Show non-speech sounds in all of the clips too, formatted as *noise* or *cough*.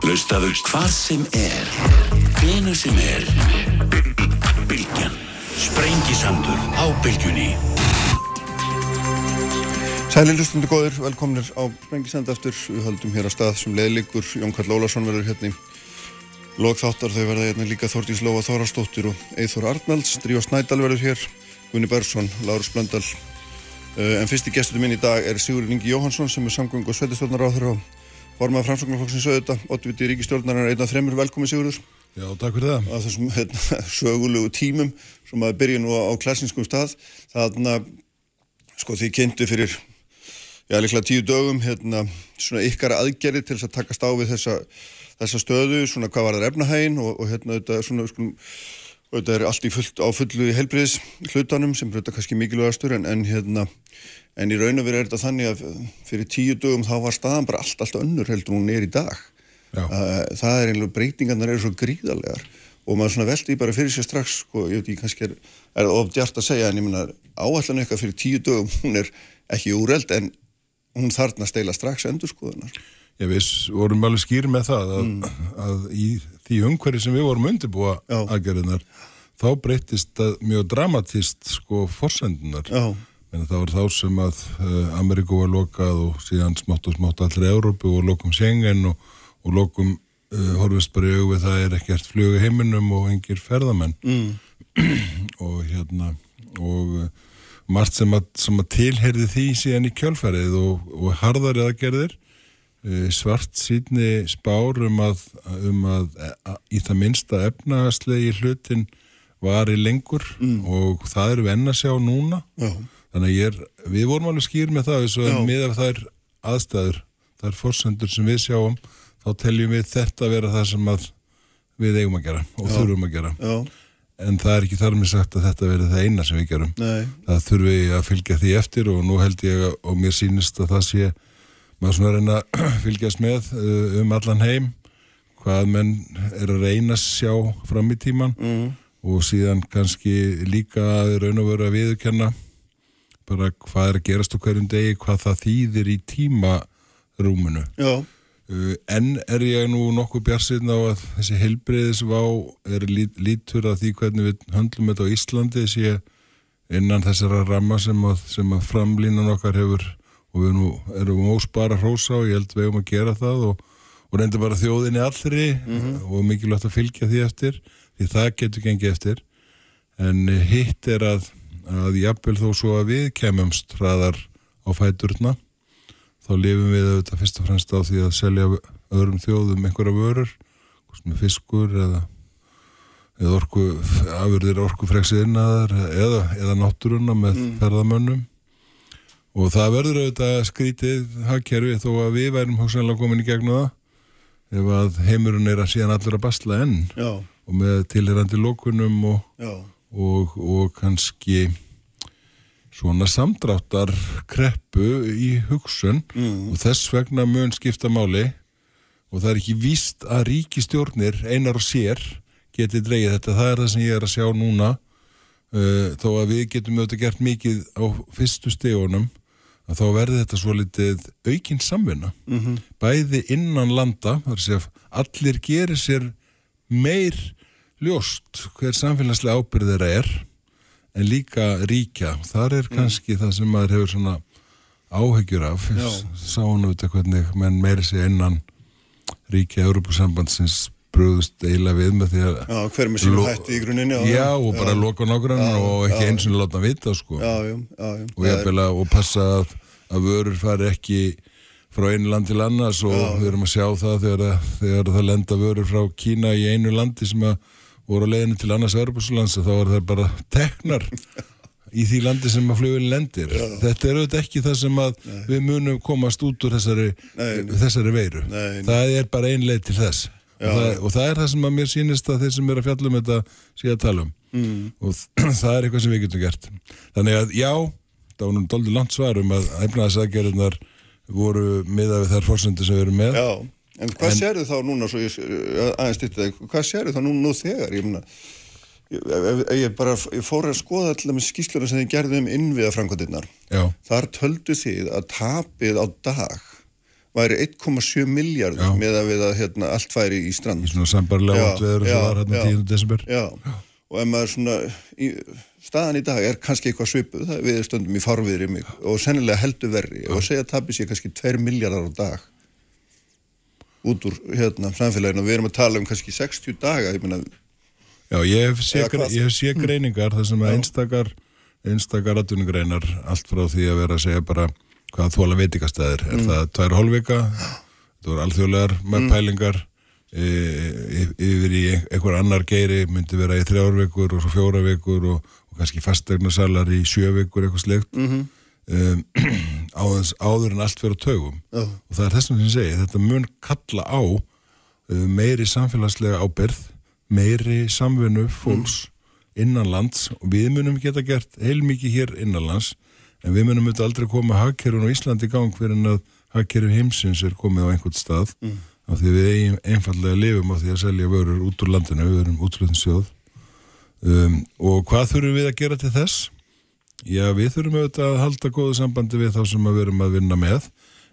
Hlustaðu hvað sem er, hvenu sem er. Bylgjan. Sprengisandur á bylgjunni. Sæli lustundu góður, velkomnir á Sprengisand aftur. Við höldum hér á stað sem leiðlikur. Jón Karl Ólarsson verður hérna í logþáttar. Þau verða hérna líka Þórtís Lóa Þórastóttir og Eithor Arnalds. Drífa Snædal verður hér, Gunni Börsson, Lárus Blöndal. Uh, en fyrsti gestutum minn í dag er Sigurður Ingi Jóhansson sem er samgöng og sveitistjórnar á þeirra og formað framsóknarflokksins auðvitað. Oddviti Ríkistjórnar er einn af þremur. Velkomin Sigurður. Já, takk fyrir það. Að þessum hérna, *laughs* sögulegu tímum sem að byrja nú á klassinskum stað. Þannig að sko þið kynntu fyrir já, líklega tíu dögum hérna, svona ykkar aðgerri til þess að takast á við þessa, þessa stöðu, svona hvað var það efnahægin og, og hérna þetta svona, skulum, þetta er allt í fullt, á fullu í helbriðis hlutanum sem þetta kannski mikilvægastur en, en hérna, en í raun og verið er þetta þannig að fyrir tíu dögum þá var staðan bara allt, allt önnur heldur hún er í dag. Já. Það er einlega, breytingarnar eru svo gríðarlegar og maður svona veldi bara fyrir sér strax, sko, ég veit ekki, kannski er, er ofdjart að segja en ég menna áallan eitthvað fyrir tíu dögum, hún er ekki úreld en hún þarna stela strax endur skoðunar. Já, við vorum alveg skýr með það að, að í því umhverju sem við vorum undirbúa aðgerðinar, þá breytist það mjög dramatist sko forsendunar. En það var þá sem að uh, Ameríku var lokað og síðan smátt og smátt allri Európu og lokum Schengen og, og lokum uh, horfist bara í auðvið það er ekkert í heiminum og engir ferðamenn. mm, *clears throat* og hérna og uh, margt sem að, sem að tilherði því síðan í kjölfærið og, og harðari aðgerðir uh, svart síðni spár um að, um að, að í það minnsta efnaðslegi hlutin var í lengur og það erum við enn að sjá núna. Já, þannig að ég er, við vorum alveg skýr með það svo Já. að með af þær aðstæður þær forsendur sem við sjáum þá teljum við þetta vera það sem að við eigum að gera og þurfum að gera. Já, en það er ekki þar með sagt að þetta verði það eina sem við gerum. nei, Það þurfi að fylgja því eftir og nú held ég að, og mér sýnist að það sé maður svona að reyna að *clears throat* fylgjast með uh, um allan heim hvað menn er að reyna að sjá fram í tíman mm, og síðan kannski líka að raun og vera að viðurkenna bara hvað er að gerast á hverjum degi, hvað það þýðir í tímarúminu. já, Uh, en er ég nú nokkuð bjarsinn á að þessi heilbreyðisvá er lít, lítur að því hvernig við höndlum þetta á Íslandi sé innan þessara ramma sem að, sem að framlínan okkar hefur og við nú erum óspara hrósa og ég held við um að gera það og, og reynda bara þjóðinni allri og mikilvægt að fylgja því eftir því það getur gengið eftir. En eh, hitt er að, að jafnvel þó svo að við kemumst hraðar á fæturna þá lifum við auðvitað fyrst og fremst á því að selja öðrum þjóðum einhverja vörur, fiskur eða, eða orku, afurðir orku freksiðinnaðar eða, eða náttúruna með ferðamönnum. Og það verður auðvitað skrítið hagkerfi þó að við værum hugsanlega komin í gegnum það ef að heimurinn er að síðan allur að basla enn. Já, og með tilherandi lókunum og, og, og kannski svona samdráttar kreppu í hugsun. Mm, og þess vegna mun skipta máli. Og það er ekki víst að ríkistjórnir einar og sér geti dreigið þetta, það er það sem ég er að sjá núna. Uh, þó að við getum auðvitað gert mikið á fyrstu stegunum að þá verði þetta svo litið aukinn samvinna. Mhm, bæði innan landa þar að segja allir gerir sér meir ljóst hver samfélagslega ábyrð þeirra er en líka ríkja þar er kannski það sem maður hefur svona áhyggjur af Já. sáum auðvitað hvernig menn meiri sig innan ríkja Európusambandsins bröðust eiginlega við með því að já, hver með sínu Lo- hætti í gruninni. já, og bara loka nokkur Já, og ekki já. eins og láta hann vita sko Já, já, já, já. og jafnvel að og passa að, að vörur fari ekki frá einu land til annars og Já. við erum að sjá það þegar, að- þegar það lenda vörur frá Kína í einu landi sem að voru á leiðinu til annars Örburslands þá er það bara teknar í því landi sem að flugulinn lendir. Þetta er auðvitað ekki það sem að við munum komast út úr þessari, Nei, nei. þessari veiru. Nei, nei. það er bara ein leið til þess. Já. og það, og það er það sem að mér sýnist að þeir sem er að fjalla um þetta sé að tala um. Mm, og *clears throat* það er eitthvað sem við getum gert. Þannig að já, það var nú doldið langt svar um að efnaðsaðgerðunar voru miðað við þær fórsendur sem við erum með. Já, en hvað En- sérðu þá núna, svo ég eh, aðeins stýtti það, hvað sérðu þá núna nú þegar? Ég meina, ég, ég bara ég fór að skoða allar með skýsluna sem þið gerðu um innviða framkvæmdirnar. já, Þar töldu þið að tapið á dag væri 1,7 miljardur Já. með að við að hérna, allt væri í strand. í svona sambarlega Já, átt veður já, sem var hérna já. 10. desember Já, og ef maður svona, í, staðan í dag er kannski eitthvað svipuð, það er við stöndum í farviðri mig og sennilega heldur verri og segja að tapir sér kannski 2 miljardar á dag út úr hérna samfélaginu. Og við erum að tala um kannski 60 daga, ég meina, Já, ég hef sé, hvað? ég hef sé greiningar þar sem að einstakar einstakar atvinnugreinar allt frá því að vera að segja bara hvað þóla veitikastæðir er það tvær hólvika það voru alþjóðlegar með pælingar e, e, yfir í einhver annar geiri myndi vera í þrjár vikur og svo fjóra vikur og, og kannski fastegnasalar í sjö vikur eitthvað slegt mm um, *clears throat* áður, áður en allt fyrir tögum Já. og það er þess að ég segi þetta mun kalla á uh, meiri samfélagslega ábyrð meiri samvinnu fólks innanlands og við munum geta gert heilmikið hér innanlands en við munum þetta aldrei koma hagkerfun á Íslandi í gang fyrir en að hagkerfun heimsins er komið á einhvern stað. Af því við einfallega lifum á því að selja vörur út úr landinu, við erum útlutningssjóð um, og hvað þurfum við að gera til þess? Já, við þurfum auðvitað að halda góðu sambandi við þá sem við erum að vinna með.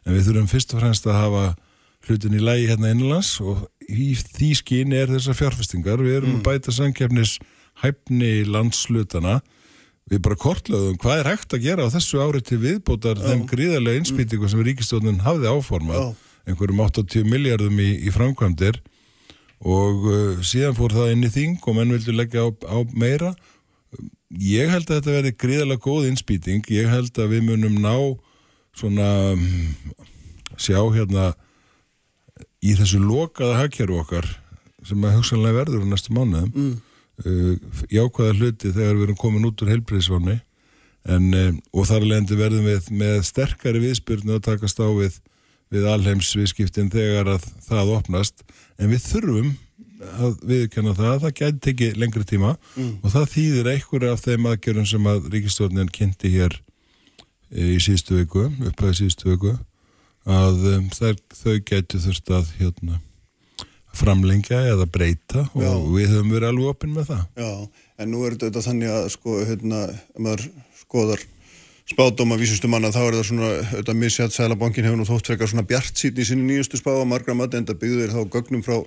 En við þurfum fyrst og fremst að hafa hlutin í lægi hérna innanlands og í því skín er þessar fjárfestingar. Við erum að bæta samkeppnis hæfni landslutana við bara kortlöðum hvað er hægt að gera á þessu ári til viðbótar þeim gríðarlega innspýtingu sem ríkistjónin hafði áformað. Já. einhverjum 80 miljardum í, í framkvæmdir. Og uh, síðan fór það inn í þing og menn vildu leggja á, á meira ég held að þetta verði gríðarlega góð innspýting, ég held að við munum ná svona mm, sjá hérna í þessu lokaða hagkerfu okkar sem að hugsanlega verður á næstu mánuðum mm. uh, jákvæða hluti þegar við erum komin út úr heilbreyðsváni en uh, og þar leðandi verðum við með sterkari viðspyrnu að takast á við við alheims viðskiptin þegar að það opnast. En við þurfum að viðkenna það að það gæti tekið lengri tíma og það þýðir einhverja af þeim aðgerðum sem að ríkistjórnin kynnti hér eh, í síðustu viku, upphæði síðustu viku að um, þær, þau gætu þurft að hérna, framlengja eða breyta og Já. við höfum verið alveg opinn með það. Já, en nú er þetta þannig að sko, hérna, maður skoðar spádóma vísustu manna, þá er það svona þetta misjætt sælabankin hefur nú þótt frekar svona bjart sín í sinni nýjustu spá að margra mati enda byggður þá gögnum frá,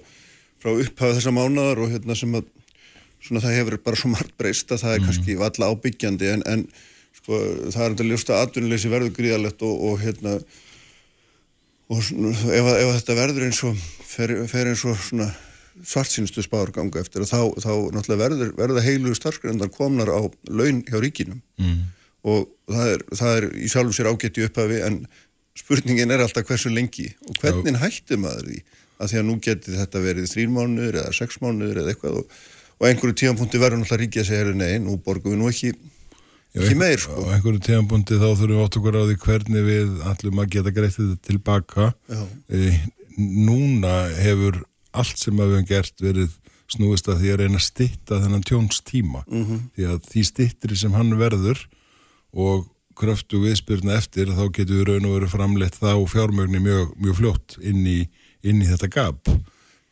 frá upphæðu þessa mánaðar og hérna sem að svona það hefur bara svo margt breyst að það er kannski valla ábyggjandi en, en sko það er þetta ljósta atvinnuleysi verður gríðalegt og, og hérna og svona, ef, að- ef að þetta verður eins og fer, fer eins og svona svartsýnstu spár ganga eftir og þá, þá náttúrulega verður, verða heilu starfsgrendar komnar á laun hjá ríkinum mm. og það er, það er í sjálfum sér ágætt í upphafi en spurningin er alltaf hversu lengi og hvernig hættir maður því að því að nú geti þetta verið þrín mánuður eða sex mánuður eða eitthvað og, og einhverju tíðanpunkti verður náttúrulega ríkið að segja "Heyrðu, nei, nú borgum við nú ekki ekki meir sko Á einhverju tíðanbundi þá þurfum við átt okkur á því hvernig við ætlum að geta greitt þetta tilbaka. Já. E, núna hefur allt sem við höfum gert verið snúist að því að reyna að stitta þennan tjónstíma. Mhm. -hmm. Því að því stittri sem hann verður og kröftu viðspyrna eftir þá getur við raun og verið framleitt þá fjármögni mjög, mjög fljótt inn í, inn í þetta gap.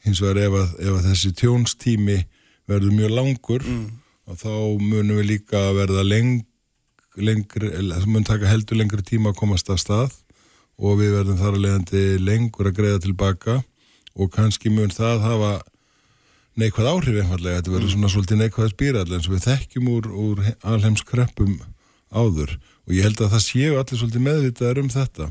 Hins vegar ef að, ef að þessi tjónstími verður mjög langur og þá munum við líka verða leng, lengri, það mun taka heldur lengri tíma að komast að stað og við verðum þar að leiðandi lengur að greiða tilbaka og kannski mun það hafa neikvæð áhrif einfallega, þetta verður svona svolítið neikvæð spírall eins og við þekkjum úr, úr alheims kreppum áður og ég held að það séu allir svolítið meðvitaðar um þetta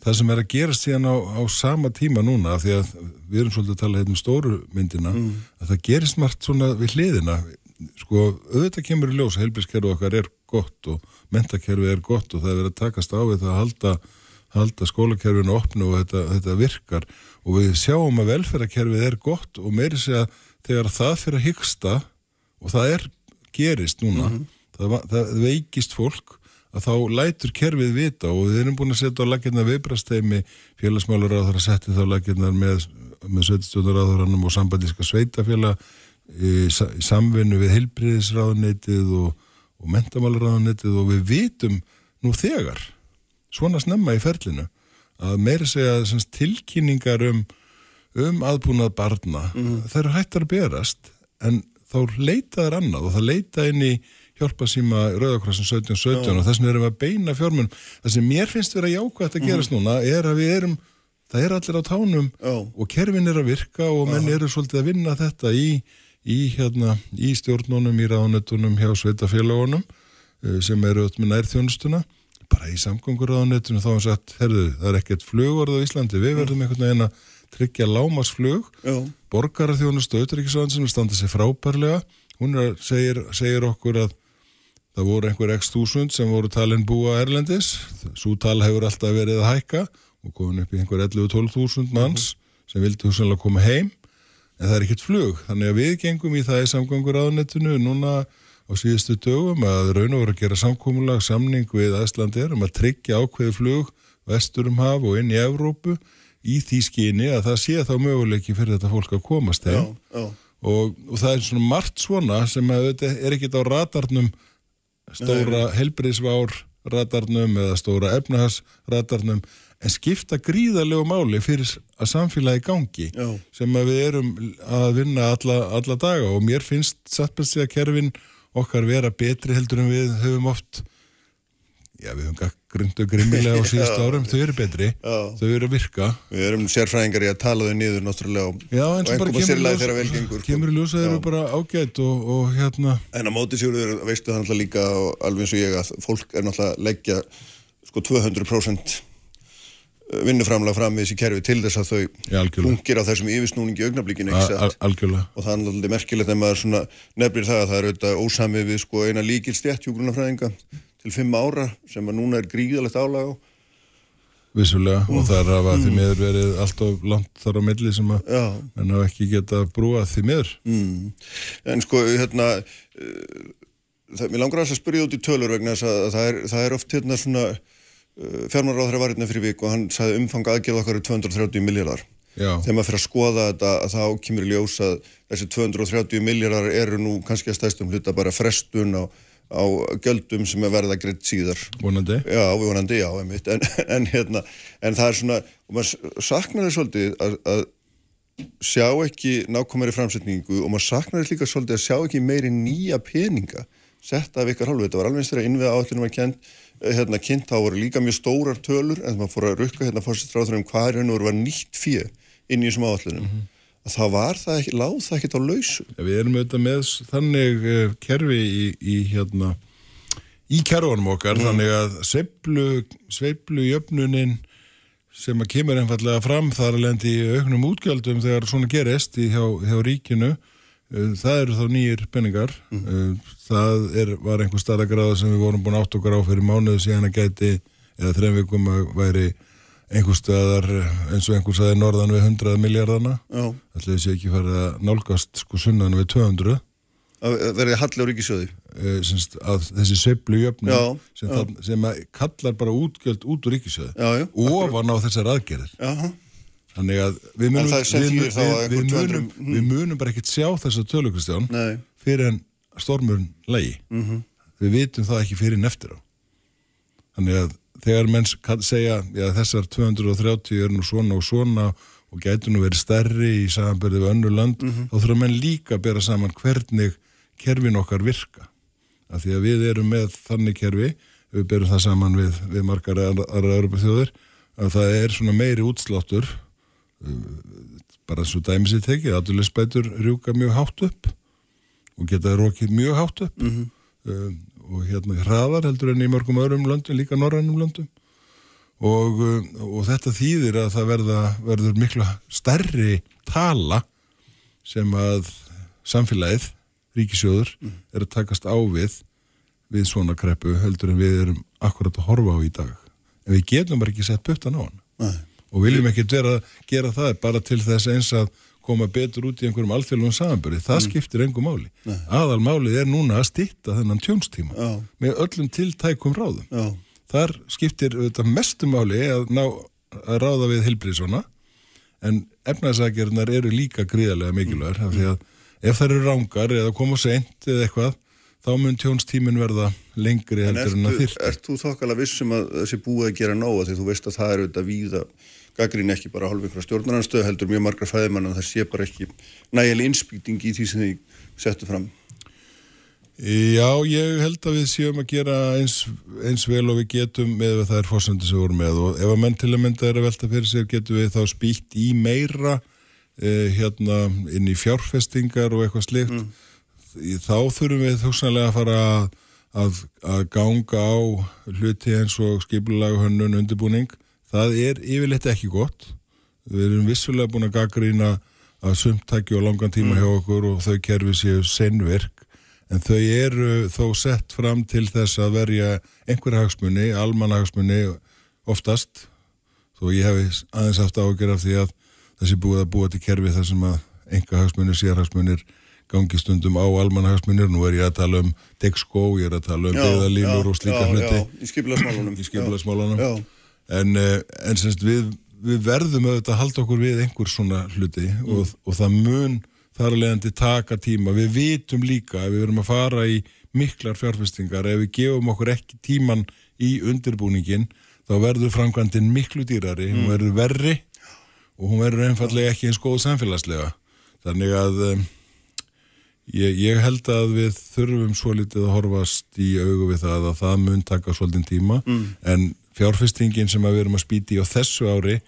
það sem er að gerast síðan á, á sama tíma núna af því að við erum svolítið að tala hérna um stóru myndina að það gerist margt svona við hliðina. Sko auðvitað kemur í ljós að heilbískerfi okkar er gott og mentakerfi er gott og það er verið að takast á við það að halda, halda skólakerfinu opnu og þetta, þetta virkar. Og við sjáum að velferðarkerfið er gott og meiri segja þegar það fyrir að hyggsta og það er gerist núna það, va- það veikist fólk að þá lætur kerfið vita og við erum búin að setja á lakirna viðbrasteimi félagsmálur á þar að setja þá lakirna með, með sveitstjóðaráðuranum og sambandíska sveitafélag í, í samvinnu við heilbriðisráðuneytið og, og mentamálaráðuneytið og við vitum nú þegar svona snemma í ferlinu að meira segja semst, tilkynningar um, um aðbúnað barna þær eru hættar að berast en þá leita þær annað og það leita inn í hjálpa síma Rauðakrossin 1717 og þess vegna erum við að beina fjármun það sem mér finnst vera jákvæmt að gerast núna er að við erum það er allir á tánum Já. og kerfin er að virka og menn eru svolítið að vinna þetta í, í, hérna, í stjórnunum, í ráðnetunum hjá sveitafélagunum eh, sem eru öll með nærþjónustuna. Bara í samgöngur ráðnetunum þá er sagt, herðu, það er ekkert flugorð á Íslandi, við verðum einhvern veginn að tryggja lámasflug borgarþjónustu auðvitaðriksvæðin sem standa sér frábærlega. Hún er, segir, segir okkur að það voru einhver x þúsund sem voru talin búa Erlendis. Svo tal hefur alltaf verið að hækka og komin upp í einhver 11-12 þúsund manns sem vildi húsanlega koma heim. En það er ekkert flug þannig að við gengum í það í samgangur áðunettinu núna á síðustu dögum að raun og voru að gera samkómulag samning við Æslandir um að tryggja ákveði flug vestur um haf og inn í Evrópu í því skyni að það sé þá möguleiki fyrir þetta fólk að komast já, heim. Já, og, og það er svona margt svona sem er ekkit á radarnum stóra helbriðsvár radarnum eða stóra efnahasradarnum en skipta gríðarlegu máli fyrir að samfélagi gangi Já. sem að við erum að vinna alla, alla daga og mér finnst sattbæst að kerfin okkar vera betri heldur en við höfum oft já við höfum grundu grimmilega á *laughs* síðust árum, þau eru betri þau eru að virka Við erum sérfræðingar í að tala þau niður náttúrulega og, einhverjum að sérlega þeirra velgengur. kemur í ljós að þeir eru bara ágætt og, og hérna En á móti sigurður, veistu það náttúrulega líka alveg eins og ég að fólk er náttúrulega að leggja sko 200% vinnuframlega fram í þessi kerfi til þess að þau algjörlega. hungir á þessum yfirsnúningi augnablikinu, a- ekki a- satt? algjörlega Og það er náttúrulega merkilegt þegar maður nefnir það að það er auðvitað ósamið við sko eina líkil stjættjúgrunafræðinga til fimm ára sem að núna er gríðalegt álag á. vissulega og það er að því miður verið allt of langt þar á milli sem að en hafa ekki geta brúað því miður Mm. En sko, hérna, uh, það, mér langar að spyrja út í tölur vegna þess að það er, það er oft hérna svona, uh, fjármálaráður var hérna fyrir vik og hann sagði umfang aðgerð okkar er 230 miljardar. já, Þegar maður fyrir að skoða þetta að þá kemur í ljós að þessi 230 miljardar eru nú kannski að stæstum hluta bara frestun á, á gjöldum sem er verða greitt síðar. vonandi. Já, vonandi, já, einmitt, en, *laughs* en, hérna, en það er svona, og maður saknar þess svolítið að, að sjá ekki nákvæmari framsetningu og maður saknar þess líka svolítið að sjá ekki meiri nýja peninga setta af ykkar hálfu, þetta var alveg eins þegar innviða áallinu var kent, hérna, kynnt, þá voru líka mjög stórar tölur, en maður fór að rukka hérna fórsetstráður um hvað er henni voru var nýtt fjö inn í þessum áallinu, að þá var það ekki, láð það ekkert á lausu. Við erum auðvitað með þannig uh, kerfi í, í hérna í kerfunum okkar, þannig að sveiflu jöfnunin sem að kemur einfallega fram þar að lendi auknum útgjöldum þegar svona gerist í hjá, hjá ríkinu uh, það eru þá nýjir penningar uh, það er, var einhver starra gráða sem við vorum búin átt okkar á fyrir mánuðu síðan að gæti eða þreim vikum að væri einhver staðar eins og einhver staðar norðan við 100 miljardana Já, ætlaði þessi ekki farið að nálgast sko sunnan við 200 að verði halli á ríkisjóði. semst, að þessi sveiflu jöfnum Já, sem, já. það, sem kallar bara útgjöld út úr ríkisjöðu Já, já, ofan á þessar aðgerðir. Jaha, þannig að við munum, við, við, við, munum, 200 við munum bara ekkert sjá þessa tölu Kristján fyrir en stormurinn lægi. Mhm, við vitum það ekki fyrir en eftir á. Þannig að þegar menn kann- segja já, þessar 230 er nú svona og svona og gætu nú verið stærri í samanbyrði við önnur land þá þurfa menn líka að bera saman hvernig kerfin okkar virka. Af því að við erum með þannig kerfi við berum það saman við, við margar aðra Európa þjóðir að það er svona meiri útsláttur uh, bara svo dæmis ég tekið, aðurlisbætur rjúka mjög hátt upp og geta rókið mjög hátt upp. Mhm, um, og hérna hraðar heldur en í mörgum öðrum löndum, líka norrænum löndum. Og, um, og þetta þýðir að það verða, verður miklu stærri tala sem að samfélagið, ríkisjóður er að takast á við við svona kreppu heldur en við erum akkurat að horfa á í dag. En við getum bara ekki sett puttan á hann nei, og viljum ekki vera að gera það bara til þess eins að koma betur út í einhverjum alþjóðlum samanböri, það skiptir engum máli. Aðal málið er núna að stýtta þennan tjónstíma Já. með öllum tiltækum ráðum. Já, þar skiptir auðvitað mestu máli að ná að ráða við hilbriðsvona en efnæðsagerðnar eru líka gríðarlega mikilvægur af því að ef þær eru rángar eða koma seint eða eitthvað þá mun tjónstímin verða lengri En heldur en að þyrta ert þú þokkala vissum að þessi búið að gera nóga því þú veist að það er auðvitað víða gaggrín ekki bara hálf ykkur stjórnaranstöð heldur mjög margra fæðimann að það sé bara ekki nægileg innspýting í því sem þið settu fram. Já, ég held að við séum að gera eins, eins vel og við getum með það er fórsöndu sem við vorum með. Og ef að menn til að mynda er að velta fyrir sér getum við þá spýtt í meira eh, hérna inn í fjárfestingar og eitthvað slikt mm. þá þurfum við þúsanlega að fara að, að, að ganga á hluti eins og skipulag hönnun undirbúning það er yfirleitt ekki gott við erum vissulega búin að gaggrína að sumtækju á langan tíma mm. hjá okkur og þau kerfi séu senverk en þau eru þó sett fram til þess að verja einhverja hagsmunni, almanhagsmunni oftast, þó ég hef aðeins haft ágjör af því að þessi búið að búa til kerfi þar sem að einhverja hagsmunni, sérhagsmunir gangi stundum á almanhagsmunir, nú er ég að tala um degskó, ég er að tala um beðalínur og slíka hluti. Í. Í skipilagsmálunum. En, eh, en semst við, við verðum auðvitað að halda okkur við einhver svona hluti mm. og, og það mun þar að leiðandi taka tíma. Við vitum líka að við verum að fara í miklar fjárfestingar. Ef við gefum okkur ekki tíman í undirbúningin þá verður framkvæmdinn miklu dýrari, mm. hún verður verri og hún verður einfallega ekki eins góð samfélagslega. Þannig að um, ég, ég held að við þurfum svo litið að horfast í augu við það að það mun taka svolítinn tíma mm. en fjárfestingin sem við erum að spýti á þessu ári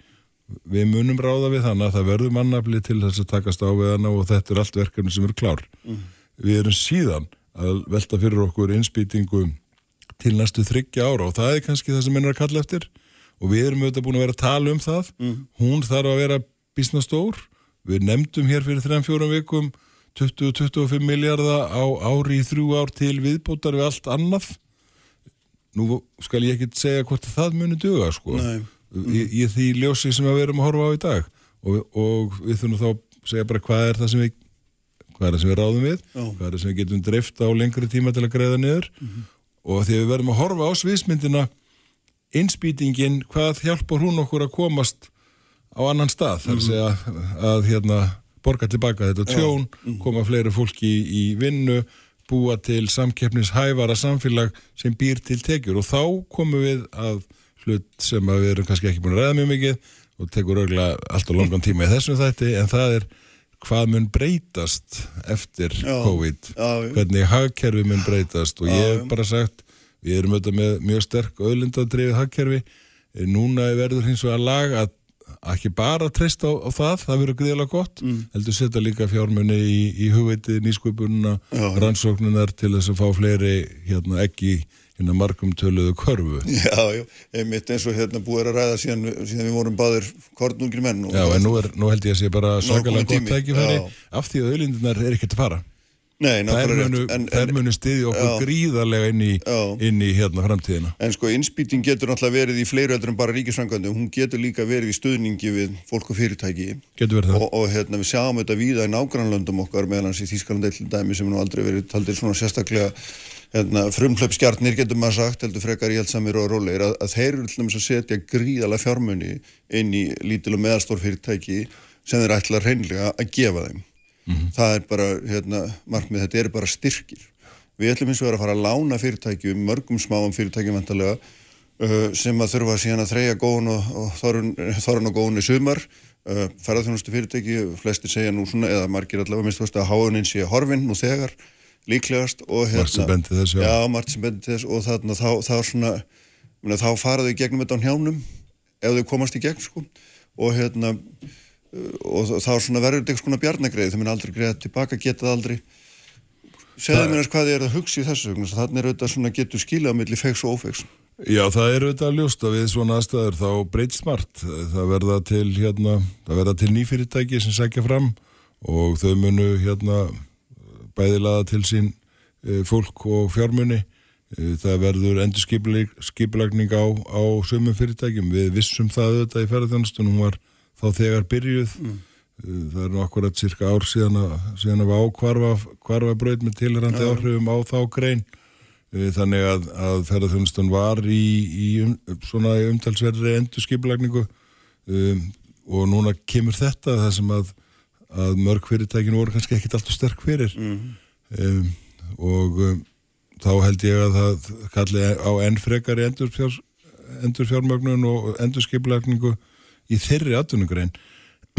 við munum ráða við þannig að það verður mannafli til þess að takast á við hana og þetta er allt verkefni sem eru klár. Mm. Við erum síðan að velta fyrir okkur innspýtingu til næstu þryggja ára og það er kannski það sem mennur að kalla eftir og við erum auðvitað búin að vera að tala um það. Mm. Hún þarf að vera bísna stór. Við nefndum hér fyrir 3-4 vikum 20-25 miljardar á ári í þrjú ár til viðbútar við allt annað. Nú skal ég ekki segja hvort það muni duga sko. Í, í því ljósi sem við erum að horfa á í dag og, og við þurfum þá að segja bara hvað er það sem við hvað er það sem við ráðum við Já. hvað er það sem við getum dreift á lengri tíma til að greiða niður mm -hmm. og því við verðum að horfa á sviðsmyndina innspýtingin, hvað hjálpar hún okkur að komast á annan stað þar að segja að hérna borga tilbaka þetta tjón, mhm. koma fleiri fólki í, í vinnu, búa til samkeppnishæfara samfélag sem býr til tekjur. Og þá komum við að hlut sem við erum kannski ekki búin að ræða mjög mikið og tekur örgulega alltaf langan tíma í þessum þætti en það er hvað mun breytast eftir já, COVID? Já, hvernig hagkerfi mun breytast? Og ég hef bara sagt við erum auðvitað með mjög sterk öðlindadrifið hagkerfi. Núna verður hins vegar lag að ekki bara treysta á, á það, það verður gríðilega gott mm. heldur setja líka fjármunni í, í hugveiti, nýsköpununa rannsóknunar til þess að fá fleiri hérna, ekki hérna margum töluðu korfu. *laughs* Já, já, einmitt eins og hérna búið að ræða síðan, síðan við vorum báðir kornungri menn. Já, en nú, er, nú held ég að sé bara sakalega gott tækifæri af því að auðlindunar er ekkert að fara. Nei, þær munu stiði okkur já, gríðarlega inn í, inn í hérna framtíðina. En sko, innspýting getur náttúrulega verið í fleiri öllur en bara ríkisfangandi og hún getur líka verið í stuðningi við fólk og fyrirtæki. Getur verið það. Og, og hérna, við sjáum þetta víða í nágrannlöndum okkar meðan í Þýskalandi eitthvað dæmi sem nú aldrei verið taldir svona sérstaklega hérna, frumhlöpskjarnir getur maður sagt, heldur frekar í helsamir og róleir, að, að þeir eru til að setja gríðala fjármunni inn í lítil og meðalstór fyrirtæki sem þeir ætla reynlega að gefa þeim. Mm -hmm. Það er bara, hérna, markmið, þetta er bara styrkir. Við ætlum eins og vera að fara að lána fyrirtækjum, mörgum smáum fyrirtækjum vantarlega, uh, sem að þurfa síðan að þreja góðun og, og þorun og góðun í sumar. Uh, Ferðarþjónustu fyrirtæki, flestir segja nú svona, eða margir allavega minnst að háunin sé horfin nú þegar líklegast og hérna, Martin bendi þess, já. Já, Martin bendi þess og þarna þá, þá svona, þá faraðu í gegnum þetta á hjánum ef þau komast í gegn sko og hérna og þá verður þetta eitthvað svona bjarnagreið þau minna aldrei greiða tilbaka, geta það aldrei. Segðu mér að hvað þið er að hugsa í þessu þannig er þetta getur skilað mellir feiks og ófeiks Já, það er auðvitað að ljósta við svona aðstæður þá breyt smart það verða til hérna, til nýfyrirtæki sem segja fram og þau munu hérna bæði laða til sín e, fólk og fjármunni e, það verður endur skipilagning á, á sömum fyrirtækjum. Við vissum það auðvitað í ferðarþjónustunum hún var þá þegar byrjuð mm. e, það er nú akkurat cirka ár síðan að, síðan að við ákvarfa hvarfa bröð með tilhærandi ja. áhrifum á þá grein þannig að, að ferðarþjónustun var í, í um, svona umtalsverðri endur skipilagningu um, og núna kemur þetta það sem að að mörg fyrirtækin voru kannski ekkit alltaf sterk fyrir mm -hmm. um, og þá held ég að það kalli á enn frekari endurfjár, endurfjármögnun og endurskiplækningu í þeirri atvinnugrein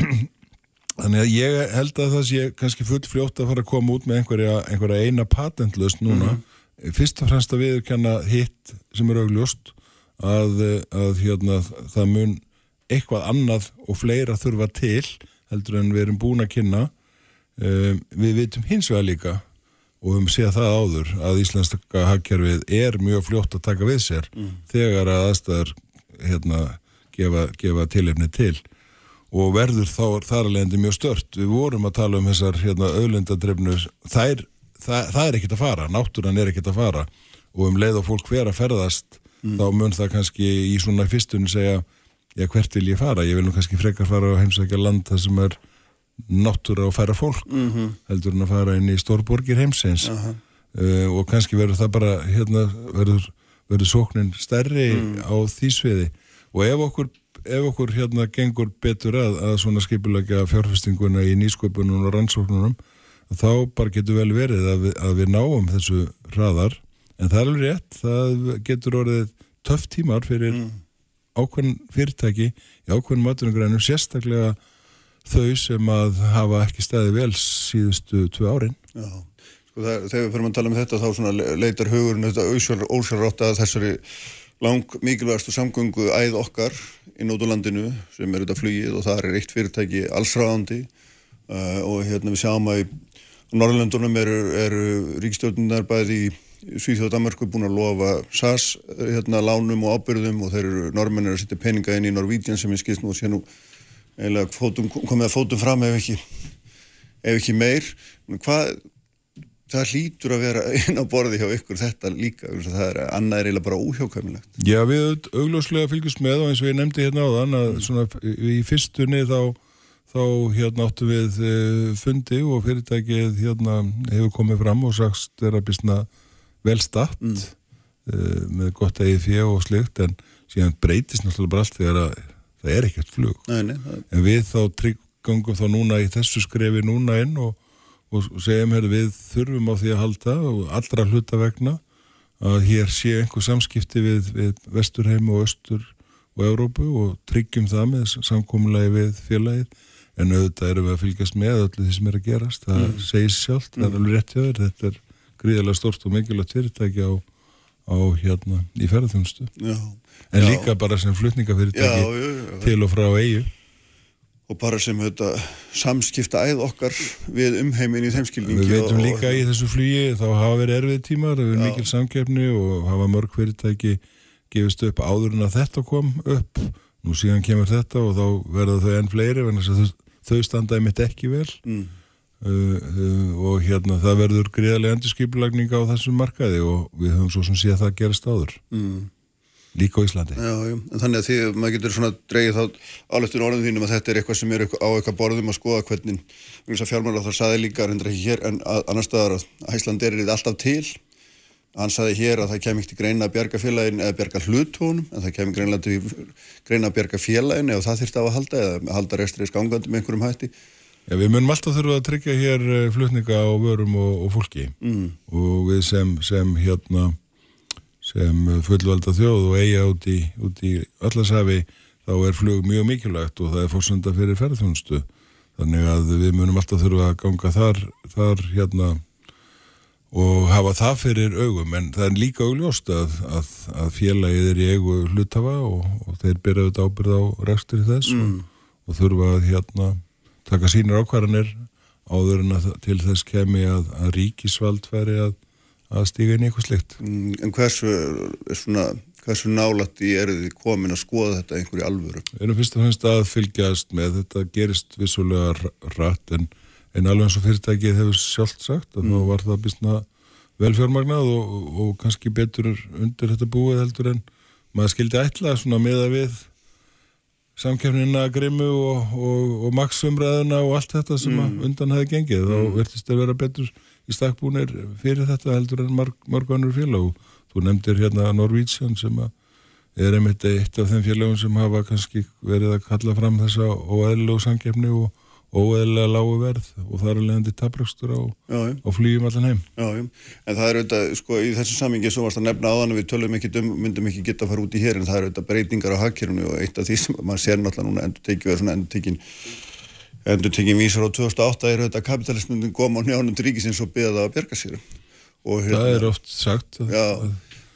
*clears throat* Þannig að ég held að það sé kannski full fljótt að fara að koma út með einhverja, einhverja eina patentlust núna. Fyrst og fremst að viðurkenna hitt sem er augljóst að, að hérna, það mun eitthvað annað og fleira þurfa til heldur en við erum búin að kynna. Um, við vitum hins vegar líka og við höfum séð það áður að íslenska hagkerfið er mjög fljótt að taka við sér þegar að aðstæður hérna, gefa, gefa tilefni til. Og verður þá þar alveg endi mjög stört. Við vorum að tala um þessar hérna, auðlendadrefnu, það, það, það er ekkert að fara, náttúran er ekkert að fara. Og um leið og fólk hver að ferðast þá mun það kannski í svona fyrstunni segja, já hvert vil ég fara? Ég vil nú kannski frekar fara á heimsækja land þar sem er náttúra og færa fólk heldur en að fara inn í stórborgir heimsins. Uh, og kannski verður það bara hérna verður, verður sóknin stærri á því sviði og ef okkur, ef okkur hérna gengur betur að, að svona skipulegja fjárfestinguna í nýsköpunum og rannsóknunum þá bara getur vel verið að við, að við náum þessu hraðar en það er alveg rétt, það getur orðið töff tímar fyrir ákveðin fyrirtæki í ákveðin maturungrænum, sérstaklega þau sem að hafa ekki staði vel síðustu tvö árin. Já, sko það, þegar við fyrir að tala um þetta þá leitar hugurinn þetta ósjálfrátt að þessari lang mikilvægastu samgöngu æð okkar í nótulandinu sem er þetta flugið og það er eitt fyrirtæki allsráðandi. Uh, og hérna við sjáum að í Norrlöndunum eru, eru ríkstjórnunar bæði í Svíþjóð og Danmarku búin að lofa SAS hérna lánum og ábyrðum og þeir eru normennir að setja peninga inn í Norwegian sem ég skilst nú og sé nú eiginlega komið að fótum fram ef ekki, ef ekki meir. Hvað, það hlýtur að vera inn á borði hjá ykkur þetta líka, það er annað er eiginlega bara óhjákvæmilegt Já, við augljóslega fylgjumst með og eins og ég nefndi hérna áðan að svona í fyrstunni þá, þá hérna áttum við uh, fundi og fyrirtækið hérna hefur komið fram og sagst er að bysna velstatt mm. með gott eigið fjö og slikt en síðan breytist náttúrulega bara allt þegar að það er ekkert flug. Nei, nei, það, En við þá tryggangum þá núna í þessu skrefi núna inn og, og segjum hér við þurfum á því að halda og allra hluta vegna að hér sé einhver samskipti við, við Vesturheim og Östur og Európu og tryggjum það með samkomulagi við félagið. En auðvitað erum við að fylgjast með öllu því sem er að gerast, það mm. segir sjálft það er alveg rétt hjá þér, þetta er gríðarlega stort og mikilvægt fyrirtæki á, á hérna í ferðarþjónustu en Já. líka bara sem flutningafyrirtæki já, já. til og frá eigu og bara sem þetta samskipta æð okkar við umheimin í þeim skilningi Við veitum og, líka í þessu flugi þá hafa verið erfið tímar, það verið mikil samkeppni og hafa mörg fyrirtæki gefist upp áður en að þetta kom upp nú síðan kemur þetta og þá verða þau enn fleiri þau, þau standaði mitt ekki vel Mm. uh, uh, og hérna það verður greiðarlega endurskipulagning á þessum markaði og við höfum svo sem sé að það gerast áður Mm. Líka á Íslandi Já, já, en þannig að því, maður getur svona dreigið þá áleftur orðin þínum að þetta er eitthvað sem er eitthvað, á eitthvað borðum að skoða hvernig, vegna þess að fjármála það saði líka, reyndir ekki hér, en að, annar staðar að Æsland er alltaf til, hann saði hér að það kemur ekki greina að bjarga félagin eða bjarga hlutónum, en það kemur greina, til, greina að bjarga félagin eða það þyrfti á að halda eða halda restri skangandi með einhverjum hætti. Já, við munum alltaf þurfa að tryggja hér eh, flutninga á vörum og, og fólki Mm. og við sem, sem hérna sem fullvalda þjóð og eiga út í, út í allasafi þá er flug mjög mikilvægt og það er fórsenda fyrir ferðþjónustu þannig að við munum alltaf þurfa að ganga þar, þar hérna og hafa það fyrir augum. En það er líka augljóst að, að, að félagið er í eigu hlutafa og, og þeir byrja auðvitað ábyrð á rekstur þess og, og þurfa að hérna taka sínir ákvarðanir áður en að til þess kemi að, að ríkisvald færi að, að stíga inn í eitthvað slikt. Mm, En hversu, er svona, hversu nálætt í eru þið komin að skoða þetta einhverju alvöru? Við erum fyrst og fremst að fylgjast með þetta gerist vissulega rætt en, en alveg eins og fyrirtækið hefur sjálft sagt að þá var það bísna velfjármagnað og, og, kannski betur undir þetta búið heldur en maður skildi ætla svona meða við samkefnina grimmu og, og, og maksumræðuna og allt þetta sem mm. undan hefði gengið þá verðist að vera betur í stakkbúnir fyrir þetta heldur en marg, marg annur félag þú nefndir hérna Norwegian sem er einmitt eitt af þeim félagum sem hafa kannski verið að kalla fram þessa óeðlilegu samkeppni og óeðlilega lágu verð og það er alveg taprakstur á, á flýjum allan heim. Já, já, en það er auðvitað, sko, í þessu samingi sem varst að nefna áðan við tölum ekki um, myndum ekki geta að fara út í hér en það er auðvitað breytingar á hagkerfunu og eitt af því sem maður sér náttúrulega núna endur tekið verið svona endur tekin endur tekið vísar á 2008 er þetta kapitalismin kom á njánum ríkisins og beða það að berga sér. Og, hérna, Það er oft sagt Já,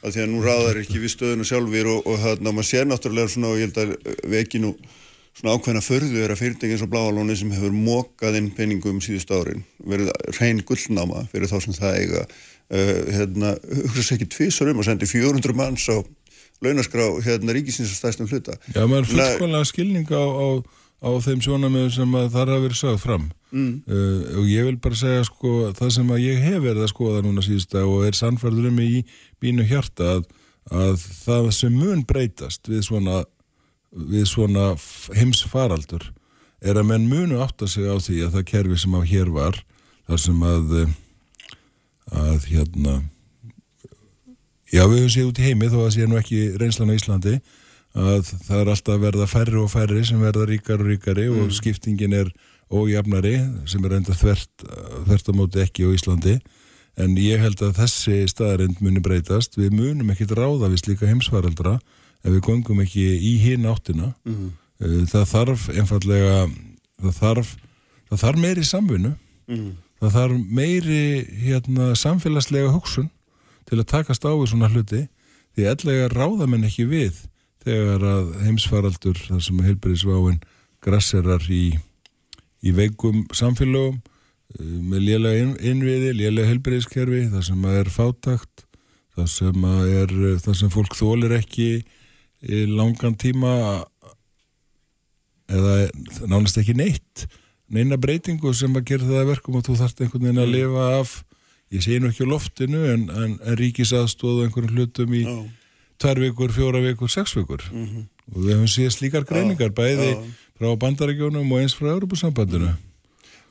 að því að nú ráðar ekki við stöðinu sjálfur og, og hérna maður sér náttúrulega svona og ég held að nú svona ákveðna förðu er að fyrirtæki eins og Bláalóni sem hefur mókað inn peningum síðust árin verið reyn gullnáma fyrir þá sem það eiga uh, hérna, hugsa sér ekki tvísar um og sendi 400 manns á launaskrá hérna ríkisins og stæstum hluta. Já, maður fullkvæmlega skilning á, á á þeim sjónamöðu sem þar hafa verið sagð fram mm. uh, og ég vil bara segja sko það sem að ég hef verið að skoða núna síðust og er sannfærður um í bínu hjarta að, að það sem mun breytast við svona, við svona heimsfaraldur er að menn munu átta sig á því að það kerfi sem á hér var þar sem að að hérna já við höfum séð út í heimi þó að sé nú ekki reynslan á Íslandi að það er alltaf verða færri og færri sem verða ríkar og ríkari mm. og skiptingin er ójafnari sem er enda þvert, þvert á móti ekki á Íslandi en ég held að þessi staðarind muni breytast við munum ekkit ráða við slíka heimsvaraldra ef við gongum ekki í hinn áttina mm. það þarf einfallega það þarf, það þarf meiri samfunnu mm. það þarf meiri hérna, samfélagslega hugsun til að takast á í svona hluti því ellega ráða menn ekki við þegar að heimsfaraldur þar sem heilbæðisváin grasserar í, í veikum samfélögum eh, með lélega innviði, lélega heilbæðiskerfi þar sem að er fátakt þar sem að er þar sem fólk þólir ekki í langan tíma eða nánast ekki neitt neina breytingu sem að gera það verkum og þú þarft einhvern veginn að mm. lifa af ég sé nú ekki á loftinu en, en, en ríkisaðstóðu einhverjum hlutum í oh tvær vikur, fjóra vikur, sex vikur mm -hmm. og við hefum síðan slíkar greiningar bæði já. frá bandarækjónum og eins frá Europasambandinu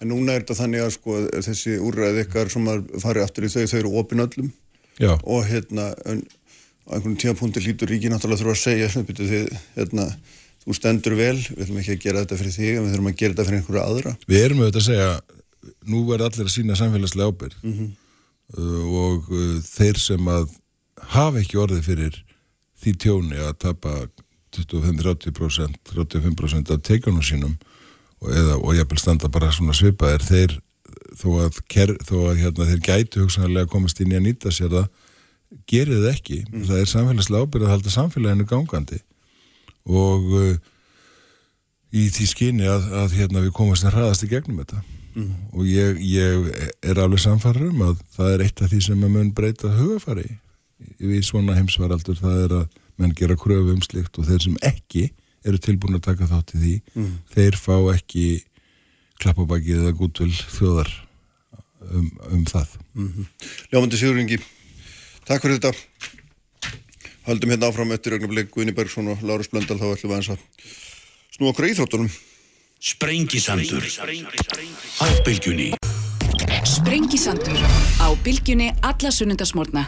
En núna er þetta þannig að sko þessi úrræði ykkar sem farið aftur í þau, þau eru opin öllum já. og hérna á einhvern tímapunkti lítur ríki náttúrulega þurfa að segja þið, hérna, þú stendur vel við ætlum ekki að gera þetta fyrir þig en við þurfum að gera þetta fyrir einhverja aðra Við erum auðvitað að segja nú verður allir að sína samfélagslega ábyrg mm -hmm. og uh, þeir sem að hafa ekki orðið fyrir því tjóni að tapa 25-30% 35% af teikjónum sínum og, eða, og ég vil standa bara svona svipaðir þeir þó að, ker, þó að hérna, þeir gætu hugsanlega komast inn í að nýta sér það gerir það ekki mm. það er samfélagslega ábyrð að halda samfélaginu gangandi og uh, í því skyni að, að hérna, við komast að hraðast í gegnum þetta mm. og ég, ég er alveg samfarið um að það er eitt af því sem að mun breyta hugafari við svona heimsvaraldur það er að menn gera kröfu um slikt og þeir sem ekki eru tilbúin að taka þátt í því mm. þeir fá ekki klappabækið eða gútvöld þjóðar um, um það. Mm -hmm. Ljómandi Sigurðingi Takk fyrir þetta. Haldum hérna áfram eftir ögnablik Guðni Bergson og Lárus Blöndal þá ætlum við að snú okkur í þróttunum Sprengisandur á bylgjunni. Sprengisandur á bylgjunni alla sunnundasmórna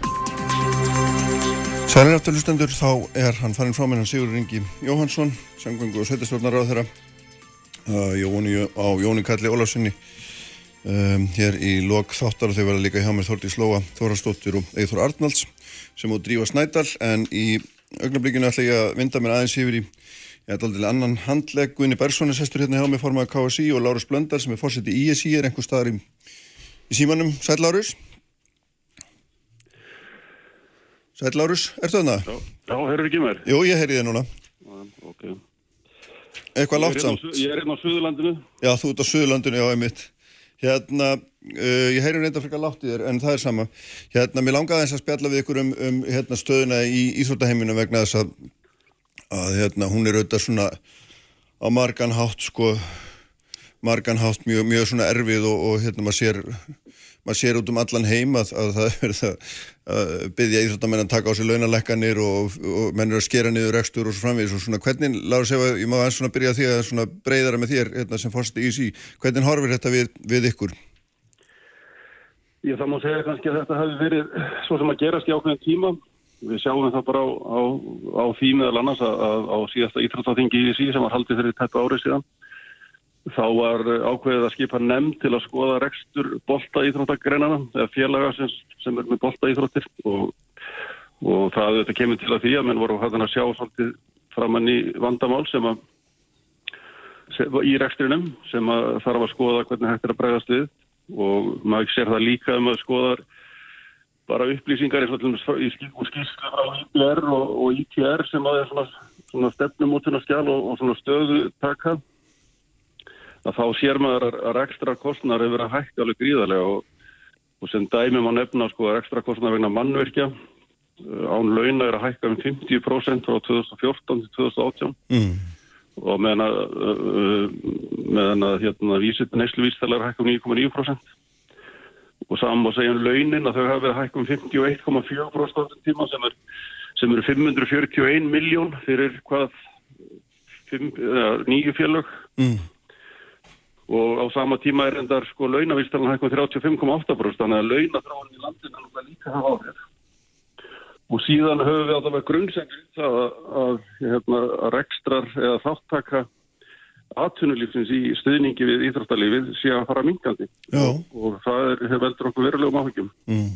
Sælir afturlustendur, þá er hann farin frá mér Sigur Ringi Jóhansson, sangvengu og sveitastjórnar á þeirra uh, Jóni, á Jóni Kalli Ólarssoni um, hér í lok þáttar og þau verða líka hjá mér Þórti Slóa, Þórastóttir og Eithor Arnalds sem út drífa Snædal en í augnablikinu ætla ég að vinda mér aðeins yfir í ég ætla aldrei annan handleg Gunni Bergssoni sestur hérna hjá mig formaði KSI og Lárus Blöndal sem er fórsett í ISI er einhver staðar í, í símanum. Sæl Lárus Sæl Lárus, ertu þarna? Já, já heyrður ekki mér? Jú, ég heyrði þið núna. Ok. Eitthvað látt samt? Ég er hérna á Suðurlandinu. Já, þú ert á Suðurlandinu, já, einmitt. Hérna, uh, ég heyri reynda fyrir að látt í þér, en það er sama. Hérna, mér langaði eins að spjalla við ykkur um, um hérna, stöðuna í Íþróttaheiminu vegna þess að, að hérna, hún er auðvitað svona á margan hátt, sko, margan hátt mjög, mjög svona erfið og, og hérna, maður sér maður sér út um allan heim að, að það er það að byggja íþróttamenn að taka á sig launalekkanir og, og menn eru að skera niður rekstur og svo framvegis og svona hvernig, lágur að segja, ég má aðeins svona byrja því að svona breyðara með þér hérna, sem fórst í sí, hvernig horfir þetta við, við ykkur? Ég það má segja kannski að þetta hefði verið svo sem að gerast í ákveðin tíma við sjáum það bara á, á, á því meðal annars að, á síðasta íþróttaþingi í sí sem var haldið fyrir tættu árið síðan þá var ákveðið að skipa nefn til að skoða rekstur bolta íþróttagreinana eða félaga sem, sem er með bolta íþróttir og, og það þetta kemur til að því að menn voru að sjá svolítið framann í vandamál sem að sem- í rekstrinum sem að þarf að skoða hvernig hægt er að bregðast við. Og maður sér það líka um að skoða bara upplýsingar og í skil- úr skýrslu frá IPR og, og ITR sem að er svona, svona stefnumótuna skjál og, og svona stöðu taka að þá sér maður að, ekstra kostnar hefur verið að hækka alveg gríðarlega og, og sem dæmi má nefna sko að ekstra kostnar vegna mannverkja uh, án launa er að hækka um 50% frá 2014 til 2018 Mm. og meðan að, uh, meðan að hérna, neysluvístælar hækka um 9,9% og saman má segja um launin að þau hafa verið að hækka um 51,4% á þessum tíma sem, er, sem eru 541 miljón fyrir hvað fimm, uh, nýju félög Mm. Og á sama tíma er endar sko launavístalan hækkum 35,8% þannig að launaþróun í landinu er líka hafa áhrif og síðan höfum við alltaf grunnsengri það að, að, hérna, að rekstrar eða þáttaka atvinnulífsins í stuðningi við íþróttalífið sé að fara minkandi Já. og það er, veldur okkur verulegum áhugjum Mm.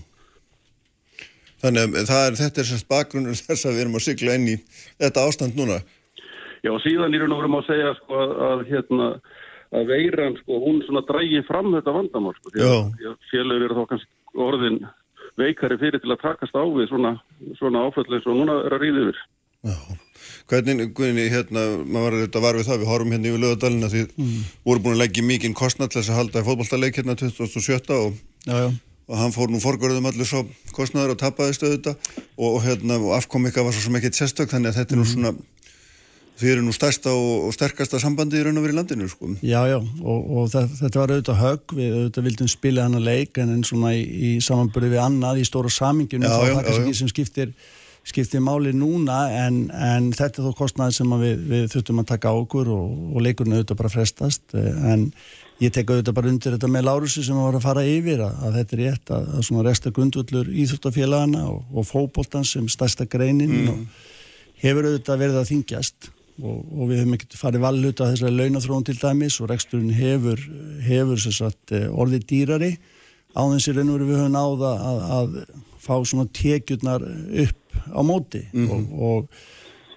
Þannig að það er, þetta er sérst bakgrunnur *laughs* þess að við erum að sigla inn í þetta ástand núna. Já, og síðan er nú verið að segja sko, að, að, hérna, að veiran, sko, hún svona drægi fram þetta vandamál. Sko, Já. Félögur eru þá kannski orðin veikari fyrir til að takast á við svona, svona áföll eins og núna er að ríða yfir. Já. Hvernig, Guðni, hérna, maður var þetta var við það, við horfum hérna yfir lögadalina því voru búin að leggja mikinn kostnað til þess að halda í fótballtaleik hérna 2017 og, Já, já. og hann fór nú forgörðum allir svo kostnaður og tapaðist auðvitað og, og hérna, og afkom ykkar var svo sem ekkert sérstök þannig að þetta er nú svona því eru nú stærsta og, og sterkasta sambandi í raun og verið landinu, sko. Já, já, og, og það, þetta var auðvitað högg, við auðvitað vildum spila hana leik en, en svona í, í samanbyrði við annað í stóra saminginu, það já, já. ekki sem skiptir, skiptir máli núna en, en þetta er þó kostnaði sem við, við þurftum að taka á okkur og, og leikurinn auðvitað bara frestast en ég tek auðvitað bara undir þetta með Lárusi sem var að fara yfir að, að þetta er rétt að, að svona resta grundvöllur íþróttafélagana og, og fótboltans sem stærsta greinin og hefur auðvitað verið að þingjast og, og við höfum ekkert farið valluta þessari launathróun til dæmis og reksturinn hefur, hefur sagt, eh, orðið dýrari. Á þessi veru við höfum náða að, að fá svona tekjurnar upp á móti. Og, og,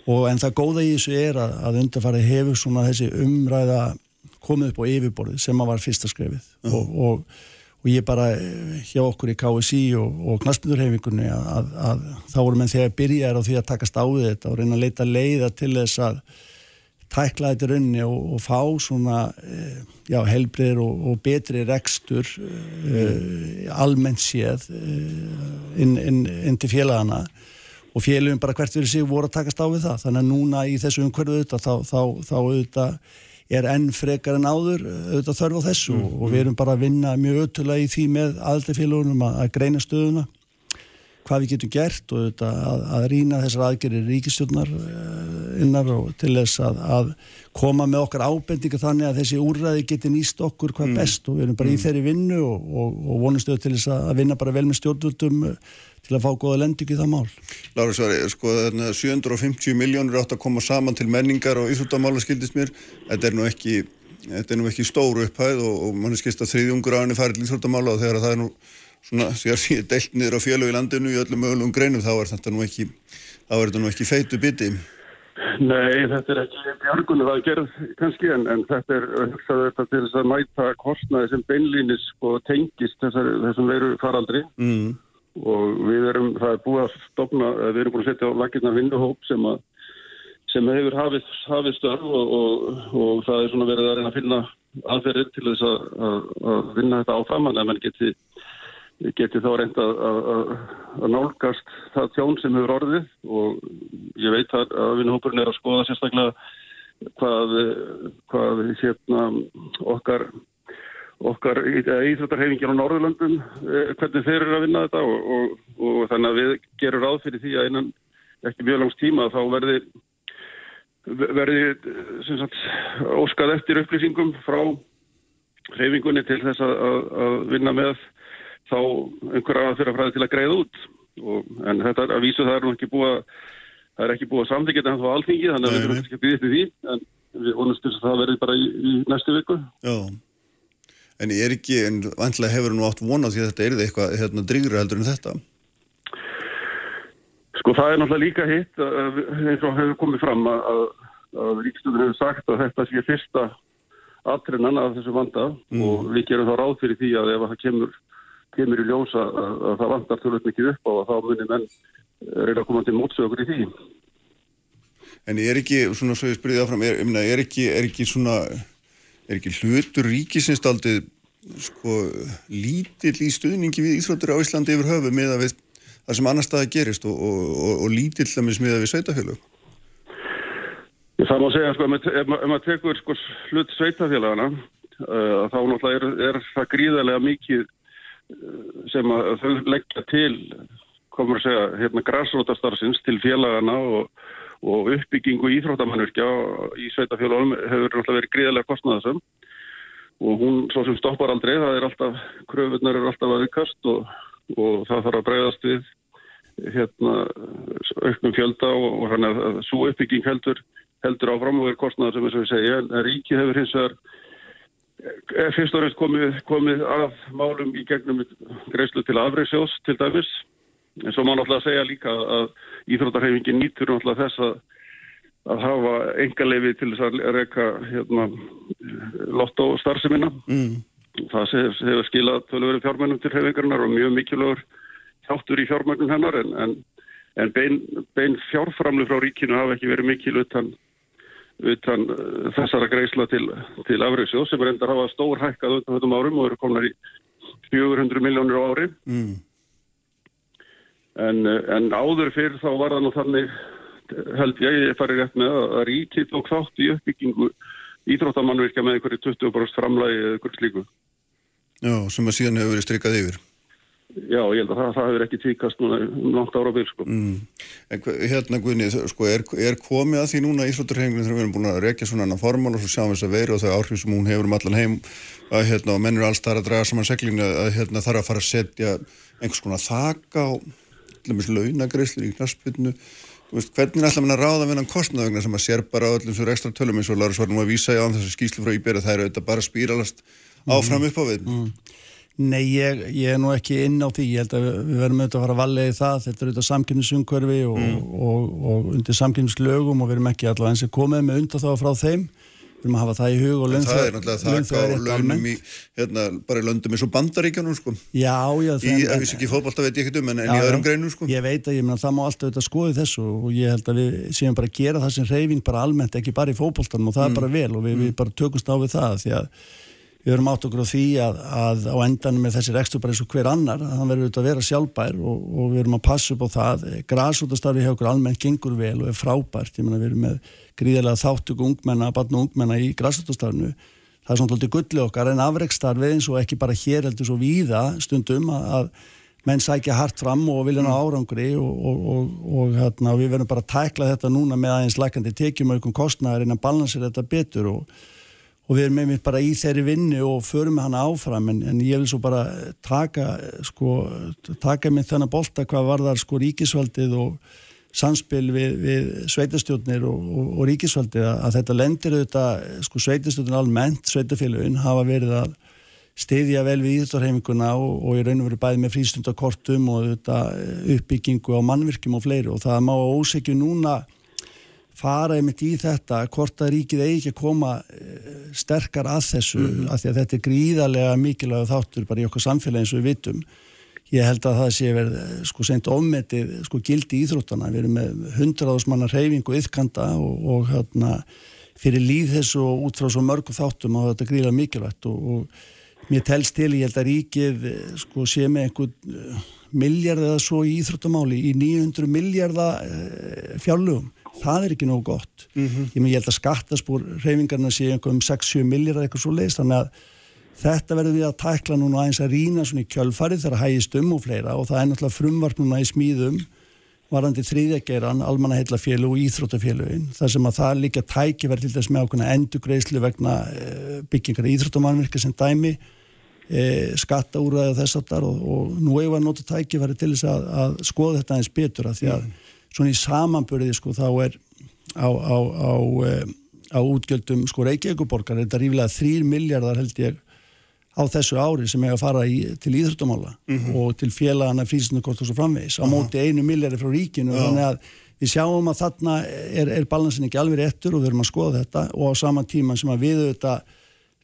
og en það góða í þessu er að, að undarfarið hefur svona þessi umræða komið upp á yfirborðið sem að var fyrsta skrefið. Og, og, og ég bara eh, hjá okkur í KSI og, og knastmyndurhefingunni að, að, að þá voru menn þegar byrjaðir á því að takast á þetta og reyna að leita leiða til þess að tækla þetta í rauninni og, og fá svona eh, já, helbriðir og, og betri rekstur eh, almennt séð eh, inn, inn, inn til félagana og félagum bara hvert fyrir sig voru að takast á við það. Þannig að núna í þessu umhverfu auðvitað þá, þá, þá auðvitað er enn frekar en áður auðvitað þörf á þessu og við erum bara að vinna mjög ötulega í því með aðaldafélagunum að, að greina stöðuna hvað við getum gert og þetta, að, að rýna þessar aðgerir ríkistjórnar innar og til þess að, að koma með okkar ábendinga þannig að þessi úrræði geti nýst okkur hvað best og við erum bara í þeirri vinnu og, og, og vonustuðu til þess að vinna bara vel með stjórnvöldum uh, til að fá góða lendingu í það mál. Lára Svari, sko, þarna 750 miljónur átt að koma saman til menningar og íþróttamála skildist mér. Þetta er nú ekki, þetta er nú ekki stóru upphæð og, og mann er skist að þriðjungur á henni farið til íþróttamála og þegar það er nú svona, þegar því er deilt niður á félög í landinu í öllum mögulegum greinum þá er þetta nú ekki, þá er þetta nú ekki feitu biti. Nei, þetta er ekki björgunni það gerð kannski en, en þetta er hugsaður þetta til þess að mæta kostnaði sem beinlýnis og tengist þessar, þessum veru faraldri Mm. Og við erum, það er búið að stopna, við erum búin að setja á lakirna vinnuhóp sem að sem hefur hafið, hafið störf og, og, og það er svona verið að reyna að finna aðferðir til þess að, að, að vinna þetta áfram en að mann geti, geti þá reynd að, að, nálgast það tjón sem hefur orðið. Og ég veit að vinnuhópurinn er að skoða sérstaklega hvað, hvað hérna, okkar okkar íþróttarhefingin á Norðurlöndum eh, hvernig þeir eru að vinna þetta og, og, og þannig að við gerum ráð fyrir því að innan ekki mjög langs tíma þá verði verði sem sagt, óskað eftir upplýsingum frá hefingunni til þess að, að, að vinna með þá einhverja aðfyrrafræði til að greiða út og, en þetta að vísu það er nú ekki búið að það er ekki búið að samþykja þetta ennþá alþingi þannig að við nei. ekki að býða eftir því en við vonumst til þess að það verði bara í, í næstu viku Já. En ég er ekki, en vantlega hefur nú átt vona því að þetta er eitthvað hérna, drýgra heldur en þetta. Sko það er náttúrulega líka hitt eins og hefur komið fram að, að, ríkstjóðin hefur sagt að þetta sé fyrsta aðtrennan af þessu vanda og við gerum þá ráð fyrir því að ef það kemur, kemur í ljós að, að, að það vandar tölvöld mikið upp á að þá munir menn eh, reyna að koma til mótsögur í því. En er ekki, svona svo ég spyrði áfram, er, er, ekki, er ekki svona, er ekki hlutur ríkisins aldrei sko lítill í stuðningi við Íþróttur á Íslandi yfir höfu með að við það sem annar staða gerist og, og, og, og lítill að með við sveitafélög? Það má segja, sko, ef maður tekur sko, hlut sveitafélagana uh, þá náttúrulega er, er það gríðarlega mikið uh, sem að þau leggja til, komur að segja, hérna græsrótastarfsins til félagana og, og uppbyggingu íþróttamannurkja í sveitafélagum hefur náttúrulega verið gríðarlega kostnaðasum og hún svo sem stoppar aldrei, það er alltaf, kröfunar eru alltaf aðvikast og, og það þarf að breyðast við hérna auknum fjölda og, og hann að, að svo uppbygging heldur heldur áfram og er kostnæðar sem við segja en ríkið hefur hins vegar er fyrst og reynst komið, komið af málum í gegnum greiðslu til afreysjós til dæmis en svo má náttúrulega segja líka að Íþróttarhefingin nýtur náttúrulega þess að að hafa engaleifi til þess að reyka hérna, lotto starfseminna mm. það hefur skilað tölurverið fjármennum til hefingarinnar og mjög mikilvægur hjáttur í fjármennum hennar en, en, en bein, bein fjárframlu frá ríkinu hafa ekki verið mikil utan utan uh, þessara greiðsla til, til Afriksjóð sem er enda að hafa stór hækkað undan þetta árum og eru konar í 400 miljónir á ári mm. En, uh, en áður fyrir þá var það nú þannig held ég, ég farið rétt með að ríkið tók þátt í uppbyggingu íþróttamannvirkja með einhverju 20% framlægi eða einhverju slíku Já, sem að síðan hefur verið strykað yfir Já, ég held að það, það hefur ekki tíkast núna um langt ára byrj, sko. Mm. En hérna, Guðni, sko, er, er komið að því núna Ísluturhenginu þegar við erum búin að rekja svona annan formál og svo sjáum við þess að veru og það áhrif sem hún hefur um allan heim að hérna, og menn eru alls þar að draga saman seglinu að hérna þarf að fara að setja einhvers konar þaka á launagreyslir í knaspinu hvernig ætla mann að ráða við hann kostnaðugna sem að sér bara öllum svo ekstra tölum eins og Lára Svarnum að vísa í án þessu skýslu frá Íbera það eru auðvitað bara spíralast áfram upp á við. Mm. Nei, ég, ég er nú ekki inn á því, ég held að við verðum auðvitað að fara að vallega í það, þetta er auðvitað samkynningsumkörfi og, mm. og, og, og undir samkynningslögum og við erum ekki allavega eins og komið með undan þá frá þeim, við erum að hafa það í hug og lönnþjóð. Það er náttúrulega það á lönnum í, hérna, bara í löndum eins og bandaríkjanum, sko. Já, já. Í, við séum ekki fótballta veit ég ekkert um, en, já, en í öðrum greinum, sko. Ég veit að ég menna það má alltaf auðvitað skoði þessu og ég held að við séum bara að gera það sem reyfing bara almennt, ekki bara í fótballtanum og það mm. er bara vel og við, mm. við bara tökumst á við það því að við höfum átt okkur á því að, að á endanum með þessi rekstur bara eins og hver annar að hann verður auðvitað að vera sjálfbær og, og við höfum að passa upp á það. Græsútastarfi hjá okkur almennt gengur vel og er frábært, ég menna við erum með gríðarlega þáttuk ungmenna, barn og ungmenna í græsútastarfinu, það er svona tóltið gulli okkar en afreikstarfið eins og ekki bara hér heldur svo víða stundum að, að menn sækja hart fram og vilja ná árangri og, og, og hérna, við verðum bara að tækla þetta núna með aðeins lækandi tekjum og við erum einmitt bara í þeirri vinnu og förum hana áfram en, en ég vil svo bara taka sko, taka með þennan bolta hvað var þar sko ríkisvaldið og samspil við, við sveitastjórnir og, og, og ríkisvaldið. Að þetta lendir auðvitað sko sveitastjórnir almennt, sveitafélagin hafa verið að stiðja vel við íþjóttarheiminguna og, og ég raun og verið bæði með frístundakortum og auðvitað uppbyggingu á mannvirkjum og fleiri. Og það má ósegju núna fara einmitt í þetta hvort að ríkið eigi ekki að koma eh, sterkar að þessu mm -hmm. af því að þetta er gríðarlega mikilvæg þáttur bara í okkur samfélagi eins og við vitum. Ég held að það sé verið eh, sko sent ofmetið sko gildi íþróttana við erum með hundraðusmannar reyfingu yfkanda og, og hérna fyrir líð þessu og út frá svo mörgum þáttum og þetta gríðarlega mikilvægt og, og mér telst til ég held að ríkið eh, sko sé með einhvern miljard eða svo í íþróttamáli í 900 miljardar fjárlugum það er ekki nógu gott. Mm -hmm. ég, með, ég held að skattaspúr reyfingarna sé um 6-7 millir eitthvað svo leiðist þannig að þetta verður við að tækla núna aðeins að rína svona í kjölfarið þegar hægist um og fleira. Og það er náttúrulega frumvart núna í smíðum varandi þrýðjageran, almannaheillafélu og íþróttafélugin þar sem að það líka tæki verður til þess með ákveðna endugreislu vegna eh, byggingar íþróttamannvirkja sem dæmi e, skatta úrraðið þess aftar og, og nú hefur við að nota tæki verður til þess að, að skoða þetta eins betur að því að mm svona í samanbörði sko þá er á, á, á, eh, á útgjöldum sko Reykjavíkuborgar þetta er rífilega þrýr miljardar held ég á þessu ári sem er að fara í, til íþróttamála mm -hmm. og til félagana frísnukort og svo framvegis á -huh. móti einu miljardi frá ríkinu -huh. þannig að við sjáum að þarna er, er balansin ekki alveg réttur og við erum að skoða þetta og á sama tíma sem að við auðvitað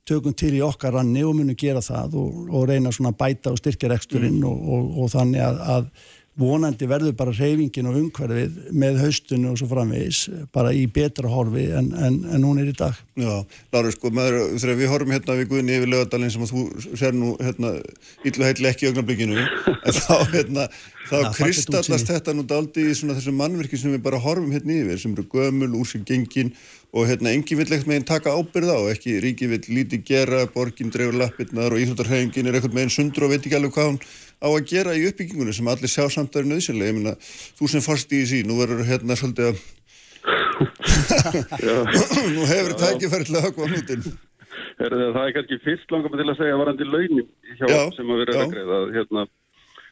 tökum til í okkar ranni og munum gera það og, og reyna svona að bæta og styrkja reksturinn og, og, og þannig að, að vonandi verður bara reyfingin og umhverfið með haustunni og svo framvegis bara í betra horfi en, en, en hún er í dag. Já, Láru, sko, maður, þegar við horfum hérna við Guðni yfir lögadalinn sem að þú ser nú hérna, illu heitli ekki í augnablikinu *laughs* en þá, hérna, þá kristallast þetta nú daldi í svona þessum mannverki sem við bara horfum hérna yfir sem eru gömul, úr sig gengin og hérna engi vill ekkert meginn taka ábyrð á ekki ríki vill lítið gera, borgin dreifur lappirnar og íþróttarhefingin er ekkert meginn sundur og veit ekki alveg hvað hún á að gera í uppbyggingunni sem allir sjá samt að er nöðsynlega, ég meina, þú sem fórst í því, nú verður hérna svolítið að *laughs* nú hefur tækifæri til að höggva hnútinn Herðu, það er kannski fyrst langar mig til að segja varandi launin hjá, Já, sem að vera að greiða að, hérna,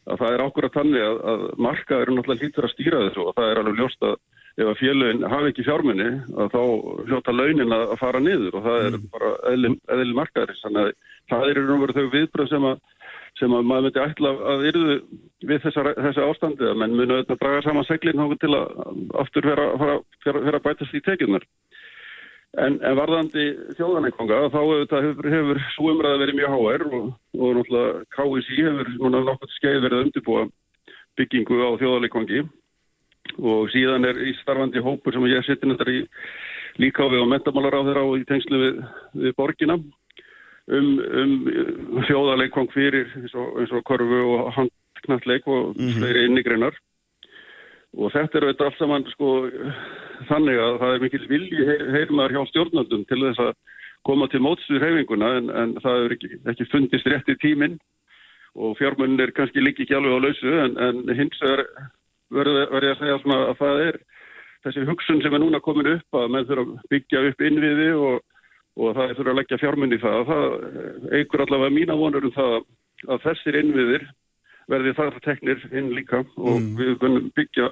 að það er ákvörða tannig að, að markaður náttúrulega hlýtur að stýra þessu og það er alveg ljóst að ef að félögin hafi ekki fjármunni að þá hljóta launin að, að fara niður og það er bara eðli, eðli markaður þannig að það er og veru þau viðbröð sem að sem að maður myndi ætla að yrðu við þessa, þessa ástandi að menn munu auðvitað draga saman seglinn þá til að aftur vera, að bætast í tekjunar En, en varðandi þjóðanækonga þá auðvitað hefur, hefur svo umræða verið mjög HR og, og náttúrulega KSI hefur núna nokkuð skeið verið að undirbúa byggingu á þjóðanækongi og síðan er í starfandi hópur sem ég sittin þetta í líka á við og mentamálar á þeirra og í tengslu við, við borgina um, um þjóðanækong fyrir eins og, eins og korfu og handknalleik og fleiri innigreinar og þetta er auðvitað allt saman sko þannig að það er mikil vilji heyrmaður hjá stjórnaldum til þess að koma til mótstuður heifinguna en, en það er ekki, ekki fundist rétti tíminn. Og fjármunn er kannski líki ekki alveg á lausu en, en hins vegar verður verð ég að segja að það er þessi hugsun sem er núna komin upp að menn þurfa að byggja upp innviði og, og það þurfa að leggja fjármunn í það. Það eigur allavega mína vonur um það að þessir innviðir verði þar teknir inn líka og við vunum byggja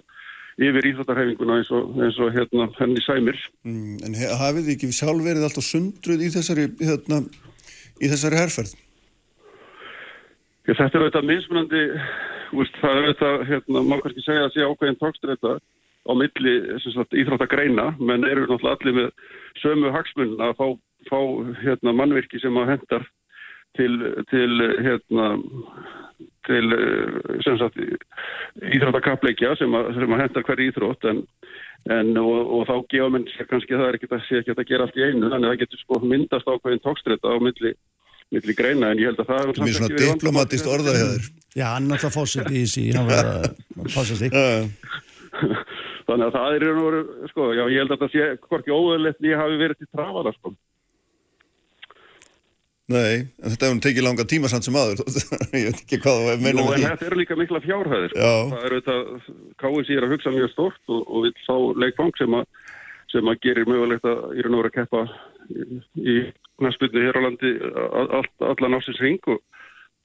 yfir íþróttarhefinguna eins og, eins og hérna, henni sæmir. Mm, en hafið þið ekki sjálf verið alltaf sundruð í þessari, hérna, í þessari herferð? Ég, þetta er auðvitað mismunandi, úst, það er auðvitað, hérna, má kannski segja að sé ákveðin tókstur þetta á milli sagt, íþróttagreina, menn eru náttúrulega allir með sömu hagsmun að fá, fá hérna, mannvirki sem að hendar til, til hérna, til eh, sem sagt, íþróttakappleikja sem að, að hendar hverju íþrótt en, en og, og þá gefa menn sér kannski að það er ekki að, sé ekki að gera allt í einu þannig að það getur sko myndast ákveðin tókstretta á milli, milli greina en ég held að það er samt svona diplomatist vandamál. orðað hjá þér. Já, hann er náttúrulega fórsett í þessi, hann var að passa sig. Já, Þannig að það er í raun og veru, sko, já, ég held að það sé hvorki óðurlegt nýja hafi verið til trafala, sko. Nei, en þetta hefur tekið langa tíma samt sem aður. *laughs* ég veit ekki hvað það meina en með því. þetta eru líka mikla fjárhæðir, sko. Já. Það er auðvitað, KSI er að hugsa mjög stort og, og vil fá leikfang sem að, sem að gerir mögulegt að í raun og veru að keppa í, í næstbyrnu hér á landi all, all, allan ásins ring og,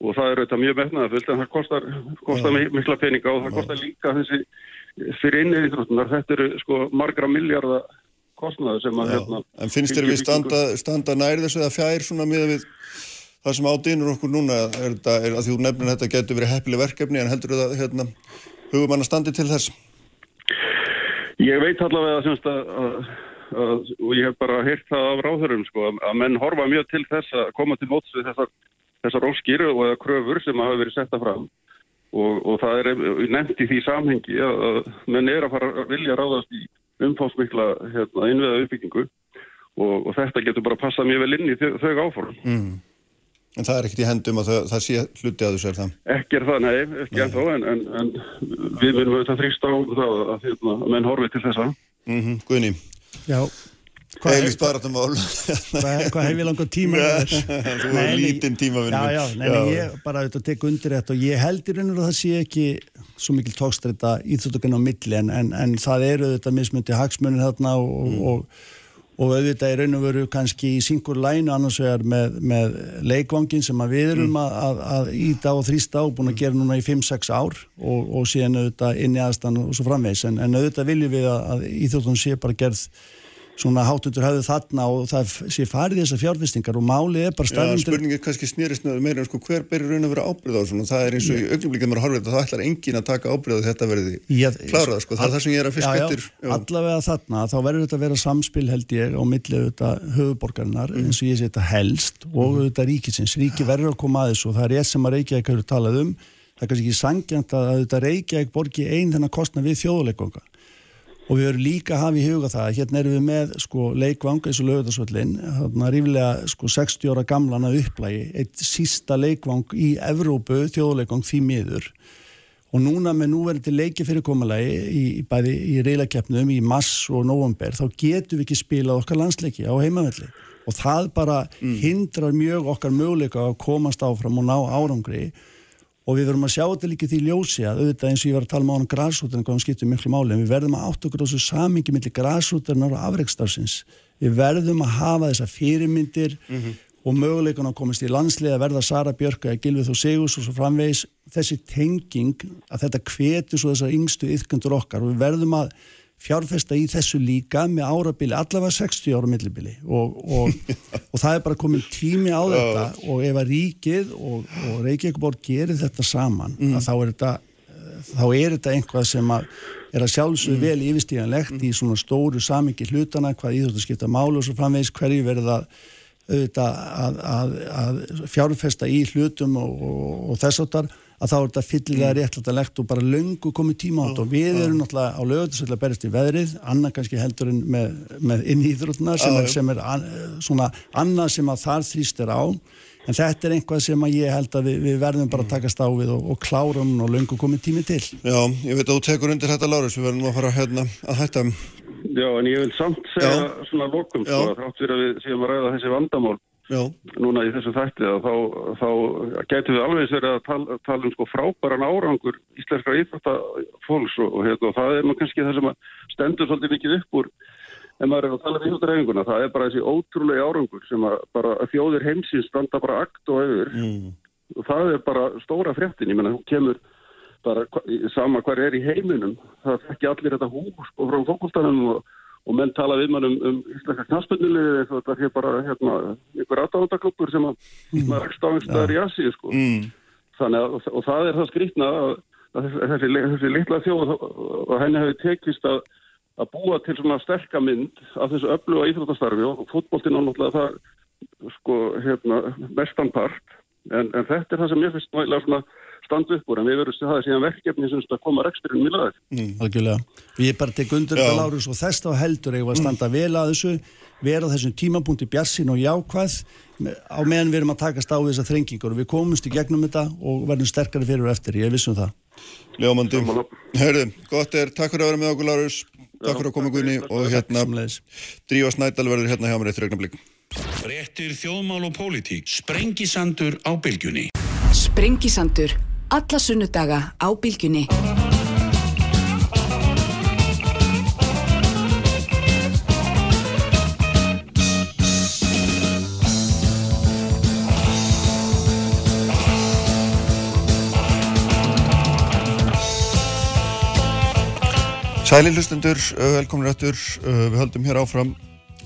og það er auðvitað mjög metnaðafullt en það kostar, kostar mi- mikla peninga og það kostar líka þessi fyrir innið. Þetta eru sko margra miljardar kostnaður sem að hérna, En finnst þér við standa, standa nær þessu eða fjær svona miða við það sem ádýnur okkur núna? Er þetta, er, að því þú nefnir þetta getur verið heppileg verkefni en heldur það, hérna, hugum hann að standi til þess? Ég veit allavega semst að, að, að og ég hef bara heyrt það af ráðurum sko, að, menn horfa mjög til þess að koma til móts við þessar, þessar óskir og eða kröfur sem hafa verið setta fram og, og það er nefnt í því samhengi að, að menn er að fara að vilja ráðast í umfásmikla hérna, innviða uppbyggingu og, og þetta getur bara passað mjög vel inn í þau, þau áform. Mm. En það er ekkert í hendum að það, það sé hluti að þessu er það. Ekki er það, nei, ekki ennþá en, en, en við munum auðvitað þrýst á það að, að, hérna, að menn horfi til þessa. Mm Guðni, Já, barátumál. hvað, hvað hef ég langar tíma með þess? *laughs* Þú er lítinn tíma við Já, já, nei, nei, ég bara auðvitað tek undir þetta og ég held í raun og veru að það sé ekki svo mikil tókstreita íþjóttökun á milli en, en, en það eru auðvitað mismundi hagsmunir þarna og, Mm. og, og auðvitað í raun og veru kannski í syngur lænu annars vegar með, með leikvangin sem við erum Mm. að, að, að íta og þrýsta og búin að gera núna í 5-6 ár og, og síðan auðvitað inn í aðstan og svo framvegs en, en auðvitað viljum við að, að íþjóttun sé bara gerð svona hátundur hafðu þarna og það sé farið þessar fjárfestingar og málið er bara Já, staðnundir spurningin kannski snýrist með meira en sko hver beri raun að vera ábyrð á svona, það er eins og í augnumlíkjum að horfa þetta, það ætlar engin að taka ábyrð að þetta verði Já, klárað, sko, það er það sem ég er að fiska já, já, eftir. Já. allavega þarna, þá verður þetta að vera samspil held ég á milli auðvitað höfuborgarinnar Mm. eins og ég sé þetta helst og auðvitað ríkisins, ríki verður að koma að þessu og það er ég sem að Reykjavík hefur talað um það er kannski ekki sangjant að auðvitað Reykjavík borgi einn þennan kostna við þjóðuleikvanga og við verðum líka að hafa í huga það hérna erum við með sko leikvang eins og lögutarsvöllin, þarna rífilega sko 60 ára gamlan að upplægi eitt sísta leikvang í Evrópu þjóðuleikvang því miður. Og núna með núverandi leiki fyrirkommalagi í, bæði í reylakeppnum í mass og november þá getum við ekki spilað okkar landsleiki á heimavelli. Og það bara hindrar mjög okkar möguleika að komast áfram og ná árangri. og við verðum að sjá þetta líka því ljósi að auðvitað eins og ég var að tala um á hann græsúturinn hvað hann skiptir miklu máli en við verðum að átt okkur á þessu samingi millir græsúturinnar og afreikstarfsins við verðum að hafa þessa fyrirmyndir og möguleikun að komast í landslega verða Sara Björk eða Gilvið og Sigurs og svo framvegis. Þessi tenging að þetta hvetur svo þessar yngstu yfkundur okkar og við verðum að fjárfesta í þessu líka með árabili, allavega 60 ára millibili. Og, og, *laughs* og það er bara komin tími á þetta og ef að ríkið og, og Reykjavíkborg gerir þetta saman að þá er þetta þá er þetta einhvað sem að er að sjálfsögðu vel yfirstíðanlegt í svona stóru samingi hlutana, hvað íþjótt að skipta málu og svo framvegis hverju verið að auðvitað að, að, að fjárfesta í hlutum og, og, og þess áttar að þá er þetta fyllilega réttlættalegt og bara löngu komið tíma á þetta. Og við erum náttúrulega á lögutislega berist í veðrið, annað kannski heldur en með, með inn í íþrótuna sem er, sem er an, svona annað sem að þar þrýst er á. En þetta er einhvað sem að ég held að við, við verðum bara að takast á við og, og klárum og löngu komið tími til. Já, ég veit að þú tekur undir þetta Lárus, við verðum að fara hérna að hætta. Já, en ég vil samt segja Já. svona lokum, sko, fyrir að við séum að ræða þessi vandamál Já, núna í þessu þætti þá, þá gætum við alveg verið að tala, tala um sko frábæran árangur íslenskra íþróttafólks og, og, hérna, og það er nú kannski það sem stendur svolítið mikið upp úr en maður er að tala um íþróttareifinguna, það er bara þessi ótrúlega árangur sem að bara að þjóðir heimsins standa bara akt og auður. Mm. og það er bara stóra fréttin, ég menna hún kemur bara sama hver er í heiminum. Það þekki allir þetta hús og frá fókvöldanum og, og menn tala við mann um, um íslenska knastbundinliði eða þetta er bara hérna, einhver aðdáðandaklubur sem að maður rekst á einhverstaðar í Asíu sko. Mm. Að, og, og það er það skrýtna að, að þessi, þessi, litla þjóð og henni hefur tekist að, að búa til svona sterka mynd af þessu öfluga íþróttastarfi og fútboltinn á náttúrulega það sko, hérna, mestan part en, en þetta er það sem ég finnst nægilega svona standa upp úr en við verðum að það er síðan verkefni sem að koma reksturinn í. Algjörlega. Og ég bara tek undir Já. þetta Lárus og þess þá heldur við að standa vel að þessu, vera á þessum tímapunkti bjassin og jákvæð á meðan við erum að takast á við þessar þrengingur og við komumst í gegnum þetta og verðum sterkari fyrir og eftir, ég er viss um það. Ljómandi. Herðu, gott er, takk fyrir að vera með okkur Lárus, takk fyrir að koma Guðni og hérna. Drífa Snædal verður hérna hjá mér eitt regnablík. Fréttir þjóðmál og pólitík. Sprengisandur á bylgjunni. Sprengisandur. Alla sunnudaga á bylgjunni. Sæli hlustendur, velkomin rættur, uh, við höldum hér áfram,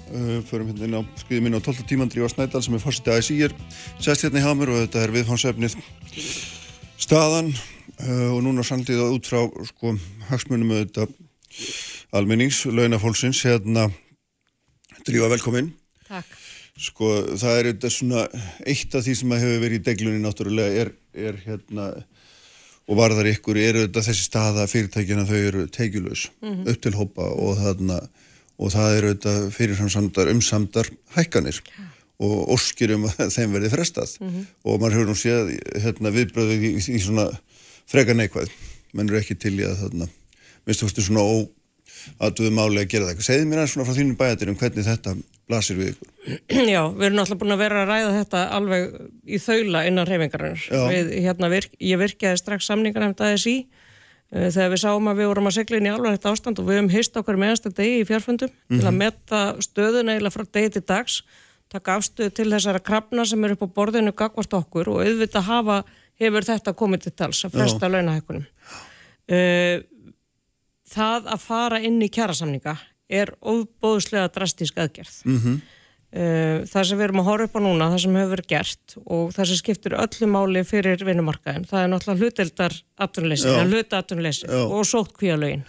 uh, förum hérna inn á skriðum inn á 12. tíman Drífa Snædal sem er fórsetið ASI-er, sest hérna hjá mér og þetta er viðfánsefnið staðan uh, og núna sannlið út frá sko hagsmunum auðvitað almennings, launafólksins, hérna Drífa velkomin. Takk. Sko það er þetta svona eitt af því sem að hefur verið í deglunni náttúrulega er, er hérna og varðar ykkur eru þetta þessi staða fyrirtækina þau eru teikjulegs upp til hópa og þarna og það eru þetta fyrirframsamdar umsamdar hækkanir og óskir um að *laughs* þeim verði frestað og maður hefur nú séð hérna, viðbröðu í, í svona freka neikvæð menn eru ekki til í að þarna minnst þú veist svona ó aðduðu máli að gera það. Segðu mér aðeins svona frá þínum bæjatir um hvernig þetta blasir við ykkur. *clears throat* Já, við erum náttúrulega búin að vera að ræða þetta alveg í þaula innan reyfingarinn. Hérna, virk, ég virkaði strax samningar hefndi aðeins í þegar við sáum að við vorum að segla inn í alveg þetta ástand og við höfum hist okkar meðanstu degi í fjárfundum til að metta stöðuna eða frá degi til dags, taka afstöðu til þessara krafna sem eru upp á borðinu gagvart okkur og auðvitað hafa, hefur þetta komið til tals að fresta launahækkunum. Uh, það að fara inn í kjærasamninga er óbóðslega drastísk aðgerð. Mhm. Uh, það sem við erum að horfa upp á núna, það sem hefur verið gert og það sem skiptir öllu máli fyrir vinnumarkaðin, það er náttúrulega hlutildar atvinnuleysi, Já. eða hluta atvinnuleysi Já. og sótt kvíalögin.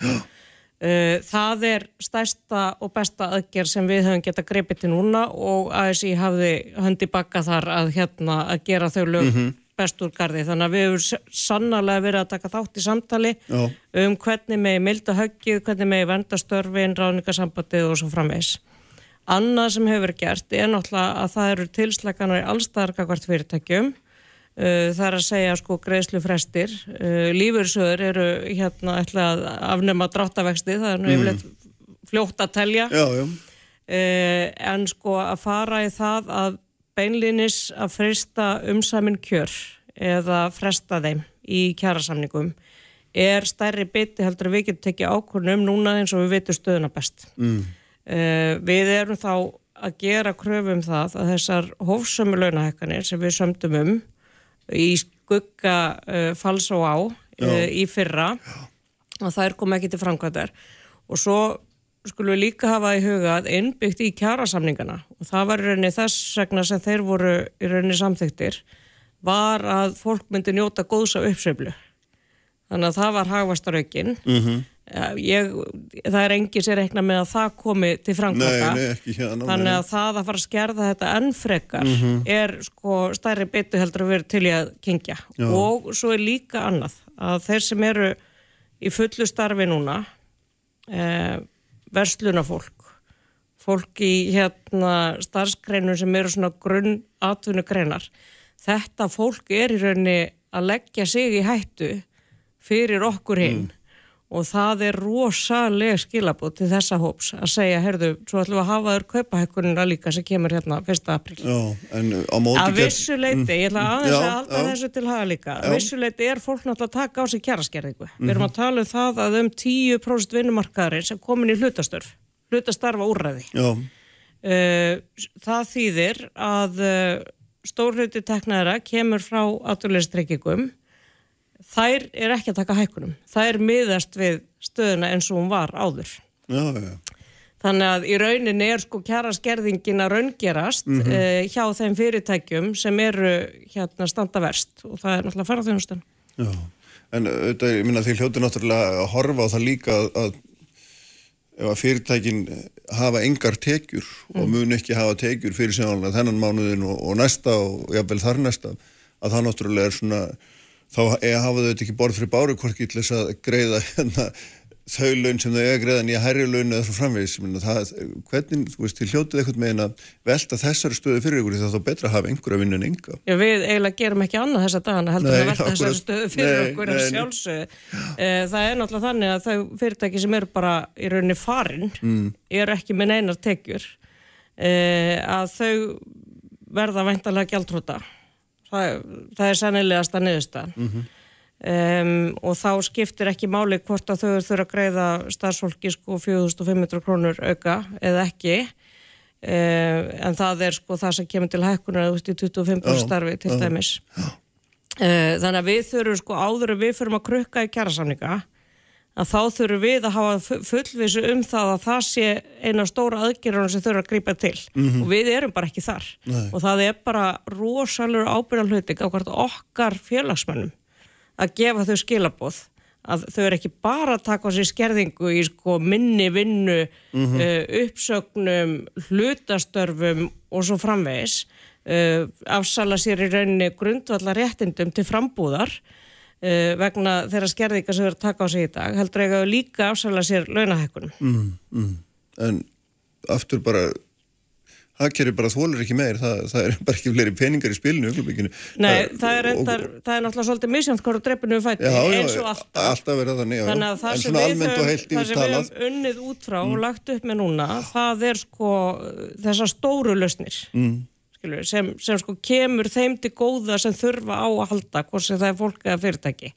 Uh, það er stærsta og besta aðgerð sem við höfum geta greipið til núna og ASI hafði höndi bakka þar að, hérna, að gera þau lög Mhm. best úr gardi. Þannig að við hefur sannarlega verið að taka þátt í samtali Já. um hvernig megi milda höggið, hvernig megi venda störfin, ráningasambandið og svo framvegs. Annað sem hefur gert er náttúrulega að það eru tilslakanar í allstarkakvart fyrirtækjum. Uh, það er að segja sko greiðslu frestir. Uh, lífursöður eru hérna ætla að afnema dráttavexti, það er nú yfirleitt fljótt að telja. Já, já. Uh, en sko að fara í það að beinlinis að frista umsamin kjör eða fresta þeim í kjærasamningum er stærri biti heldur við getum tekið ákvörnum núna eins og við veitum stöðuna best. Mm. Við erum þá að gera kröfu um það að þessar hófsömu launahekkanir sem við sömdum um í skugga uh, fals og á uh, í fyrra og það er komið ekki til framkvæmdar. Og svo skulum við líka hafa í huga að innbyggt í kjærasamningana og það var í rauninni þess vegna sem þeir voru í rauninni samþyktir var að fólk myndi njóta góðs af uppsveiflu. Þannig að það var hagvastaraukin mm ég, það er engi sem reikna með að það komi til framkvæmda hérna. þannig að það að fara að skerða þetta enn frekar er sko stærri byttu heldur að vera til í að kingja og svo er líka annað að þeir sem eru í fullu starfi núna eh, verslunafólk fólk í hérna starfsgreinum sem eru svona grunn atvinnugreinar þetta fólk er í rauninni að leggja sig í hættu fyrir okkur hinn og það er rosalega skilabóð til þessa hóps að segja, herðu, svo ætlum við að hafa þér kaupahekkunina líka sem kemur hérna 1. apríl. Já, en á móti Að vissu leiti, ég ætla aðeins Já, að halda já. þessu til haga líka, að vissu leiti er fólk náttúrulega að taka á sig kjæraskerðingu. Við erum að tala um það að um 10% vinnumarkaðarinn sem komin í hlutastörf, hlutastarfa úrræði. Já, Uh, það þýðir að uh, stórhluti teknaðara kemur frá átturleistreikingum þær er ekki að taka hækkunum. Þær miðast við stöðuna eins og hún var áður. Já, já. þannig að í rauninni er sko kjara skerðingin að raungerast Mhm. uh, hjá þeim fyrirtækjum sem eru hérna standa verst og það er náttúrulega ferðarþjónustan Já, en auðvitað, ég minna því hljóti náttúrulega að horfa á það líka að, ef að fyrirtækin hafa engar tekjur og mun ekki hafa tekjur fyrir sjónalina þennan mánuðin og, og næsta og jafnvel þar næsta að það náttúrulega er svona þá er, hafa þau ekki borð fyrir báru hvorki til þess að greiða hérna, þau laun sem þau eiga að greiða nýja herri laun eða svo framvegis það, hvernig, þú veist, þið hljótið eitthvað með að velta þessari stöðu fyrir ykkur það er þá betra að hafa einhverja vinnu en enga Já, við eiginlega gerum ekki annað þessa dagana heldur en að velta þessari stöðu fyrir Nei, að nei. sjálfsögðu. Eh, Það er náttúrulega þannig að þau fyrirtæki sem eru bara í rauninni farin mm. eru ekki með neinar tekjur eh, að þau verða væntalega gjaldrúta. Það, það er sannilegast að niðurstaðan. Mhm. Um, og þá skiptir ekki máli hvort að þau þurfa að greiða starfsfólki sko 4500 krónur auka eða ekki uh, en það er sko það sem kemur til hækkunar veist í 25 Já, starfi til já. dæmis uh, þannig að við þurfum sko áður við fyrir að krukka í kjærasamninga að þá þurfum við að hafa fu- fullvissu um það að það sé eina stóra aðgerðunum sem þurfa að grípa til. Og við erum bara ekki þar. Nei. og það er bara rosalur ábyrðan hluti á hvert okkar félagsmönnum að gefa þau skilaboð. Að þau eru ekki bara að taka á sig skerðingu í sko minni vinnu uh, uppsögnum hlutastörfum og svo framvegis uh, afsala sér í rauninni grundvallar réttindum til frambúðar uh, vegna þeirra skerðinga sem eru að taka á sig í dag heldur eiga líka afsala sér launahekkunum mm, mm. en aftur bara hagkerri bara þólur ekki meir það, það er bara ekki fleiri peningar í spilinu augnablikinu. Nei, það er, endar, það er náttúrulega svolítið misjönd hvað dreipinu við já, eins og alltaf alltaf verða þannig, já. Þannig að það sem, við og höfum, það Mm. unnið út frá og lagt upp með núna, það er sko þessar stóru lausnir mm. Skilur, sem, sem sko kemur þeim til góða sem þurfa á að halda hvort sem það er fólk eða fyrirtæki.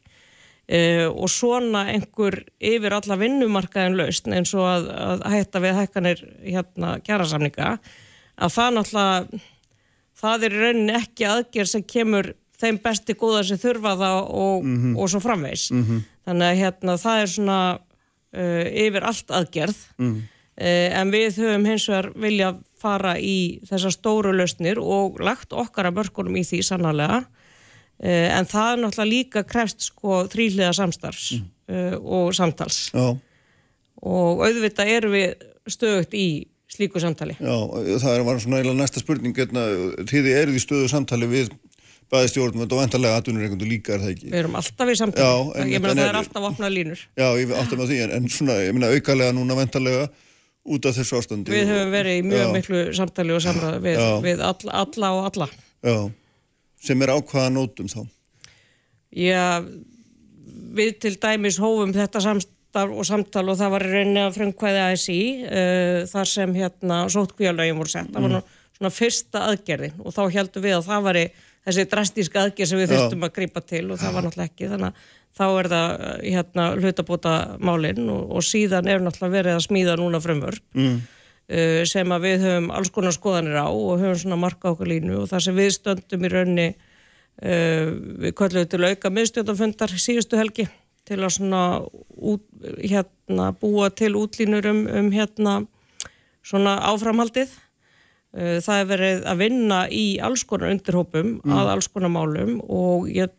Uh, og svona einhver yfir alla vinnumarkaðin lausn eins og að, að hætta við hækkanir hérna kjærasamninga að það náttúrulega það er rauninni ekki aðgerð sem kemur þeim besti góða sem þurfa það og, og svo framvegs þannig að hérna það er svona uh, yfir allt aðgerð. Mm. Eh, en við höfum hins vegar vilja fara í þessar stóru lausnir og lagt okkar að mörkunum í því sannarlega eh, en það er náttúrulega líka krefst sko þrýliða samstarfs mm. og samtals Já, og auðvitað erum við stöðugt í slíku samtali já, það var svona eiginlega næsta spurning hérna, þið eruð í stöðu samtali við bæði stjórnum og vendarlega atvinnureikundu líka er það ekki? Við erum alltaf í samtali, Já, en- ég meina það er- alltaf opnað línur. Já, ég áttum að því, en, en svona, ég meina aukalega núna vendarlega út af þessu ástandi. Við höfum verið í mjög Já, miklu samtali og samræði við, Já. við alla, alla og alla. Já, sem er ákvaða nótum þá. Já, við til dæmis hófum þetta samstarf og samtal og það var rauninni að frumkvæði ASI uh, þar sem hérna sótkvíalögin voru sett. Það var nú svona fyrsta aðgerðin og þá heldum við að það var þessi drastíska aðgerð sem við Já. þurftum að grípa til og það var náttúrulega ekki. Þannig að þá er það uh, hérna hlutabóta málinn og, og síðan er náttúrulega verið að smíða núna frumvörp. Mm. uh, sem að við höfum alls konar skoðanir á og höfum svona marka okkur línu og það sem við stöndum í raunni uh, við kvöldum til auka miðstjórnafundar síðustu helgi til að svona út, hérna, búa til útlínur um, um hérna svona áframhaldið uh, það er verið að vinna í alls konar undirhópum að alls konar málum og ég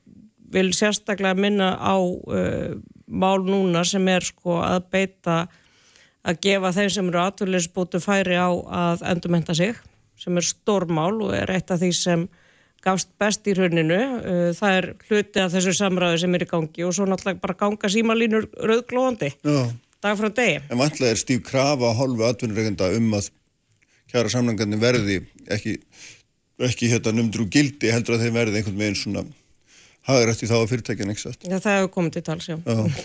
vil sérstaklega minna á uh, mál núna sem er sko að beita að gefa þeim sem eru aðvöldisbútu færi á að endurmenta sig sem er stórmál og er eitt af því sem gafst best í rauninu. Uh, Það er hluti af þessu samræðu sem er í gangi og svo náttúrulega bara ganga símalínur rauðglóðandi Já, dag frá degi. en vantlega er stíf krafa að hálfu atvinnureikenda um að kjara samlangarnir verði ekki, ekki hérna numdur úr gildi heldur að þeim verði einhvern veginn svona hagrætt í þá að fyrirtækjan ekki satt. Já, það hefur komið til tals, já. Já,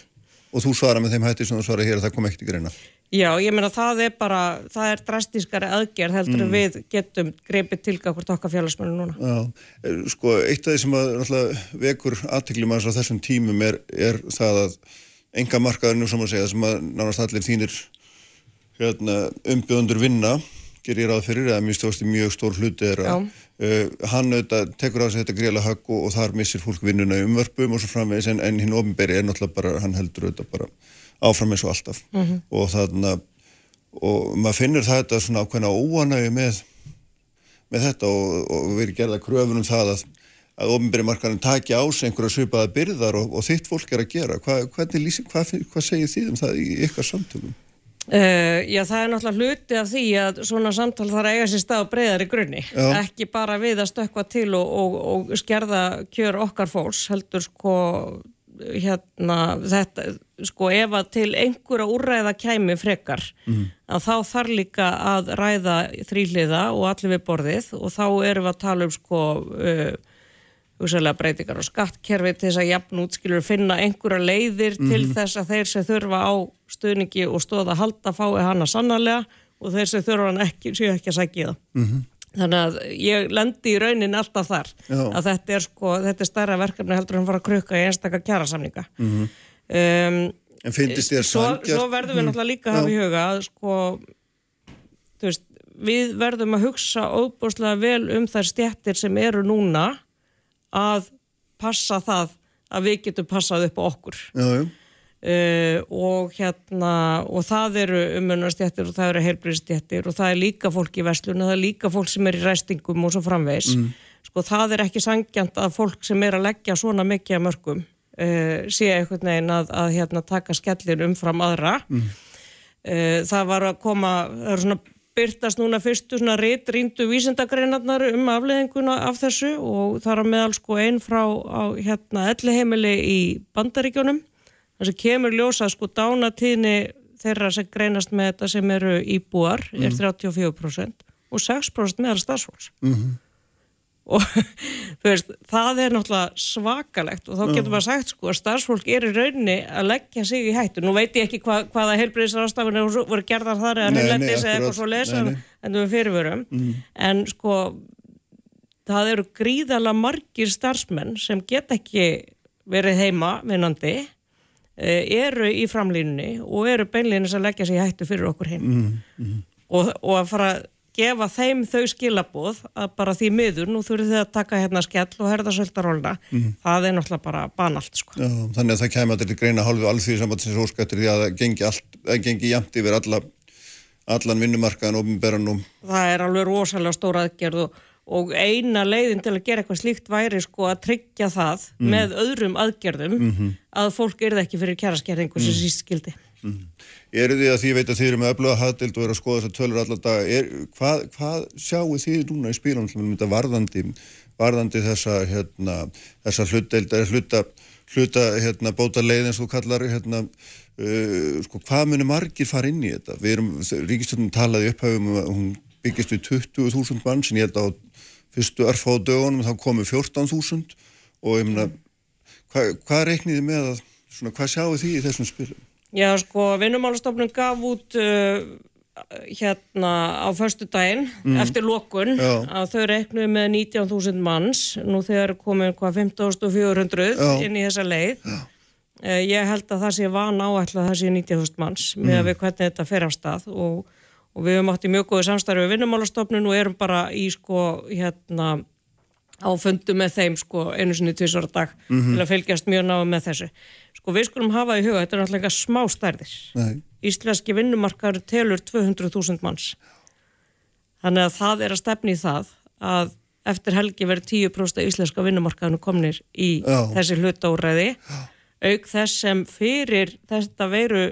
og þú svara með þeim hætti sem þú svara hér að það kom ekkert í greina. Já, ég meina það er bara, það er drastískari aðgerð heldur mm. við getum greipið tilgað hvort okkar félagsmönu núna. Já, er, sko, eitt af því sem að náttúrulega vekur aðteklum hans á þessum tímum er, er það að enga markaðinu, sem að segja, sem að nánast allir þínir hérna, umbjöðundur vinna, ger ég ráð fyrir, eða mjög stóðst í mjög stór hluti er að uh, hann auðvitað tekur á sig þetta gríla högg og, og þar missir fólk vinnuna í umvörpum og svo framvegis, en, en hinn ofinberi er náttúrulega bara, hann heldur auðvitað bara áfram eins og alltaf og þarna og maður finnur þetta svona ákveðna óanægi með með þetta og, og við erum gerða kröfun um það að, að ofinbæri markaðin taki á sig einhverja svipaða byrðar og, og þitt fólk er að gera. Hva, hvernig lýsing, hvað, hvað segir þið um það í ykkar samtökum? Uh, já, það er náttúrulega hluti af því að svona samtal þarf að eiga sér stað á breyðari grunni. Já. Ekki bara við að stökkva til og, og, og skerða kjör okkar fólks, heldur sko hérna þetta, sko ef að til einhverja úrræða kæmi frekar, að þá þarf líka að ræða þrýliða og allir við borðið og þá erum við að tala um sko uh, hugsaðlega breytingar á skattkerfi til þess að jafn útskilur finna einhverja leiðir til þess að þeir sem þurfa á stuðningi og stóða halda fái hana sannarlega og þeir sem þurfa hann ekki séu ekki að sækja það. -hmm. Þannig að ég lendi í raunin alltaf þar Já. að þetta er sko, þetta er stærra verkefni heldur en fara að krukka í einstakar kjærasamninga. Mm um, En finnst þér svo, sanngjarnt? svo verðum við náttúrulega líka að hafa í huga að sko þú veist, við verðum að hugsa óbúslega vel um þær stjættir sem eru núna að passa það að við getum passað upp á okkur. Uh, og hérna og það eru umönnarstjættir og það eru heilbriðstjættir og það er líka fólk í vestlun og það er líka fólk sem er í ræstingum og svo framvegs sko það er ekki sangjant að fólk sem er að leggja svona mikið að mörgum uh, sé einhvern veginn að, að hérna, taka skellin umfram aðra. Uh, það var að koma það eru svona byrtast núna fyrstu svona rétt ríndu vísindagreinarnar um afleðinguna af þessu og það er að meðal sko einn frá á, hérna elliheimili í bandaríkjónum þar sem kemur ljósa sko dánatíðni þeirra sem greinast með þetta sem eru íbúar er 34% og 6% meðal starfsfólks og þú veist, það er náttúrulega svakalegt og þá getur maður sagt sko að starfsfólk er í rauninni að leggja sig í hættu. Nú veit ég ekki hva, hvaða heilbreyðisrastafunni voru gerðar þar eða hreinlætis eða eitthvað svo lesa en við fyrirvörum. En sko það eru gríðala margir starfsmenn sem get ekki verið heima vinnandi eh, eru í framlínunni og eru beinlínis að leggja sig í hættu fyrir okkur heim og, og að fara að gefa þeim þau skilaboð að bara því miður, nú þurfið þið að taka hérna skell og herða söldarólna, það er náttúrulega bara banalt sko. já, þannig að það kemur allir til greina hálfu alþjóði sambandsins óskættir því að það gengi, allt, að gengi jæmt yfir alla, allan vinnumarkaðan ofnbæran og það er alveg rosalega stóra aðgerð og, og eina leiðin til að gera eitthvað slíkt væri sko að tryggja það með öðrum aðgerðum að fólk yrði ekki fyrir kjæraskerðingu sem síst skildi. Eru þið að því veit að þið eru með öfluga hatild og eru að skoða þessar tölur allar daga er, hvað, hvað sjáu þið núna í spílunum til að mynda varðandi varðandi þessa hérna, þessa hlutdeild eða hluta, hluta hérna, bóta leið eins og kallar hérna, uh, sko, hvað munir margir fara inn í þetta við erum, ríkistöndum talaði upphæfum að hún byggist við 20.000 mann sem ég held á fyrstu örfáðu dögunum þá komu 14.000 og ég meina hvað, hvað reikniði með að svona, hvað sjáu þið í þessum spilum? Já, sko, vinnumálastofnun gaf út uh, hérna á förstu daginn eftir lokun Já. að þau reiknuðu með 19.000 manns. Nú þegar komin hvað 15.400 Já. inn í þessa leið. Uh, ég held að það sé van áætla að það sé 90.000 manns með að við hvernig þetta fer af stað. Og, og við höfum átt í mjög góðu samstarfi við vinnumálastofnun og erum bara í sko hérna á fundu með þeim sko einu sinni tvisar á dag til að fylgjast mjög náðu með þessu. Sko við skulum hafa í huga, þetta er náttúrulega smá stærðir. Nei. Íslenski vinnumarkar telur 200.000 manns. Þannig að það er að stefni í það að eftir helgi verður 10% af íslenska vinnumarkaðinu komnir í Já. þessi hlutaúræði auk þess sem fyrir þetta veru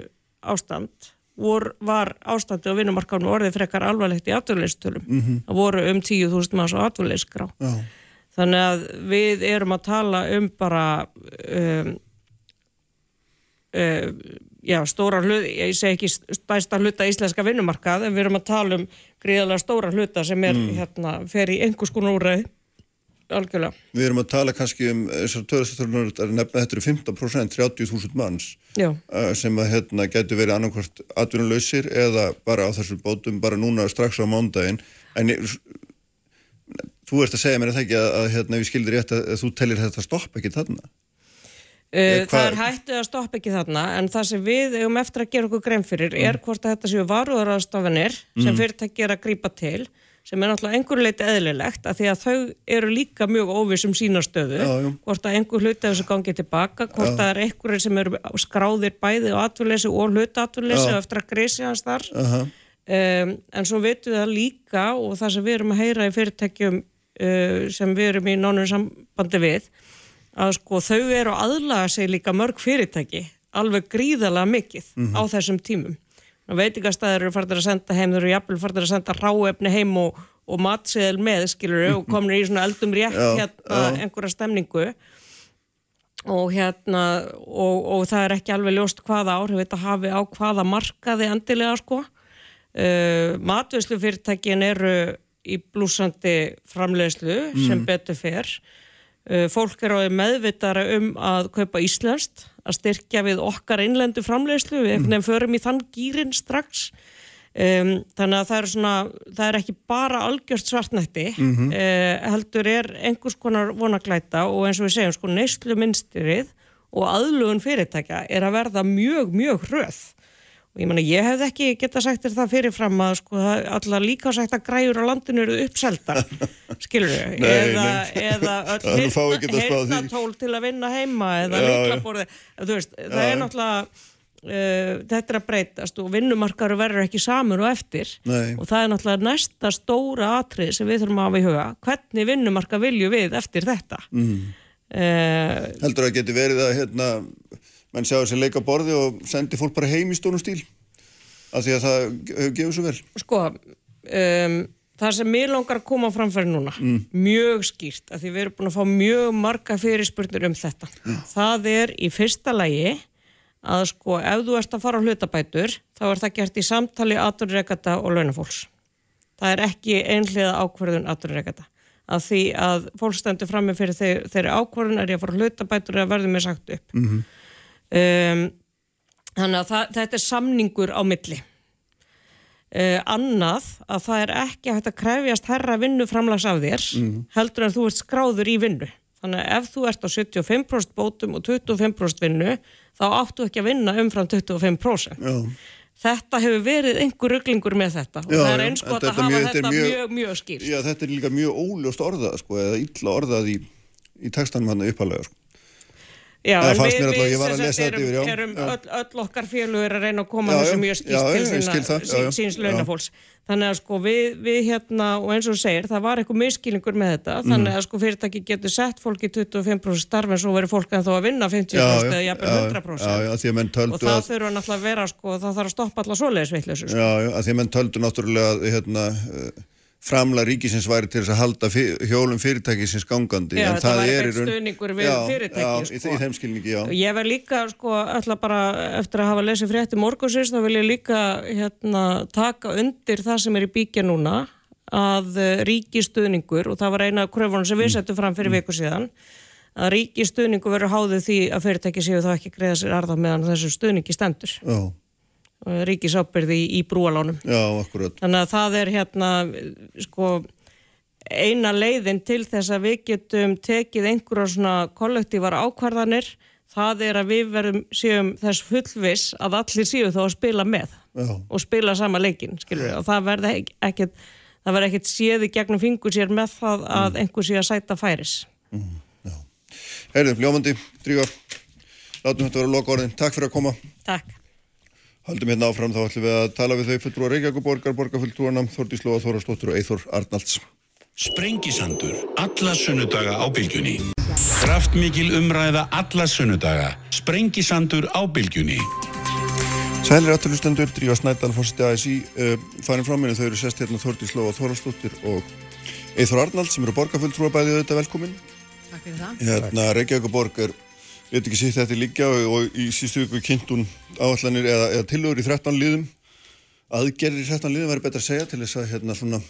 ástand vor, var ástandi á vinnumarkaðinu orðið frekar alvarlegt í atvinnuleystölum. Mhm. Það voru um 10.000 manns á atvinnuleysskrá. Já. Þannig að við erum að tala um bara um, um, já, stóra hlut, ég segi ekki stæsta hluta íslenska vinnumarkað, en við erum að tala um gríðarlega stóra hluta sem er hérna, fer í einhvers konar úrreið algjörlega. Við erum að tala kannski um þessar töðastöðunar að nefna þetta eru 15% 30.000 manns uh, sem að hérna getur verið annarkvort atvinnulausir eða bara á þessu bótum bara núna strax á mándaginn en þú ert að segja mér að það ekki að, að hérna, ég skildir rétt að, að þú tellir þetta stopp ekki þarna Uh, það er hættið að stoppa ekki þarna en það sem við eigum eftir að gera okkur grein fyrir er Mm. hvort að þetta séu varúðaraðstofanir sem fyrirtæki er að grípa til sem er náttúrulega einhver leiti eðlilegt að því að þau eru líka mjög óviss um sína stöðu Já, já. hvort að einhver hluti af þessu gangi tilbaka hvort að það er einhverjir sem eru skráðir bæði á atvinnleysi og hluta atvinnleysi Já. og eftir að grísi hans þar Aha. um, en svo vitum við það líka og það sem við erum að heyra í fyrirtækjum uh, sem við erum í nánum sambandi við að sko þau eru að aðlaga sig líka mörg fyrirtæki alveg gríðalega mikið á þessum tímum. Veitingastæður eru farnir að senda heim þau eru jafnvel farnir að senda ráefni heim og, og matseðil með skilur og komnir í svona eldum rétt Já, hérna já. einhverja stemningu. Og hérna og, og það er ekki alveg ljóst hvaða áhrif þetta hafi á hvaða markaði endilega sko. Uh, matvislu fyrirtækin eru í blúsandi framleiðslu sem betur fer. uh, fólk er á meðvitara um að kaupa íslenskt að styrkja við okkar innlendu framleiðslu. Við veginn förum í þann gýrin strax. Um, þannig að það er svona það er ekki bara algjört svartnætti mm heldur er einhvers konar vonaglæta og eins og við segjum sko neyslu minnstyrið og aðlugun fyrirtækja er að verða mjög, mjög hröð og ég meina ég hefði ekki geta sagt þér það fyrirfram að sko allar líka sagt að græjur á landinu eru uppselda *laughs* skilur Nei, eða, eða *laughs* því. heyrnatól til að vinna heima eða veist, það er náttúrulega Uh, þetta er að breytast og vinnumarkaru verður ekki samur og eftir. Nei. og það er náttúrulega næsta stóra atrið sem við þurfum að hafa í huga. Hvernig vinnumarka viljum við eftir þetta? Mm. heldur að geti verið að hérna, menn sjá þessi leika borði og sendi fólk bara heim í stónum stíl af því að það hefur gefið svo vel. Sko um, það sem mér langar að koma framfæri núna mjög skýrt, af því við erum búin að fá mjög marga fyrirspurnir um þetta. Það er í fyrsta lagi að sko ef þú ert að fara á hlutabætur þá er það gert í samtali aturreikata og launafólks. Það er ekki einhliða ákverðun aturreikata að því að fólk stendur frammi fyrir þeir, þeirri ákverðun er ég að fara hlutabætur eða verður mér sagt upp um, þannig að það, þetta er samningur á milli. Uh, annað að það er ekki hægt að krefjast herra vinnuframlags af þér heldur en þú ert skráður í vinnu. Þannig að ef þú ert á 75% bótum og 25% vinnu þá áttu ekki að vinna umfram 25% Já. þetta hefur verið einhver rugglingur með þetta og Já, það er já, eins gott þetta að hafa mjög- er þetta mjög- mjög, mjög skýrt. Já, þetta er líka mjög óljóst orðað sko, eða illa orðað í, í textanum hann uppalega sko. Já, Það fannst við, mér alltaf, við ég var að lesa þetta yfir, já. erum, erum öll, öll okkar félugur að reyna að koma þessu mjög skýrt til sína, síns launafólks. Þannig að sko við, við hérna, og eins og þú segir, það var eitthvað miskilingur með þetta, Mm. þannig að sko fyrirtæki getur sett fólk í 25% starf en svo verið fólk en þó að vinna 50% Já, já, eða já, 100%. já, já, því að menn töldu og það að- þurfa náttúrulega að vera sko, það þarf að stoppa alla svoleiðis vitleysu. Sko. Já, já, að því að menn töldu náttúrulega að hérna, uh, framla ríkisins væri til þess að halda hjólum fyrirtækisins gangandi. Já, en það væri er í beinn raun- stuðningur við já, fyrirtæki, Já, sko. í, þeim skilningi, já. Ég verð líka, sko, ætla bara eftir að hafa lesið frétti morgunsins, þá vil ég líka hérna, taka undir það sem er í bíkja núna að uh, ríkistuðningur, og það var eina af kröfunum sem við settum fram fyrir viku síðan, að ríkistuðningur verður háðið því að fyrirtæki séu þá ekki greiða sér arða meðan þessu stuðningi stendur. Já, Ríkisábyrði í, í brúalánum. já, akkurat. Þannig að það er hérna, sko, eina leiðin til þess að við getum tekið einhverja svona kollektívar ákvarðanir, það er að við verum séum þess fullviss að allir séu þá að spila með Já. og spila sama leikin, skilur við, og það verði ekkert, það verði ekkert séði gegnum fingur sér með það að einhver sé að sæta færis. Heyrðum, ljómandi, drífa, látum þetta vera loka orðin. Takk fyrir að koma. Takk. Haldum hérna áfram, þá ætlum við að tala við þau fulltrúa Reykjavíkuborgar, borgarfulltrúana, Þórdís Lóa, Þórastóttur og Eithor Arnalds. Sprengisandur, alla sunnudaga á bylgjunni. Kraftmikil umræða alla sunnudaga. Sprengisandur á bylgjunni. Sælir afturlustendur, Drífa Snædal, fórsti ASI, uh, farin frá minni, þau eru sest hérna Þórdís Lóa, Þórastóttur og Eithor Arnalds sem eru borgarfulltrúa bæði auðvitað velkomin. Takk fyrir það. Hérna, Reykjavíkuborg er, ég veit ekki sitt þetta líka og, og í sístu viku kynnt hún áallanir eða, eða tilögur í 13 liðum aðgerðir í 13 liðum væri betra að segja til þess að hérna svona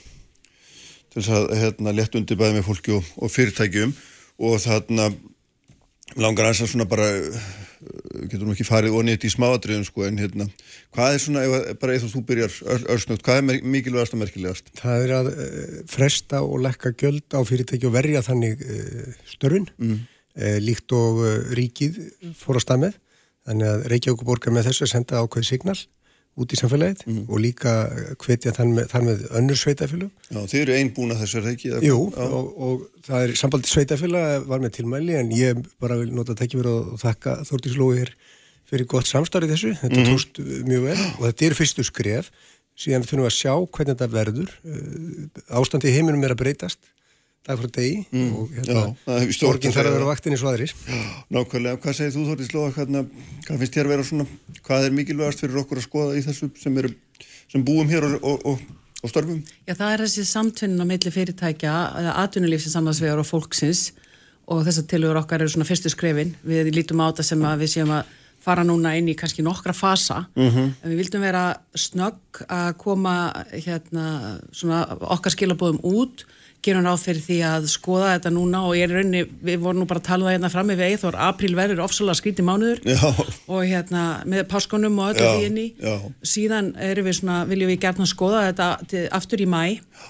til þess að hérna létt undir bæði með fólki og, og fyrirtækjum og þarna langar aðeins að svona bara uh, getur nú ekki farið onni þetta í smáadriðum sko en hérna hvað er svona, bara eða þú byrjar ör, örsnögt, hvað er mikilvægast og merkilegast? Það er að uh, fresta og lekka gjöld á fyrirtæki og verja þannig uh, störfun, mm. Líkt og uh, ríkið fór að með. Þannig að Reykjavík er með þessu að senda ákveð signal út í samfélagið og líka hvetja þann með, þann með önnur sveitafélag. Já, þið eru einbúna þessu eða Jú, og, og það er sambandi sveitafélag var með tilmæli en ég bara vil nota tekja verið og þakka Þórtís Lói hér fyrir gott samstarið þessu. Þetta Mhm. tókst uh, mjög vel og þetta er fyrstu skref. Síðan þurfum við að sjá hvernig þetta verður. Ástandi í heiminum er að breytast dag frá degi og Mm. Stjórn borgin að þarf að vera á vaktinni svo aðrir. Nákvæmlega, hvað segir þú Þórtís Lóa, hérna, hvað finnst þér að vera svona, hvað er mikilvægast fyrir okkur að skoða í þessu sem, eru, sem búum hér og, og, og, og störfum? Já, það er þessi samtvinnin á milli fyrirtækja, atvinnulífsins annars vegar og fólksins og þessar tilugur okkar eru svona fyrstu skrefin. Við lítum á þetta sem að við séum að fara núna inn í kannski nokkra fasa en við vildum vera snögg að koma hérna svona okkar skilabóðum út gerum ráð fyrir því að skoða þetta núna og ég er í rauninni, við vorum nú bara að tala um það hérna fram við Eithor, apríl verður ofsalega skríti mánuður Já, og hérna með páskonum og öllu því inn í síðan erum við svona, viljum við gertna skoða þetta til, aftur í mæ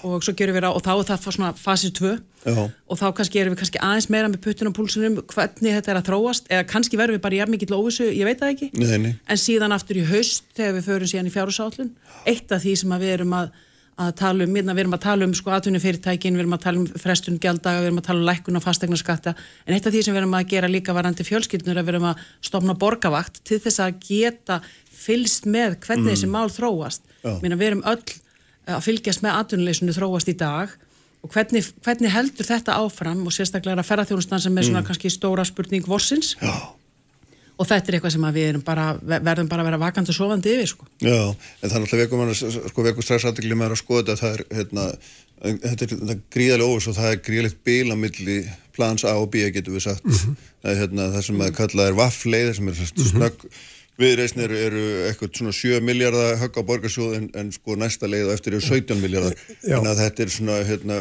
og svo gerum við ráð og þá er það svona fasi 2 Já. og þá kannski erum við kannski aðeins meira með puttun og púlsunum hvernig þetta er að þróast eða kannski verðum við bara jafn mikill óvissu, ég veit það ekki. Nei, nei. en síðan aftur í haust þegar við förum síðan í fjárhusállun eitt af því sem að við erum að, að tala um, minna, við erum að tala um sko atvinnufyrirtækin, við erum að tala um frestun gjaldaga, við erum að tala um lækkun og fastegnaskatta en eitt af því sem við erum að gera líka varandi fjölskyldnur er að við erum að stopna borgavakt til þess að geta fylst með hvernig þessi mál þróast. Já. minna, við erum öll að fylgjast með atvinnuleysinu þróast í dag og hvernig, hvernig heldur þetta áfram og sérstaklega er að ferðarþjónustan sem er svona kannski stóra spurning vorsins? Já. Og þetta er eitthvað sem að við erum bara, verðum bara að vera vakandi og sofandi yfir sko. Já, en það er vekum, mann, sko, aðdegli með að skoða þetta, það er, hérna, þetta er, er gríðarlega óvis og það er gríðarlegt bíl á milli plans A og B, getur við sagt. það, er, hérna, það sem að kalla er vaffleiðir sem er mm snögg viðreisn eru, eru eitthvað svona 7 miljardar högg á borgarsjóð en, en sko næsta leið og eftir eru 17 miljardar. Að þetta er svona, hérna,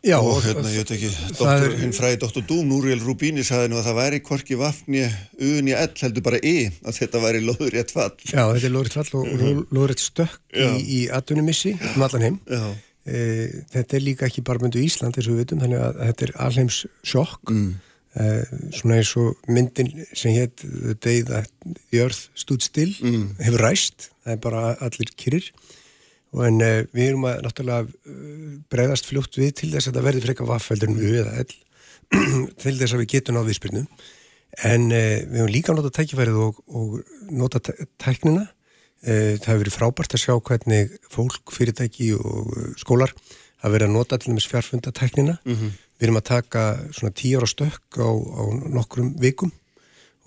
Já, og hérna, ég veit ekki, doktor, hinn fræði doktor Dúm, Núriel Rubini sagði nú að það væri hvorki vafni, uðni, ell, heldur bara y, að þetta væri loður rétt fall. Já, þetta er lóðrætt fall og mm lóðrætt stökk í, Já. í atvinnumissi um allan heim. Já. E, þetta er líka ekki bara myndu Ísland eins og við veitum, þannig að þetta er alheims sjokk. Mm. E, svona eins og myndin sem hétt The Day That the Earth Stood Still hefur ræst, það er bara allir kyrrir. Og en e, við erum að náttúrulega uh, bregðast fljótt við til þess að þetta verði frekar vaffældur við eða ell *clears throat* til þess að við getum á viðspyrnum. en eh, við höfum líka notað tækifærið og, og notað tæ- tæknina. Eh, það hefur verið frábært að sjá hvernig fólk, fyrirtæki og eh, skólar hafa verið að nota til dæmis fjárfunda tæknina. Við erum að taka svona tíu ára stökk á, á nokkrum vikum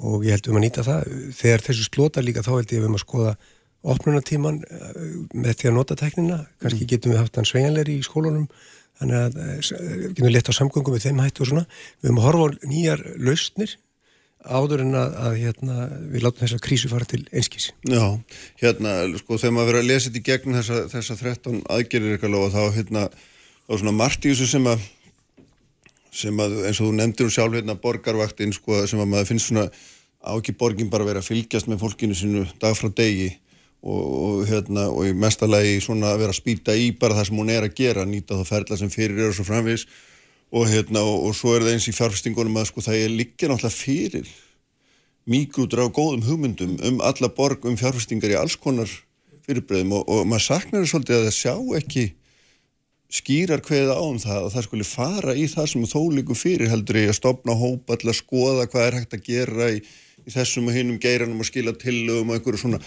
og ég held um að nýta það. Þegar þessu slótar líka þá held ég við um að skoða opnunatíman eh, með því að nota tæknina. Kannski getum við haft hann sveigjanleiri í skólunum þannig að eh, eh, getum við lett á samgöngum með þeim hættu og svona. Við höfum að horfa á nýjar lausnir áður en að, að hérna, við látum þessa krísu fara til einskís Já, hérna, sko, þegar maður verið að lesa þetta í gegnum þessa, þessa 13 aðgerir eitthvað lofa, þá, hérna, þá svona margt í þessu sem að, sem að, eins og þú nefndir um sjálf, hérna, borgarvaktin, sko, sem að maður finnst svona, á ekki borgin bara vera að fylgjast með fólkinu sinu dag frá degi og, og hérna, og í mestalagi svona að vera að spýta í bara það sem hún er að gera, nýta þá ferla sem fyrir eru og svo framvegis. Og hérna, og, og svo er það eins í fjárfestingunum að, sko, það er líka náttúrulega fyrir mígrútur á góðum hugmyndum um alla borg um fjárfestingar í alls konar fyrirbreyðum og, og maður saknar þess að það sjá ekki skýrar kveða á um það að það skuli fara í það sem þó líku fyrir heldur í að stopna hópa til að skoða hvað er hægt að gera í, í þessum og hinnum geiranum og skila tillögum og einhverju svona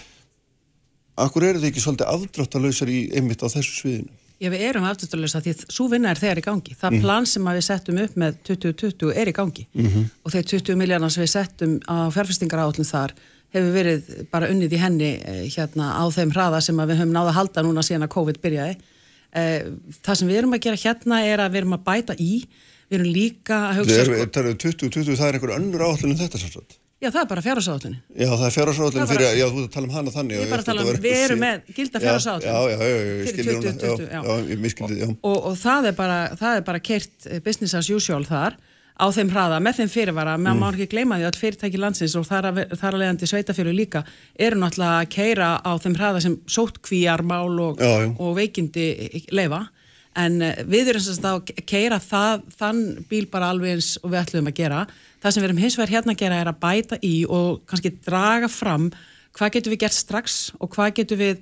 Akkur eru þið ekki svolítið afdráttalöysar í einmitt á þessu sviðinu? Já, við erum afturstoflösa því svo vinna er þegar í gangi. Það plan sem við settum upp með 2020 er í gangi og þeir 20 miljardar sem við settum á fjárfestingarállum þar hefur verið bara unnið í henni eh, hérna á þeim hraða sem við höfum náða að halda núna síðan að COVID byrjaði. Eh, Það sem við erum að gera hérna er að við erum að bæta í, við erum líka að hugsa... Það er, það er 2020, það er einhver önnur áallun en þetta sannsagt. Já, það er bara fjárhásáallunni. Já, það er er fyrir, já, þú að tala um hana þannig. Ég bara að tala um, við erum með gilda Já, fjárhásáallun. Já, já, já, já, ég skildi hún 2020, já. Ég miskildi, já. og, og það er bara, það er bara kert business as usual þar á þeim hraða, með þeim fyrirvara, maður má ekki gleyma því að fyrirtæki landsins og þar að, að leiðandi sveitafjölu líka, eru náttúrulega að keira á þeim hraða sem Já, já. og veikindi leifa, en eh, við erum sem sagt að keira það, þann bíl bara alveg eins og við ætlum að gera. Það sem við erum hins vegar hérna að gera er að bæta í og kannski draga fram hvað getum við gert strax og hvað getum við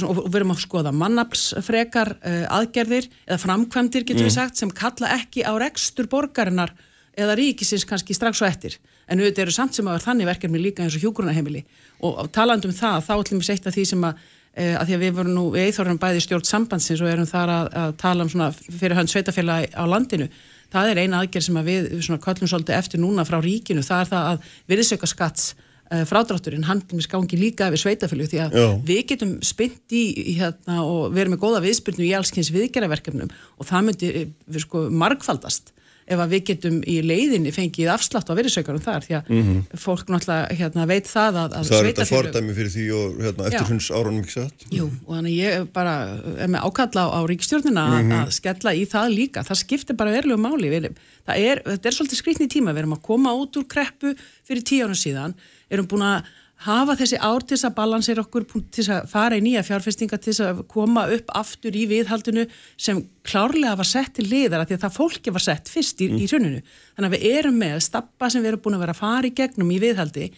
svona- og við erum að skoða mannaflsfrekar eh, aðgerðir eða framkvæmdir getum við sagt sem kalla ekki á rekstur borgarinnar eða ríkisins kannski strax og eftir. En auðvitað eru samt sem að þannig verkefni líka eins og hjúgrunarheimili og talandi um það þá ætlum við seitt að því sem að eh, að því að við vorum nú, við eithorðum bæði stjórn sambandsins og erum þar að, að tala um svona fyrir hönd sveitafélagi á landinu. Það er eina aðgerð sem að við, svona köllum svolítið eftir núna frá ríkinu, það er það að virðisauka skatts uh, frádrátturinn handlum gangi líka við sveitafélagi því að Já. við getum spynt í, í hérna og verðum með góða viðspyrnu í allskins viðgerðaverkefnum og það myndi eh, sko margfaldast ef að við getum í leiðinni fengið afslátt á virðisaukarum þar því að fólk náttúrulega hérna, veit það að, að Það er þetta fordæmi fyrir því og hérna, eftir hunds árunum ekki satt. Jú, og þannig ég bara er með ákalla á, á ríkistjórnina að, að skella í það líka. Það skiptir bara verulegu máli. Við, er, þetta er svolítið skrýtni tíma. Við erum að koma út úr kreppu fyrir tíu árum síðan. Erum búin að hafa þessi ár til þess að balansera okkur til þess að fara í nýja fjárfestinga til þess að koma upp aftur í viðhaldinu sem klárlega var sett til liðar því að það fólki var sett fyrst í, í hruninu. Þannig að við erum með stappa sem við erum búin að vera að fara í gegnum í viðhaldi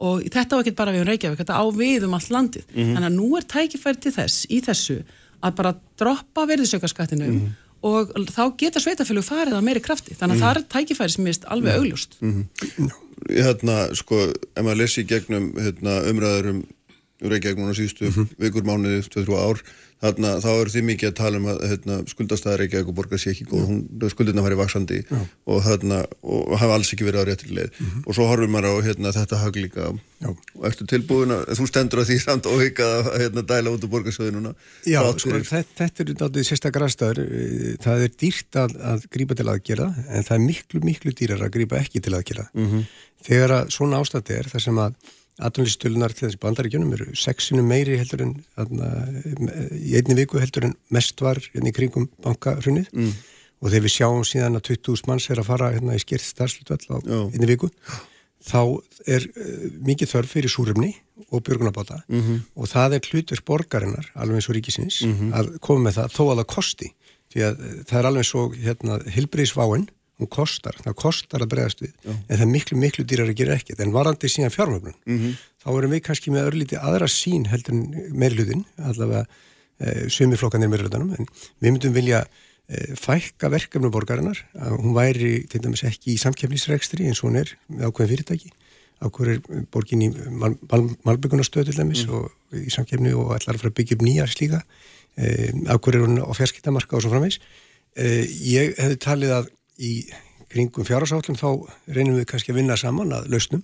og þetta var ekki bara við um Reykjavík, þetta á við um allt landið. Þannig að nú er tækifæri til þess í þessu að bara droppa verðisaukaskattinu og þá geta sveitafélug farið á meiri krafti. Þannig að það er tækifæri sem er alveg augljóst. Hérna, sko, ef maður lesi gegnum hérna, umræður um Reykjavík núna síðustu vikur, mánuði, 2-3 ár, þarna, þá eru þið mikið að tala um að hérna, skuldastæða Reykjavík og borgar sé ekki góð, hún, skuldina fari vaksandi og, hérna, og hafa alls ekki verið á réttri leið. Og svo horfum maður á hérna, þetta hag líka. Já. og ertu tilbúin að, þú stendur að því samt og hikað að hérna, dæla út úr borgarsöðununa Já, sko, þetta, þetta er náttúrulega sérstakar aðstæður. Það er dýrt að, að grípa til aðgerða en það er miklu, miklu dýrar að grípa ekki til aðgerða. Þegar að svona ástæði er þar sem að atvinnlýstölunar til þessi bandaríkjunum eru sexinu meiri heldur en aðna, í einni viku heldur en mest var hérna í kringum bankarunnið mm. og þegar við sjáum síðan að 20.000 manns er að fara hérna í skýrt starfslutvall á Já. einni viku þá er uh, mikið þörf fyrir súrumni og björgunabáta og það er hlutur borgarinnar, alveg eins og ríkisins, að koma með það þó að það kosti. Því að uh, það er alveg og hérna, hilbriðsváin, hún kostar, það kostar að bregðast við, en það er miklu, miklu dýrar að gera ekkert. En varandi síðan fjármögnun, þá erum við kannski með örlíti aðra sín heldur en meirlutin, allavega uh, sumiflokkanir meirlutanum, en við myndum vilja eh, fækka verkefnum borgarinnar. Að hún væri til dæmis ekki í samkefnisregstri eins og hún er með ákveðin fyrirtæki. Ákveður er borgin í mal, mal, malbyggunastöð til dæmis og í samkefni og ætlar að fara að byggja upp nýjar slíka. Eh, ákveður er hún á fjarskiptamarka og svo framvegs eh, ég hefði talið að í kringum fjárhásállum þá reynum við kannski að vinna saman að lausnum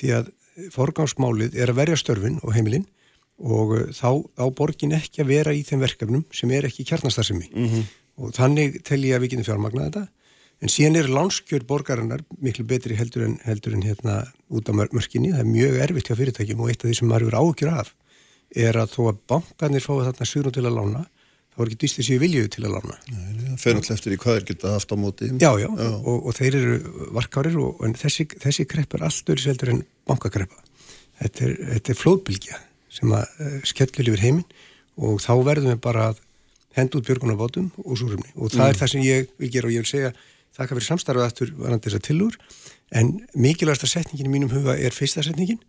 því að forgangsmálið er að verja störfin og heimilinn og uh, þá á borgin ekki að vera í þeim verkefnum sem er ekki kjarnastarsemi Mhm. og þannig tel ég að við getum fjármagnað þetta. En síðan er lánskjör borgarinnar miklu betri heldur en, heldur en hérna út á mör- mörkinni, það er mjög erfitt hjá fyrirtækjum og eitt af því sem maður eru áhugjur af er að þó að bankarnir fái þarna suðrún til að lána þá er ekki dýst þessi viljuð til að lána. Það fer náttúrulega eftir í hvað er geta haft á móti. Já, já, Og, og þeir eru varkárir og, og þessi, þessi krepp er allt öðru seldur en bankakreppa. Þetta er, þetta er flóðbylgja sem að uh, skellur yfir heiminn og þá verðum við bara að henda út björgunarbátum og súrumni og það er það sem ég vil gera og ég vil segja þakka fyrir samstarfið aftur varandi þessar tillur en mikilvægasta setningin í mínum huga er fyrsta setningin.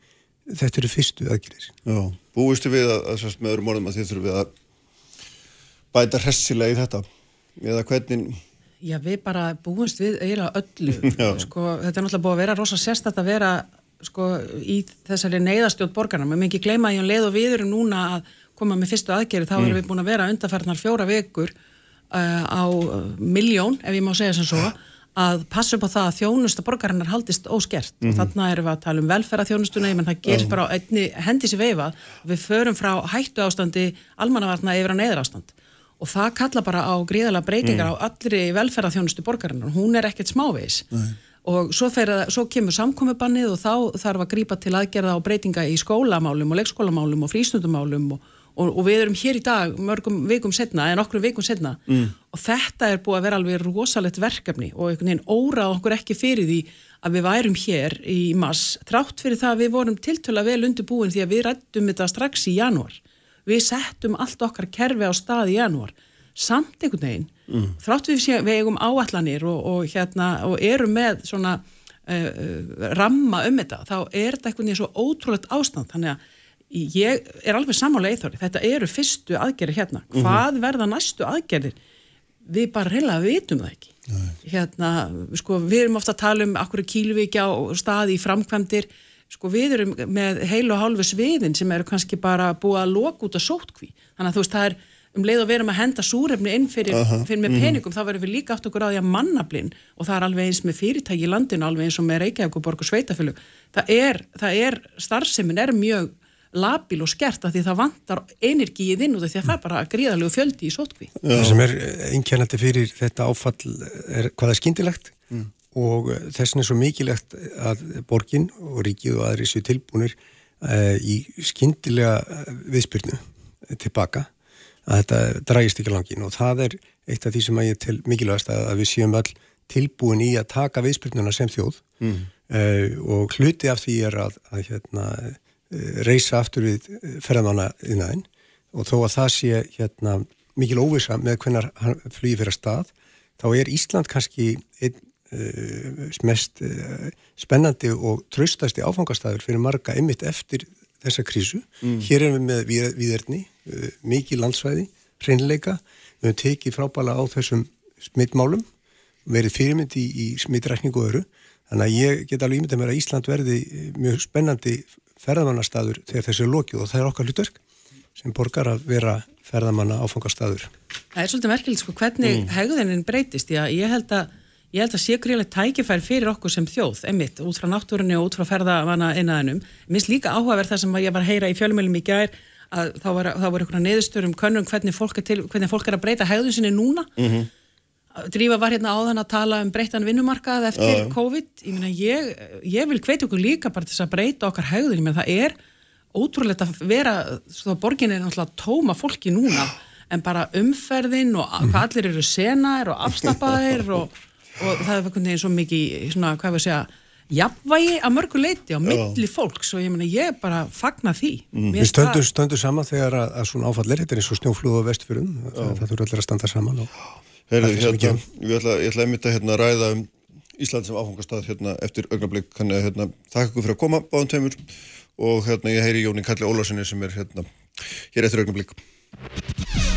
Þetta eru fyrstu aðgjörðir. Já, búistu við að, að sérst, með öðrum orðum að þið þurfum við að bæta hressilega í þetta eða hvernig, Já, við bara búumst við eiginlega öllu. *laughs* Sko, þetta er náttúrulega búið að vera rosa sérstætt að vera sko, í þessari neyðastjótt borgarna. Mér mikið gleyma að ég leið og við erum núna að koma með fyrstu aðgerið. Þá erum við búin að vera undarferðnar fjóra vikur uh, á miljón, ef ég má segja sem svo, að passa upp á það að þjónusta borgarinnar haldist óskert. Mm Þannig erum við að tala um velferðarþjónustuna, ég menn það gerist bara á einni hendi sér veifað. Við förum frá hættu ástandi almannavarna yfir að neyðar ástand og það kalla bara á gríðalega breytingar á allri velferðarþjónustu borgarinnar. Hún er ekkert smávegis. Og svo, að- svo kemur samkomubannið og þá þarf að grípa til aðgerða og breytinga í skólamálum og leikskólamálum og frístundumálum og, og, og við erum hér í dag mörgum vikum setna en okkur vikum setna mm. og þetta er búið að vera alveg rosalegt verkefni og einhvern veginn órað okkur ekki fyrir því að við værum hér í mass þrátt fyrir það að við vorum tiltöla vel undirbúin því að við rættum þetta strax í janúar við settum allt okkar kerfi á stað í janúar. Samt einhvern veginn mm. þrátt við sé, við eigum áallanir og, og, hérna, og erum með svona uh, ramma um þetta þá er þetta einhvern veginn svo ótrúlegt ástand. Þannig að ég er alveg sammála eithori, þetta eru fyrstu aðgerðir hérna, hvað verða næstu aðgerðir? Við bara reyla vitum það ekki. Hérna, sko, við erum ofta að tala um akkur kíluvíkja og staði í framkvæmdir sko við erum með heil og hálfu sviðin sem eru kannski bara búið að loka út að sótkví þannig að þú veist það er um leið og við erum að henda súrefni inn fyrir, fyrir með peningum þá verðum við líka átt okkur á því að mannablinn og það er alveg eins með fyrirtæki í landinu alveg eins og með Reykjavík og Borg og Sveitafélug það er, það er starfsemin er mjög labil og skert af því það vantar energiið inn út af því að það er bara gríðalegu fjöldi í sótkví Það sem er einkennandi fyrir þetta áfall er hvað er skyndilegt og eh, þess vegna er svo mikilvægt að borgin og ríkið og aðri séu tilbúinir uh, í skyndilega eh, viðspyrnu tilbaka að þetta dragist ekki langin og það er eitt af því sem að ég til mikilvægast að, að við séum all tilbúin í að taka viðspyrnuna sem þjóð. Mm. og hluti af því er að, að hérna, eh, reysa aftur við ferðamanna innan og þó að það sé hérna, mikil óvisa með hvernar flýði fyrir að stað þá er Ísland kannski einn mest uh, spennandi og tröstasti áfangastæður fyrir marga einmitt eftir þessa krísu. Hér erum við með við, viðerni, uh, mikið landsvæði, hreinleika, við höfum tekið frábæla á þessum smittmálum, verið fyrirmynd í, í smittrækningu og öru, þannig að ég get alveg ímyndað mér að Ísland verði mjög spennandi ferðamannastæður þegar þessu er lokið og það er okkar hlutverk sem borgar að vera ferðamanna áfangastæður. Það er svolítið merkilegt sko hvernig mm. hegðunin breytist því að ég held að ég held að sé gríðilegt tækifær fyrir okkur sem þjóð emitt, út frá náttúrunni og út frá ferðamanna innaðinum. Mér finnst líka áhugaverð það sem ég var að heyra í fjölumölum í gær að þá var, þá var einhverja neðustur um könnum hvernig fólk er, til, hvernig fólk er að breyta hegðun sinni núna Mhm. Drífa var hérna áðan að tala um breyttan vinnumarkað eftir Já, já. COVID ég, meina, ég, ég vil hvetja okkur líka bara til að breyta okkar hegðun, meina það er ótrúlegt að vera svo borgin er náttúrulega tóma fólki núna en bara umferðin og hvað allir eru senaðir og afslappaðir og, og það er einhvern veginn svo mikið svona, hvað við segja, jafnvægi að mörgu leiti á milli fólks. Og ég meina ég bara fagna því. Mér Við stöndum, stöndum saman þegar að, að svona áfall er. Þetta er eins og snjóflúð á vestfyrum það, það þurfa allir að standa saman og er sem hérna, ég ætla, ég ætla einmitt að hérna, ræða um Ísland sem áfangastað hérna, eftir augnablik, þannig að hérna, þakka ykkur fyrir að koma báðum tveimur. Og hérna, ég heyri Jóni Kalli Ólarssoni sem er hérna, hér eftir augnablik.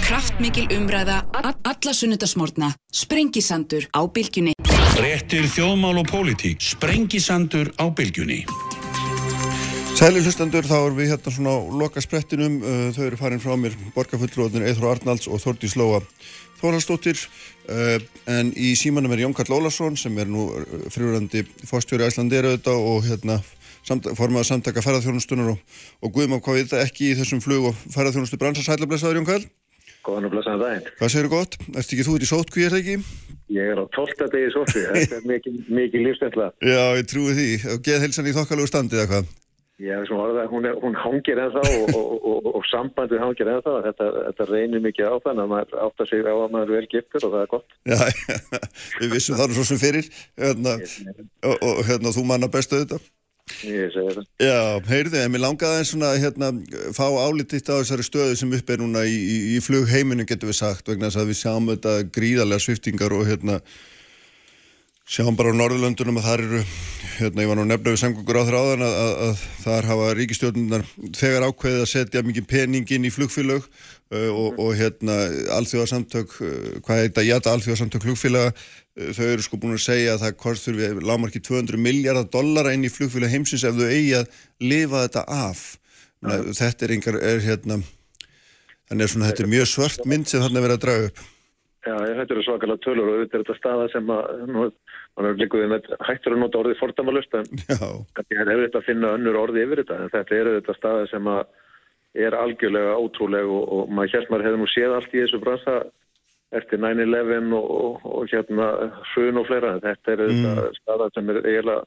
Kraftmikil umræða a- alla sunnudasmórna. Sprengisandur á bylgjunni. Réttir þjóðmál og pólitík. Sprengisandur á bylgjunni. Sæli hlustandur, þá erum við hérna svona á loka sprettinum, uh, þau eru farin frá mér borgarfullróðin Eithro Arnalds og Þordi Slóa Þórhalsdóttir uh, en í símanum er Jón Karl Ólason sem er nú frjúrandi fórstjóri Æslandir auðvitað og hérna samt, formaður samtaka ferðarþjónustunar og, og guðum á hvað við þetta ekki í þessum flug og ferðarþjónustu bransa sælablessaður Jón Karl. Góðan og blessaðan daginn. Hvað segir gott? Erst ekki þú út í sótkví, er það ekki? Ég er á 12. degi sótkví, þetta er mikið, mikið lífstendla. *laughs* Já, ég trúi því. Og geð heilsan í þokkalegu standið eða hvað? Já, sem orða, hún, hún hangir ennþá og, og, og, og sambandið hangir ennþá. Þetta, þetta reynir mikið á þann að maður áttar sig á að maður er vel giftur og það er gott. Já, *laughs* við vissum það nú svo sem fyrir hérna, og, og hérna, þú manna bestu þetta. Ég segi það. Já, heyrðu, en mér langaði eins svona hérna, fá álititt á þessari stöðu sem upp er núna í, í, í flugheiminu getur við sagt vegna þess að við sjáum þetta gríðarlega sviftingar og hérna sjáum bara á Norðurlöndunum að þar eru hérna, ég var nú nefnilega við samgöngur á þér áðan að, að, að þar hafa ríkistjórnunar þegar ákveðið að setja mikið pening inn í flugfélög uh, og, og hérna alþjóðarsamtök, uh, hvað er þetta, jæta alþjóðarsamtök flugfélaga, uh, þau eru sko búin að segja að það kostur við lámarki 200 miljardar dollara inn í flugfélag heimsins ef þau eigi að lifa þetta af. Ja. Þetta er einhver, er hérna, þannig að svona, þetta er mjög svört mynd sem þarna er verið að draga upp. Já, þetta eru svakalega tölur og þetta er þetta staða sem að, er líkuðið með hættur að nota orðið fordamalust en það er þetta að finna önnur orði yfir þetta en þetta eru þetta staða sem að er algjörlega ótrúleg og, og maður hér maður hefur nú séð allt í þessu bransa eftir 9-11 og, og, og hérna hrun og fleira þetta er mm. þetta staða sem er eiginlega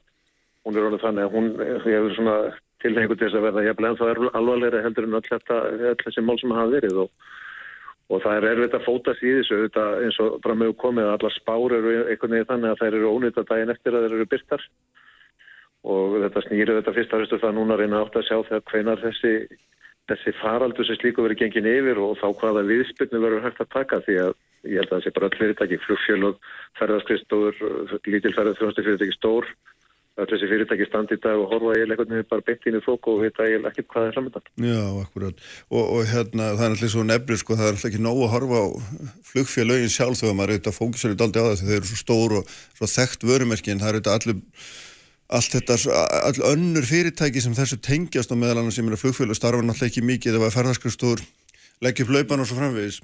hún er orðið þannig að hún hefur svona tilhengu til þess að verða jafnlega en það er alvarlega heldur en öll þessi mál sem hafa verið og Og það er erfitt að fóta þessu þetta, eins og bara með komið að allar spár eru einhvern veginn þannig að þær eru ónýtt að daginn eftir að þeir eru byrtar og þetta snýru þetta fyrst að það núna reyna átt að sjá þegar hvenar þessi, þessi faraldur sem slíku verið gengin yfir og þá hvaða viðspilnu verður hægt að taka því að ég held að sé bara öll fyrirtæki, flugfjölug, ferðarskristóður, lítilferðar þjónustu fyrirtæki stór að þessi fyrirtæki standi í dag og horfa ég leikunni bara beitt inn í þók og vita ég ekkert hvað er framöndan. Já, akkurat. Og, og hérna, það er alltaf svo nefnir, sko, það er alltaf ekki nóg að horfa á flugfélögin sjálf þegar maður auðvitað fókusar í daldi á það þegar þeir eru svo stór og svo þekkt vörumerki en það eru auðvitað allir allt þetta, all önnur fyrirtæki sem þessu tengjast og meðal annars sem er að flugfélög starfa náttúrulega ekki mikið eða ferðarskristur leggja upp laupan og svo framvegis.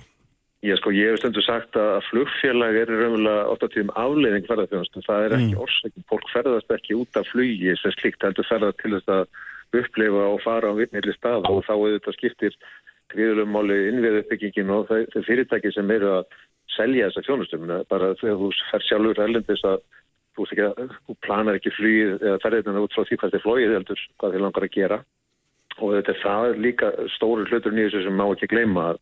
Já sko, ég hef stundu sagt að flugfélag er raunverulega ofta tíðum afleiðing ferðarþjónastum. Það er ekki mm. orsakinn. Fólk ferðast ekki út af flugi sem slikt heldur ferðast til þess að upplifa og fara á vittnili stað og þá þetta skiptir gríðulegum máli innviðu uppbyggingin og þau fyrirtæki sem eru að selja þessa þjónastum. Bara þegar þú fer sjálfur erlendis að þú, ekki, þú planar ekki flugið eða ferðirna út frá því hvað þið flóið heldur, hvað þið langar að gera. Og þetta er það líka stóru hlutur nýjus sem má ekki gleyma að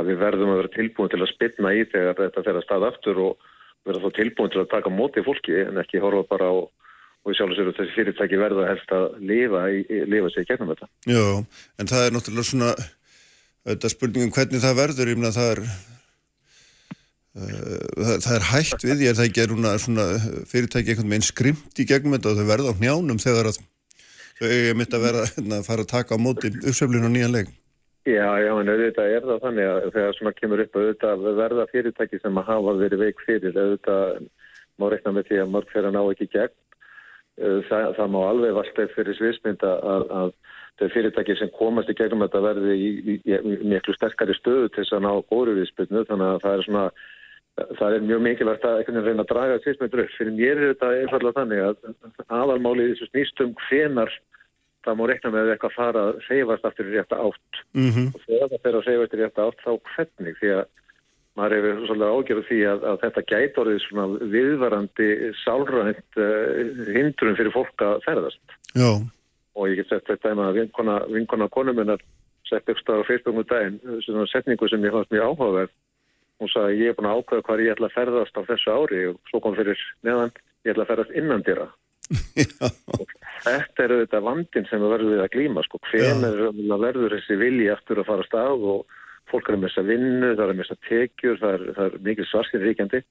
að við verðum að vera tilbúin til að spilna í þegar þetta fer að staða aftur og vera þá tilbúin til að taka móti fólki en ekki horfa bara á og við sjálfum sér að þessi fyrirtæki verða helst að lifa, lifa í gegnum þetta. Já, en það er náttúrulega svona þetta spurningum hvernig það verður, ég meina það er uh, það, er hægt við, ég er það ekki er svona fyrirtæki einhvern veginn skrimt í gegnum þetta og þau verða á hnjánum þegar að þau mitt að vera hérna, að fara að taka á móti uppseflinu og nýjan legin. Já, já, en auðvitað er það þannig að þegar svona kemur upp auðvitað verða fyrirtæki sem að hafa verið veik fyrir, auðvitað má rekna með því að mörg fyrir að ná ekki gegn. Það, það má alveg valda fyrir sviðsmynda að, að þau fyrirtæki sem komast í gegnum þetta verði í, í, í miklu sterkari stöðu til þess að ná góru viðspilnu, þannig að það er svona, það er mjög mikilvægt að einhvern veginn reyna að draga sviðsmyndur upp. Fyrir mér er þetta einfallega þannig að aðalmálið þessu snýstum hvenar það má rekna með eitthvað fara að reyfast aftur í rétta átt. Mm -hmm. og þegar það fer að reyfast í rétta átt þá hvernig? Því að maður hefur svolítið ágjörðu því að, að þetta gæti orðið svona viðvarandi sálrænt uh, hindrun fyrir fólk að ferðast. Já. og ég get sett þetta að vinkona, vinkona konuminnar sett stað á Facebook um daginn svona setningu sem ég fannst mjög áhugaverð hún sagði ég er búin að ákveða hvað ég ætla að ferðast á þessu ári. Og svo kom fyrir neðan ég ætla að ferðast innan dýra *laughs* Þetta er auðvitað vandin sem við verðum við að glýma sko. Hven verður þessi vilji aftur að fara stað og fólk er að missa vinnu, það er að missa tekjur, það er, það er mikil svarskinn ríkjandi.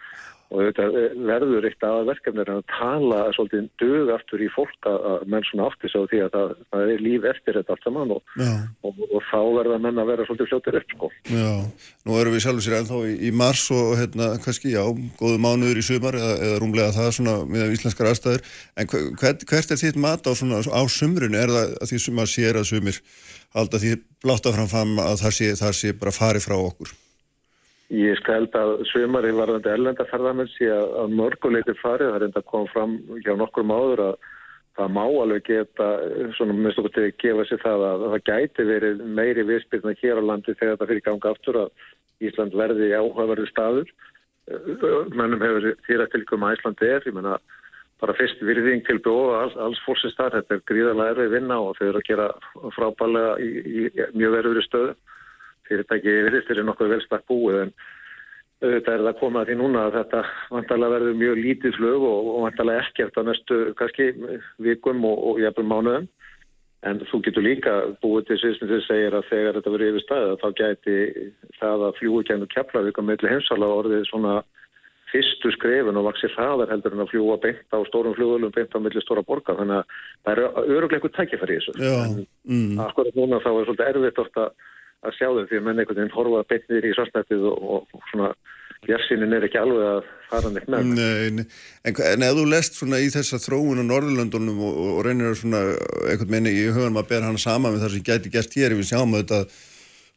Og þetta verður eitt af verkefnir að tala svolítið dög aftur í fólk að menn svona aftur svo því að það, það er líf eftir þetta allt saman og, og, og þá verða menn að vera svolítið fljóttir upp sko. Já, nú erum við sjálfur sér ennþá í, í mars og hérna kannski, já, góðu mánuður í sumar eða, eða rúmlega það svona með íslenskar aðstæður, en hvert, hvert er þitt mat á, svona, á sumrun, er það að því sem að sér að sumir halda því blátt af framfam að það sé, það sé bara farið frá okkur? Ég skal held að sömari varðandi erlendaferðarmenn sé að mörguleitir farið, það er enda að koma fram hjá nokkur máður að það má alveg geta, svona minnst okkur til að gefa sér það að það gæti verið meiri viðspilna hér á landi þegar það fyrir ganga aftur að Ísland verði áhugaverði staður. Mennum hefur þýra tilkvæm að Ísland er, ég menna bara fyrst virðing til bjóða alls, alls fólksins þar, þetta er gríðarlega erfið vinna og þau eru að gera frábælega í, í, í mjög verður stöðu. Fyrirtæki virðist fyrir nokkuð velstakk búið en auðvitað er það komað því núna að þetta vantarlega verður mjög lítið flög og, og vantarlega ekkert á næstu kannski vikum og, og jæfnum mánuðum. En þú getur líka búið til sýstum sem segir að þegar þetta verður yfir stæða þá gæti það að fljúi kemur keflavík á milli heimsala orðið svona fyrstu skrefin og vaksir hraðar heldur en að fljúa beint á stórum fljúðulum beint á milli stóra borgar þannig að það eru eitthvað tækifæri í þessu en mm. akkurat núna þá er svolítið erfitt ofta að sjá þau því að menn einhvern veginn horfa beinnir í svartnættið og, og svona jærsinin er ekki alveg að fara neitt með. Nei, nei. En, en ef þú lest svona í þessa þróun á Norðurlandunum og, og reynir svona einhvern menni í hugunum að bera hann sama með það sem gæti gert hér, við sjáum auðvitað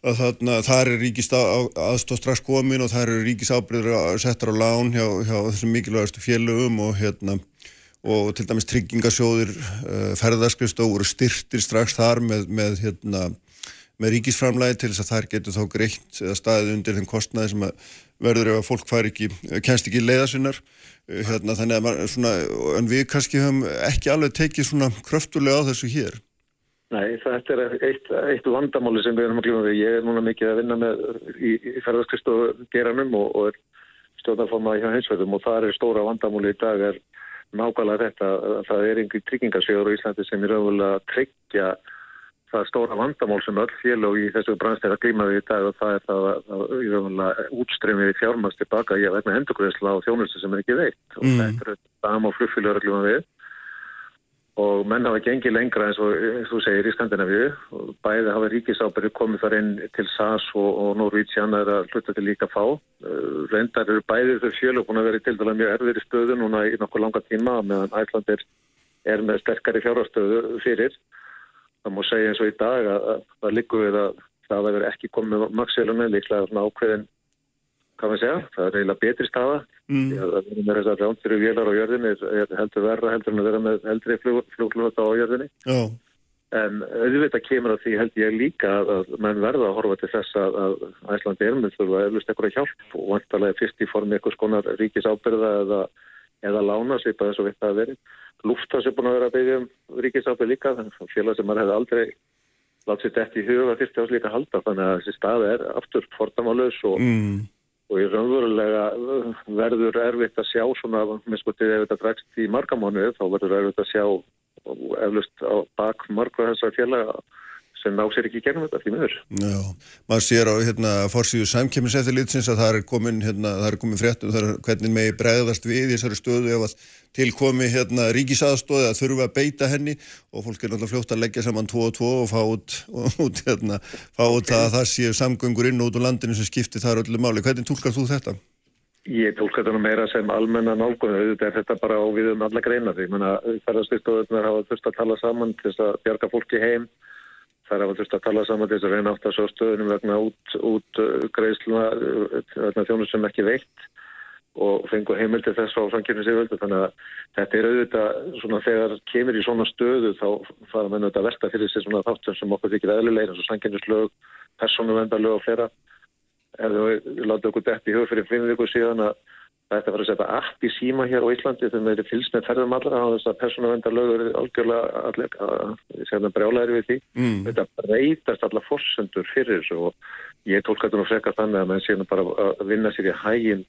að þarna, þar er ríkist aðstóð strax komin og þar eru ríkis ábyrður settar á lán hjá, hjá þessum mikilvægastu félögum og hérna og til dæmis tryggingasjóðir uh, ferðarskriðstof voru styrtir strax þar með, með hérna með ríkisframlægi til þess að þær getur þá greitt eða staðið undir þenn kostnaði sem verður ef að fólk fær ekki, kennst ekki leiðasinnar eh, hérna, þannig að svona, en við kannski höfum ekki alveg tekið svona kröftulega á þessu hér. Nei, þetta er eitt, eitt vandamáli sem við erum að glíma við. Ég er núna mikið að vinna með í, í ferðarskristofu geranum og, og er stjórnarformað hjá heimsverðum og það er stóra vandamáli í dag er nákvæmlega þetta að það er einhver tryggingarsjóður á Íslandi sem er auðvitað að tryggja það stóra vandamál sem öll félag í þessu brannstæða glímaði í dag og það er það að útströmmið fjármast tilbaka í að vegna endurgröðsla á þjónustu sem er ekki veitt og mm. þetta er það að glíma við og menn hafa gengið lengra eins og þú segir í Skandinavíu. Og bæði hafa ríkisábyrju komið þar inn til SAS og, og Norvítsjan er að hluta til líka fá. Uh, reyndar eru bæði þau fjölu búin að vera til dæla mjög erfir í stöðu núna í nokkuð langa tíma meðan Æsland er, með sterkari fjárastöðu fyrir. Það má segja eins og í dag að það likur við að það hefur ekki komið maksélunni líklega ákveðin hvað maður segja, það er eiginlega betri staða mm. að það er með þess að rántiru vélar á jörðinni er heldur verra heldur en að vera með heldri flugluta á jörðinni oh. en auðvitað kemur að því held ég líka að mann verða að horfa til þess að, að Æslandi er með þurfa eflust eitthvað hjálp og vantarlega fyrst í formi eitthvað skonar ríkis ábyrða eða, eða lána svipa þess að við það verið Lúftans er búin að vera að byggja um ríkisáfið líka, þannig að félag sem maður hefði aldrei látið sér dætt í huga fyrst ás líka halda, þannig að þessi stað er aftur fordamálaus og, mm. Og í raunverulega verður erfitt að sjá svona, með skotið ef þetta dregst í margamónu, þá verður erfitt að sjá eflust á bak margra þessar félaga sem ná sér ekki gennum þetta því miður. Já, maður sér á hérna fórsíðu samkjömmiseftilitsins að það er komin, hérna, er komin fréttum þar hvernig megi bregðast við í þessari stöðu ef að tilkomi hérna ríkisaðstóði að þurfa að beita henni og fólk er náttúrulega fljótt að leggja saman 2 og 2 og fá út, *laughs* út hérna, fá út það að það séu samgöngur inn út úr landinu sem skiptir þar öllu máli. Hvernig tólkar þú þetta? Ég tólka þetta nú meira sem almenna nálgunni, auðvitað er þetta bara á við um alla greina því, ég menna, ferðarstyrstofunar hafa þurft að tala saman til þess að bjarga fólki heim Það er að þurft að tala saman til þess að reyna átt að svo stöðunum vegna út, út uh, greiðsluna uh, vegna þjónu sem ekki veitt og fengu heimildi þess á samkynni sigvöldu þannig að þetta er auðvitað svona þegar kemur í svona stöðu þá fara menn auðvitað að versta fyrir sig svona þáttum sem okkur þykir eðlilegir eins og samkynnislög, persónuvendarlög og flera. Ef við látum okkur dætt í hug fyrir fimm viku síðan að Það ætti að fara að setja app í síma hér á Íslandi þegar við erum fylgst með ferðum allra á þess að persónavendarlögur eru algjörlega segna brjálæri við því. Mm. Þetta breytast alla fórsendur fyrir þessu og ég tólka þetta nú frekar þannig að mann séna bara að vinna sér í hægin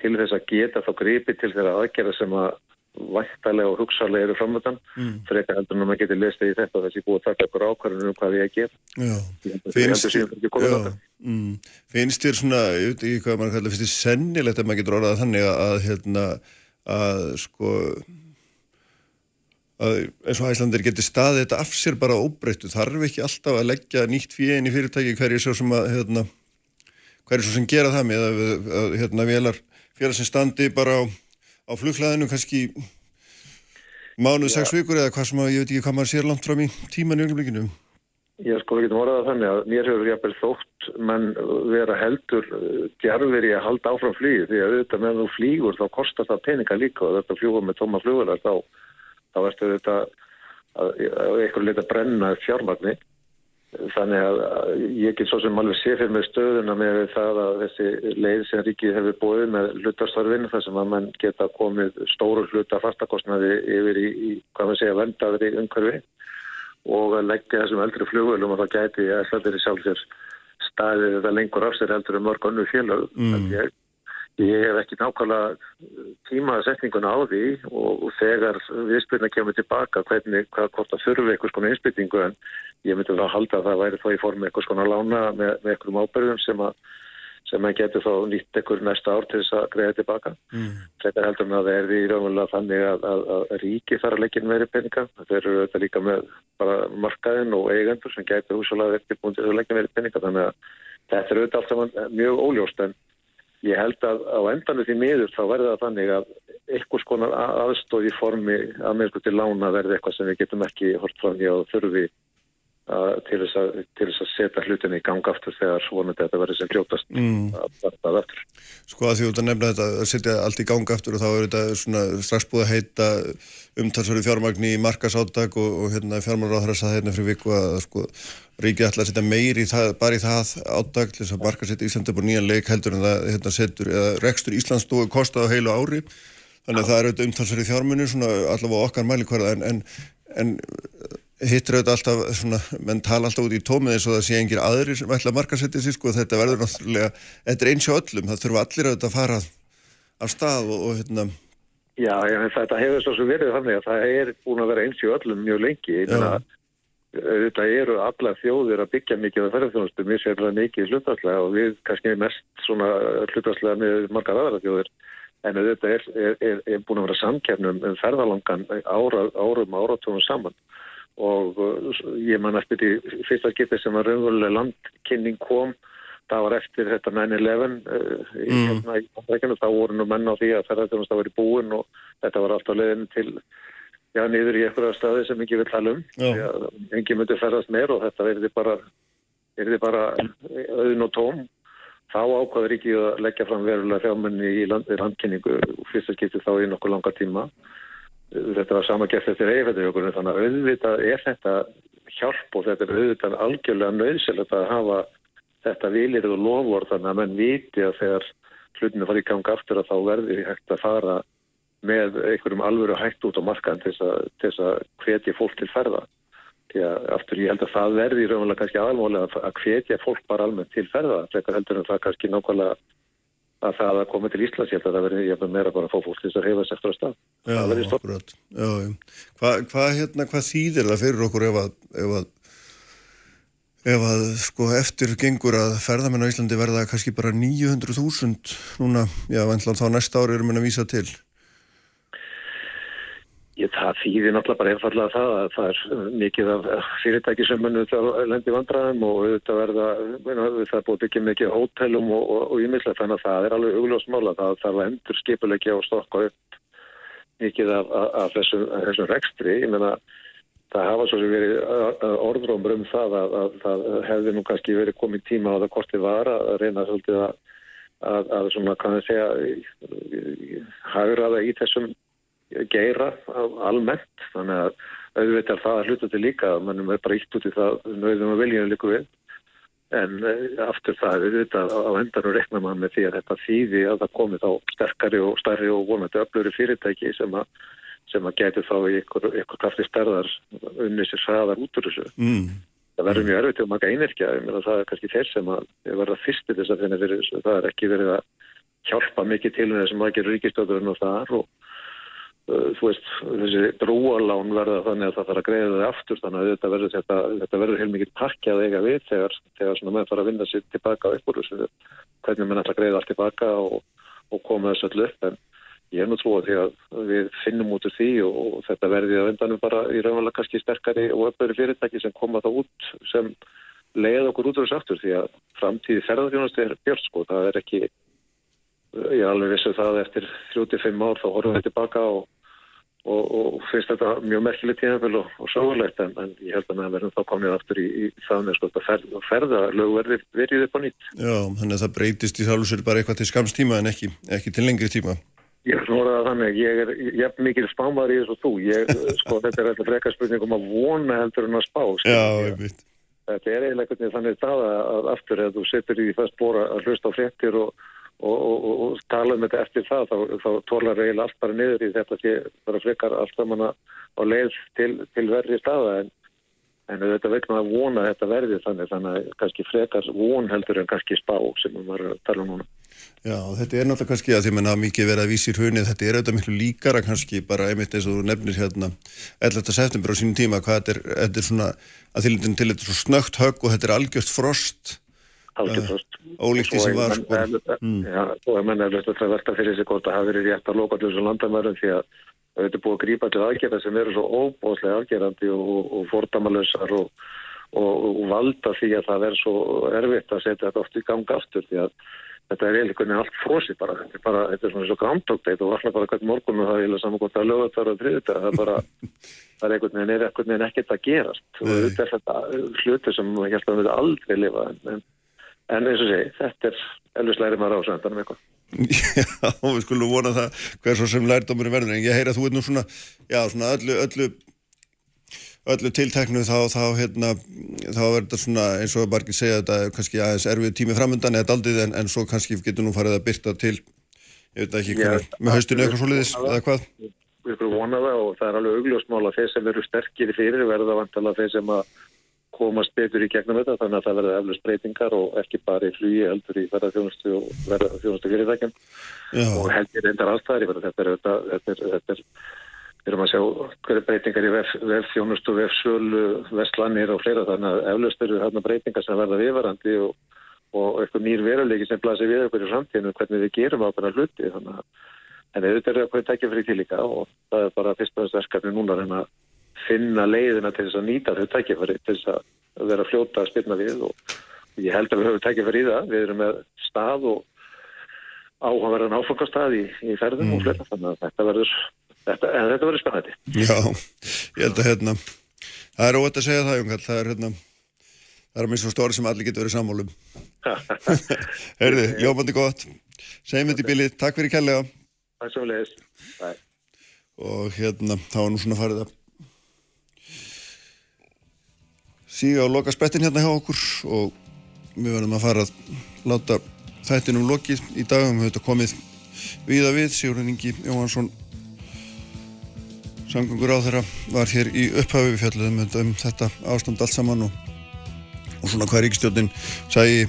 til þess að geta þá gripi til þeirra aðgerða sem að vættalega og hugsalega eru framöndan Mm. frekar heldur en að maður getur lesið í þetta þessi búið að taka ykkur ákvarðinu um hvað ég að gera. Ég að- ég Finnst, að mm, finnst þér svona, ég ekki hvað maður kallar, finnst þér sennilegt að maður getur orðað þannig að, að hérna, að sko að eins og Æslandir getur staðið þetta af sér bara óbreyttu, þarf ekki alltaf að leggja nýtt fíin í fyrirtæki hverju svo sem að hérna, hverju svo sem gera það með að, að hérna vélar félag sem standi bara á, á flughlaðinu kannski mánuð, sex vikur eða hvað sem að ég veit ekki hvað maður sér langt fram í tíman í augnablikinu. Ég sko við getum orðað þannig að mér hefur jafnvel þótt menn vera heldur uh, djarfir í að halda áfram flýið því að auðvitað meðan þú flýgur þá kostar það peninga líka og þetta fljúa með tóma flugular þá, þá erstu þetta að, að eitthvað leita brenna fjármagni þannig að, ég get svo sem alveg sé fyrir með stöðuna með það að þessi leið sem ríkið hefur búið með hlutastarfinu þar sem að mann geta komið stóru hluta fastakostnaði yfir í, í hvað maður segja vendaðri umhverfi og að leggja þessum eldri flugvölum og það gæti að þetta er sjálf sér staðið þetta lengur af sér heldur en mörg önnu félög mm. Ég, hef ekki nákvæmlega tímasetninguna á því og, þegar viðspilna kemur tilbaka hvernig, hvað hvort það þurfi eitthvað skona einspilningu en ég myndi þá halda að það væri þá í formi eitthvað skona lána með, með eitthvað ábyrðum sem að sem að getur þá nýtt ekkur næsta ár til þess að greiða tilbaka. Mm. Þetta heldur með að það er því raunverulega þannig að, að, að ríki þarf að leggja inn meiri peninga. Þetta eru þetta líka með bara markaðin og eigendur sem getur húsalega verið búin til að leggja meiri peninga. Þannig að þetta eru auðvitað allt saman mjög óljóst en ég held að á endanum því miður þá verður það þannig að eitthvað skonar aðstóð í formi að með til lána verði eitthvað sem við getum ekki hort fram í að þurfi til þess að, að setja hlutinni í gang aftur þegar vonandi þetta verður sem hljótast Mm. að það aftur. Sko að því út að nefna þetta að setja allt í gang aftur og þá er þetta svona strax búið að heita umtalsverðu fjármagni í markasáttak og, og hérna fjármálaráðar að hérna fyrir viku að sko ríkið ætla að setja meir í það, bara í það áttak til þess að markasetja Íslandi á nýjan leik heldur en það hérna setur, eða rekstur Íslandsdói kostað á heilu ári þannig að það er auðvitað umtalsverðu fjármunni svona allavega okkar mælikvarða en, en, en hittir auðvitað alltaf svona, menn tala alltaf út í tómið eins og það sé engir aðrir sem ætla að markasetja sér sko, þetta verður náttúrulega, þetta er eins og öllum, það þurfa allir auðvitað að fara af stað og, og hérna. Já, en þetta hefur svo sem verið þannig að það er búin að vera eins og öllum mjög lengi, ég þetta eru alla þjóðir að byggja mikið af ferðarþjónustu, mér sér það mikið hlutastlega og við kannski mest svona hlutastlega með margar aðra þjóðir. En þetta er, er, er, er búin að vera samkefnum um ferðalangan ára, árum áratugum saman og uh, ég man eftir því fyrsta skipti sem var raunverulega landkynning kom það var eftir þetta 9-11 uh, í Mm. hérna í þá voru nú menn á því að ferðarþjónust það var í búin og þetta var alltaf leiðin til já, niður í einhverja staði sem ekki vil tala um að engin myndi ferðast meir og þetta verði bara bara auðn og tóm. Þá ákvaður ekki að leggja fram verulega fjármenni í land, landkynningu og fyrsta skipti þá í nokkuð langa tíma þetta var sama gert eftir eifættijökurinn þannig að auðvitað er þetta hjálp og þetta er auðvitað algjörlega nöðsilegt að hafa þetta vilir og lofvort þannig að menn viti að þegar hlutinu fari í gang aftur að þá verði hægt að fara með einhverjum alvöru hægt út á markaðan til þess að, hvetja fólk til ferða. Því að aftur ég held að það verði í raunverulega kannski aðalmálega að, hvetja fólk bara almennt til ferða. Frekar heldur en það kannski nákvæmlega að það að koma til Íslands, ég held að það verði jafnvel meira bara að fá fólk til þess að heifa sér eftir að stað. Já, akkurat. Já, já. Hvað hva, hérna, hvað þýðir það fyrir okkur ef að, ef að, ef að sko eftir gengur að ferðamenn á Íslandi verða kannski bara 900.000 núna, já, vantlan þá næsta ári erum við að vísa til. Ég, það þýðir náttúrulega bara einfallega það að það er mikið af fyrirtæki sem munum þetta lendi vandræðum og þetta verða, það er búið ekki mikið hótelum og, ímislega þannig að það er alveg augljósmála það þarf að endur skipulegja og stokka upp mikið af, af, af þessum, þessum rekstri. Ég meina það hafa svo sem verið orðrómur um það að, að það hefði nú kannski verið komið tíma á það hvort þið var að reyna svolítið að, að, að svona kannið segja hagraða í þessum geira almennt þannig að auðvitað það að hluta til líka mannum er bara ítt út í það nöðum að viljum líka við. En aftur það auðvitað á endanum rekna mann með því að þetta þýði að það komi þá sterkari og starri og vonandi öfluri fyrirtæki sem að sem að getur þá í ykkur, ykkur krafti stærðar unni sér hraðar út úr þessu. Mm. það verður mjög erfitt um að maka einirkja það er kannski þeir sem að verða fyrsti þess að finna fyrir þessu. Það er ekki verið að hjálpa mikið til með þessum að gera ríkistöðurinn og þar og þú veist, þessi brúalán verða þannig að það þarf að greiða þau aftur þannig að þetta verður, þetta, þetta verður heilmikið pakkjað eiga við þegar, þegar svona menn fara að vinna sér tilbaka úr þessu hvernig menn ætla að greiða allt tilbaka og, og koma þessu öll upp. En ég er nú trúið því að við finnum út úr því og, og þetta verði að vendanum bara í raunvalega kannski sterkari og öppöru fyrirtæki sem koma það út sem leið okkur út úr þessu aftur því að framtíði ferðarfjónast er björn sko, það er ekki ég er alveg vissu um það eftir 35 ár þá horfum við tilbaka og, og, og finnst þetta mjög merkilegt tíðanfél og, og sáðulegt en, en ég held að með að verðum þá komið aftur í, í það með sko að ferða, ferða lögverði verið upp á nýtt. Já, þannig að það breytist í þálusur bara eitthvað til skamstíma en ekki, ekki til lengri tíma. Ég er svona þannig, ég er jafn mikil spámar í þessu þú, ég, *laughs* sko þetta er alltaf frekar spurning um að vona heldur en að spá. Sko. Já, ég veit. Þetta er eiginlega þannig að, að aftur að þú setur í það spóra að hlusta á frettir og og, og, og tala um þetta eftir það þá, þá tólar eiginlega allt bara niður í þetta sé bara frekar allt saman á leið til, til verði staða en, en þetta vegna að vona þetta verði þannig þannig að kannski frekar von heldur en kannski spá sem við varum að tala um núna. Já, þetta er náttúrulega kannski að því að mikið verið að vísi í hrunið, þetta er auðvitað miklu líkara kannski bara einmitt eins og þú nefnir hérna 11. september á sínum tíma hvað þetta er, þetta er svona að til þetta er svo snögt högg og þetta er algjört frost ólíkt því sem var sko. mm. Já, og ég menna að það verða fyrir sig hvort að hafa verið rétt að loka allir þessu landamærum því að þetta er búið að grípa til aðgerða sem eru svo óbóðslega aðgerðandi og, og, og fordamalösar og, og valda því að það er svo erfitt að setja þetta oft í ganga aftur því að þetta er eiginlega hvernig allt frósi bara. Þetta er bara, þetta er svona svo grámtókteit og alltaf bara hvern morgun og það er saman hvort að lögða þar að þriðita, það er bara *laughs* það er einhvern veginn, er einhvern veginn ekkert að gerast. Og þetta er þetta hluti sem ég held að við aldrei lifa en en eins og segi, þetta er elvis læri maður á söndanum eitthvað. *laughs* Já, við skulum vona það hver svo sem lærdómur er verður, en ég heyra að þú er nú svona já, svona öllu öllu, öllu tilteknu þá þá, hérna, þá er þetta svona eins og margir segja þetta er kannski aðeins erfið tími framöndan eða aldrei en, en svo kannski getur nú farið að byrta til ég veit ekki hvernig, með haustinu eitthvað svo liðis eða hvað? Við skulum vona það og það er alveg augljósmál að þeir sem eru sterkir fyrir verða vantala þeir sem að komast betur í gegnum þetta þannig að það verða eflust breytingar og ekki bara í flugi heldur í verðarþjónustu og verðarþjónustu fyrirtækjum. Og heldur endar allstæðir þetta er þetta er, þetta er, þetta er við erum að sjá hverju breytingar í vefþjónustu, vefsölu, vestlanir og fleira þannig að eflust eru þarna breytingar sem verða viðvarandi og, og eitthvað nýr veruleiki sem blasir við okkur í samtíðinu hvernig við gerum ákveðna hluti þannig að en auðvitað er það hverju tækja fyrir til líka og það er bara fyrst og að finna leiðina til þess að nýta þau tækifæri til þess að vera fljóta að spilna við og ég held að við höfum tækifæri í það. Við erum með stað og áhugaverðan áfangastað í, í ferðum mm. og flera þannig að þetta verður þetta, en þetta verður spennandi. Já, ég held að hérna það er óvægt að segja það Jónkall það er hérna það er mjög svo stóri sem allir getur verið sammálum *laughs* Herði, ljófandi gott. Segjum þetta í bilið, takk fyrir kærlega. Takk svo og hérna, þá er nú svona farið að síga á loka spettin hérna hjá okkur og við verðum að fara að láta þættinum lokið. Í dag við höfum komið við að við. Sigurðin Ingi Jóhansson samgöngur á þeirra var hér í upphafi. Við fjalluðum um þetta ástand allt saman og, og svona hvað Ríkistjóðin sæi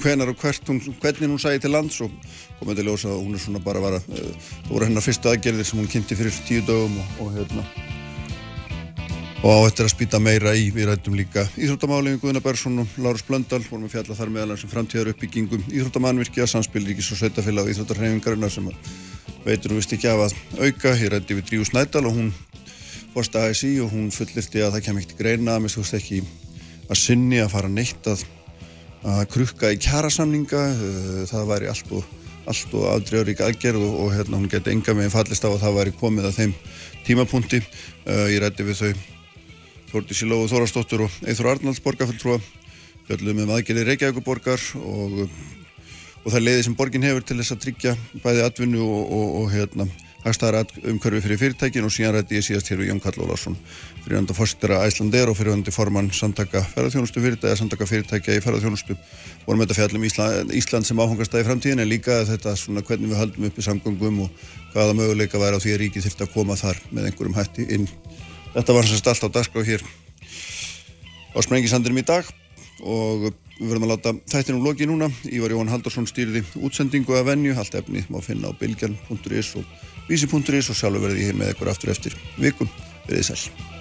hvenar og hvert hún, hvernig hún sæi til lands og komið til ljósa og hún er svona bara að það voru hennar fyrsta aðgerðir sem hún kynnti fyrir tíu dögum og, og hérna og á eftir að spýta meira í við rættum líka Íþróttamálingu Guðina Bersson og Lárus Blöndal. Vorum við fjalla þar meðal sem framtíðar uppbyggingum Íþróttamannvirkja samspil Ríkis og Sveitafélag og Íþróttarhefingarina sem veitur og vist ekki af að auka. Hér rætti við Dríu Snædal og hún fórst að ASI og hún fullirti að það kem ekkert greina að mist ekki að sinni að fara neitt að, að krukka í kjærasamninga það væri allt og, allt og aðdreifrík aðgerð og, og hérna hún geti enga meginn fallist á að það væri komið að þeim tímapunkti. Uh, ég rætti við þau Þórti Sílóðu Þórastóttur og Eithur Arnalds borgarfulltrúa fjöldum um aðgerði Reykjavíkuborgar og, og það leiði sem borgin hefur til þess að tryggja bæði atvinnu og, og, og hérna hagstæðar umhverfi fyrir fyrirtækin og síðan rætti ég síðast hér við Jón Kall Ólarsson fyrir hönda fórstera Æslander og fyrir höndi formann samtaka ferðarþjónustu fyrirtækja, samtaka fyrirtækja í ferðarþjónustu vorum þetta fjallum Ísland, Ísland sem áfangastæði framtíðin en líka þetta svona hvernig við haldum upp í samgöngum og hvaða möguleika væri á því að ríkið þurfti að koma þar með einhverjum hætti inn Þetta var sérst allt á dagskrá hér á Sprengisandurum í dag og við verðum að láta þættinum loki núna. Ívar Jóhann Haldarsson stýrði útsendingu af venju, allt efni má finna á bilgjarn.is og vísi.is og sjálfur verði ég með ykkur aftur eftir vikum. Verðið sæl.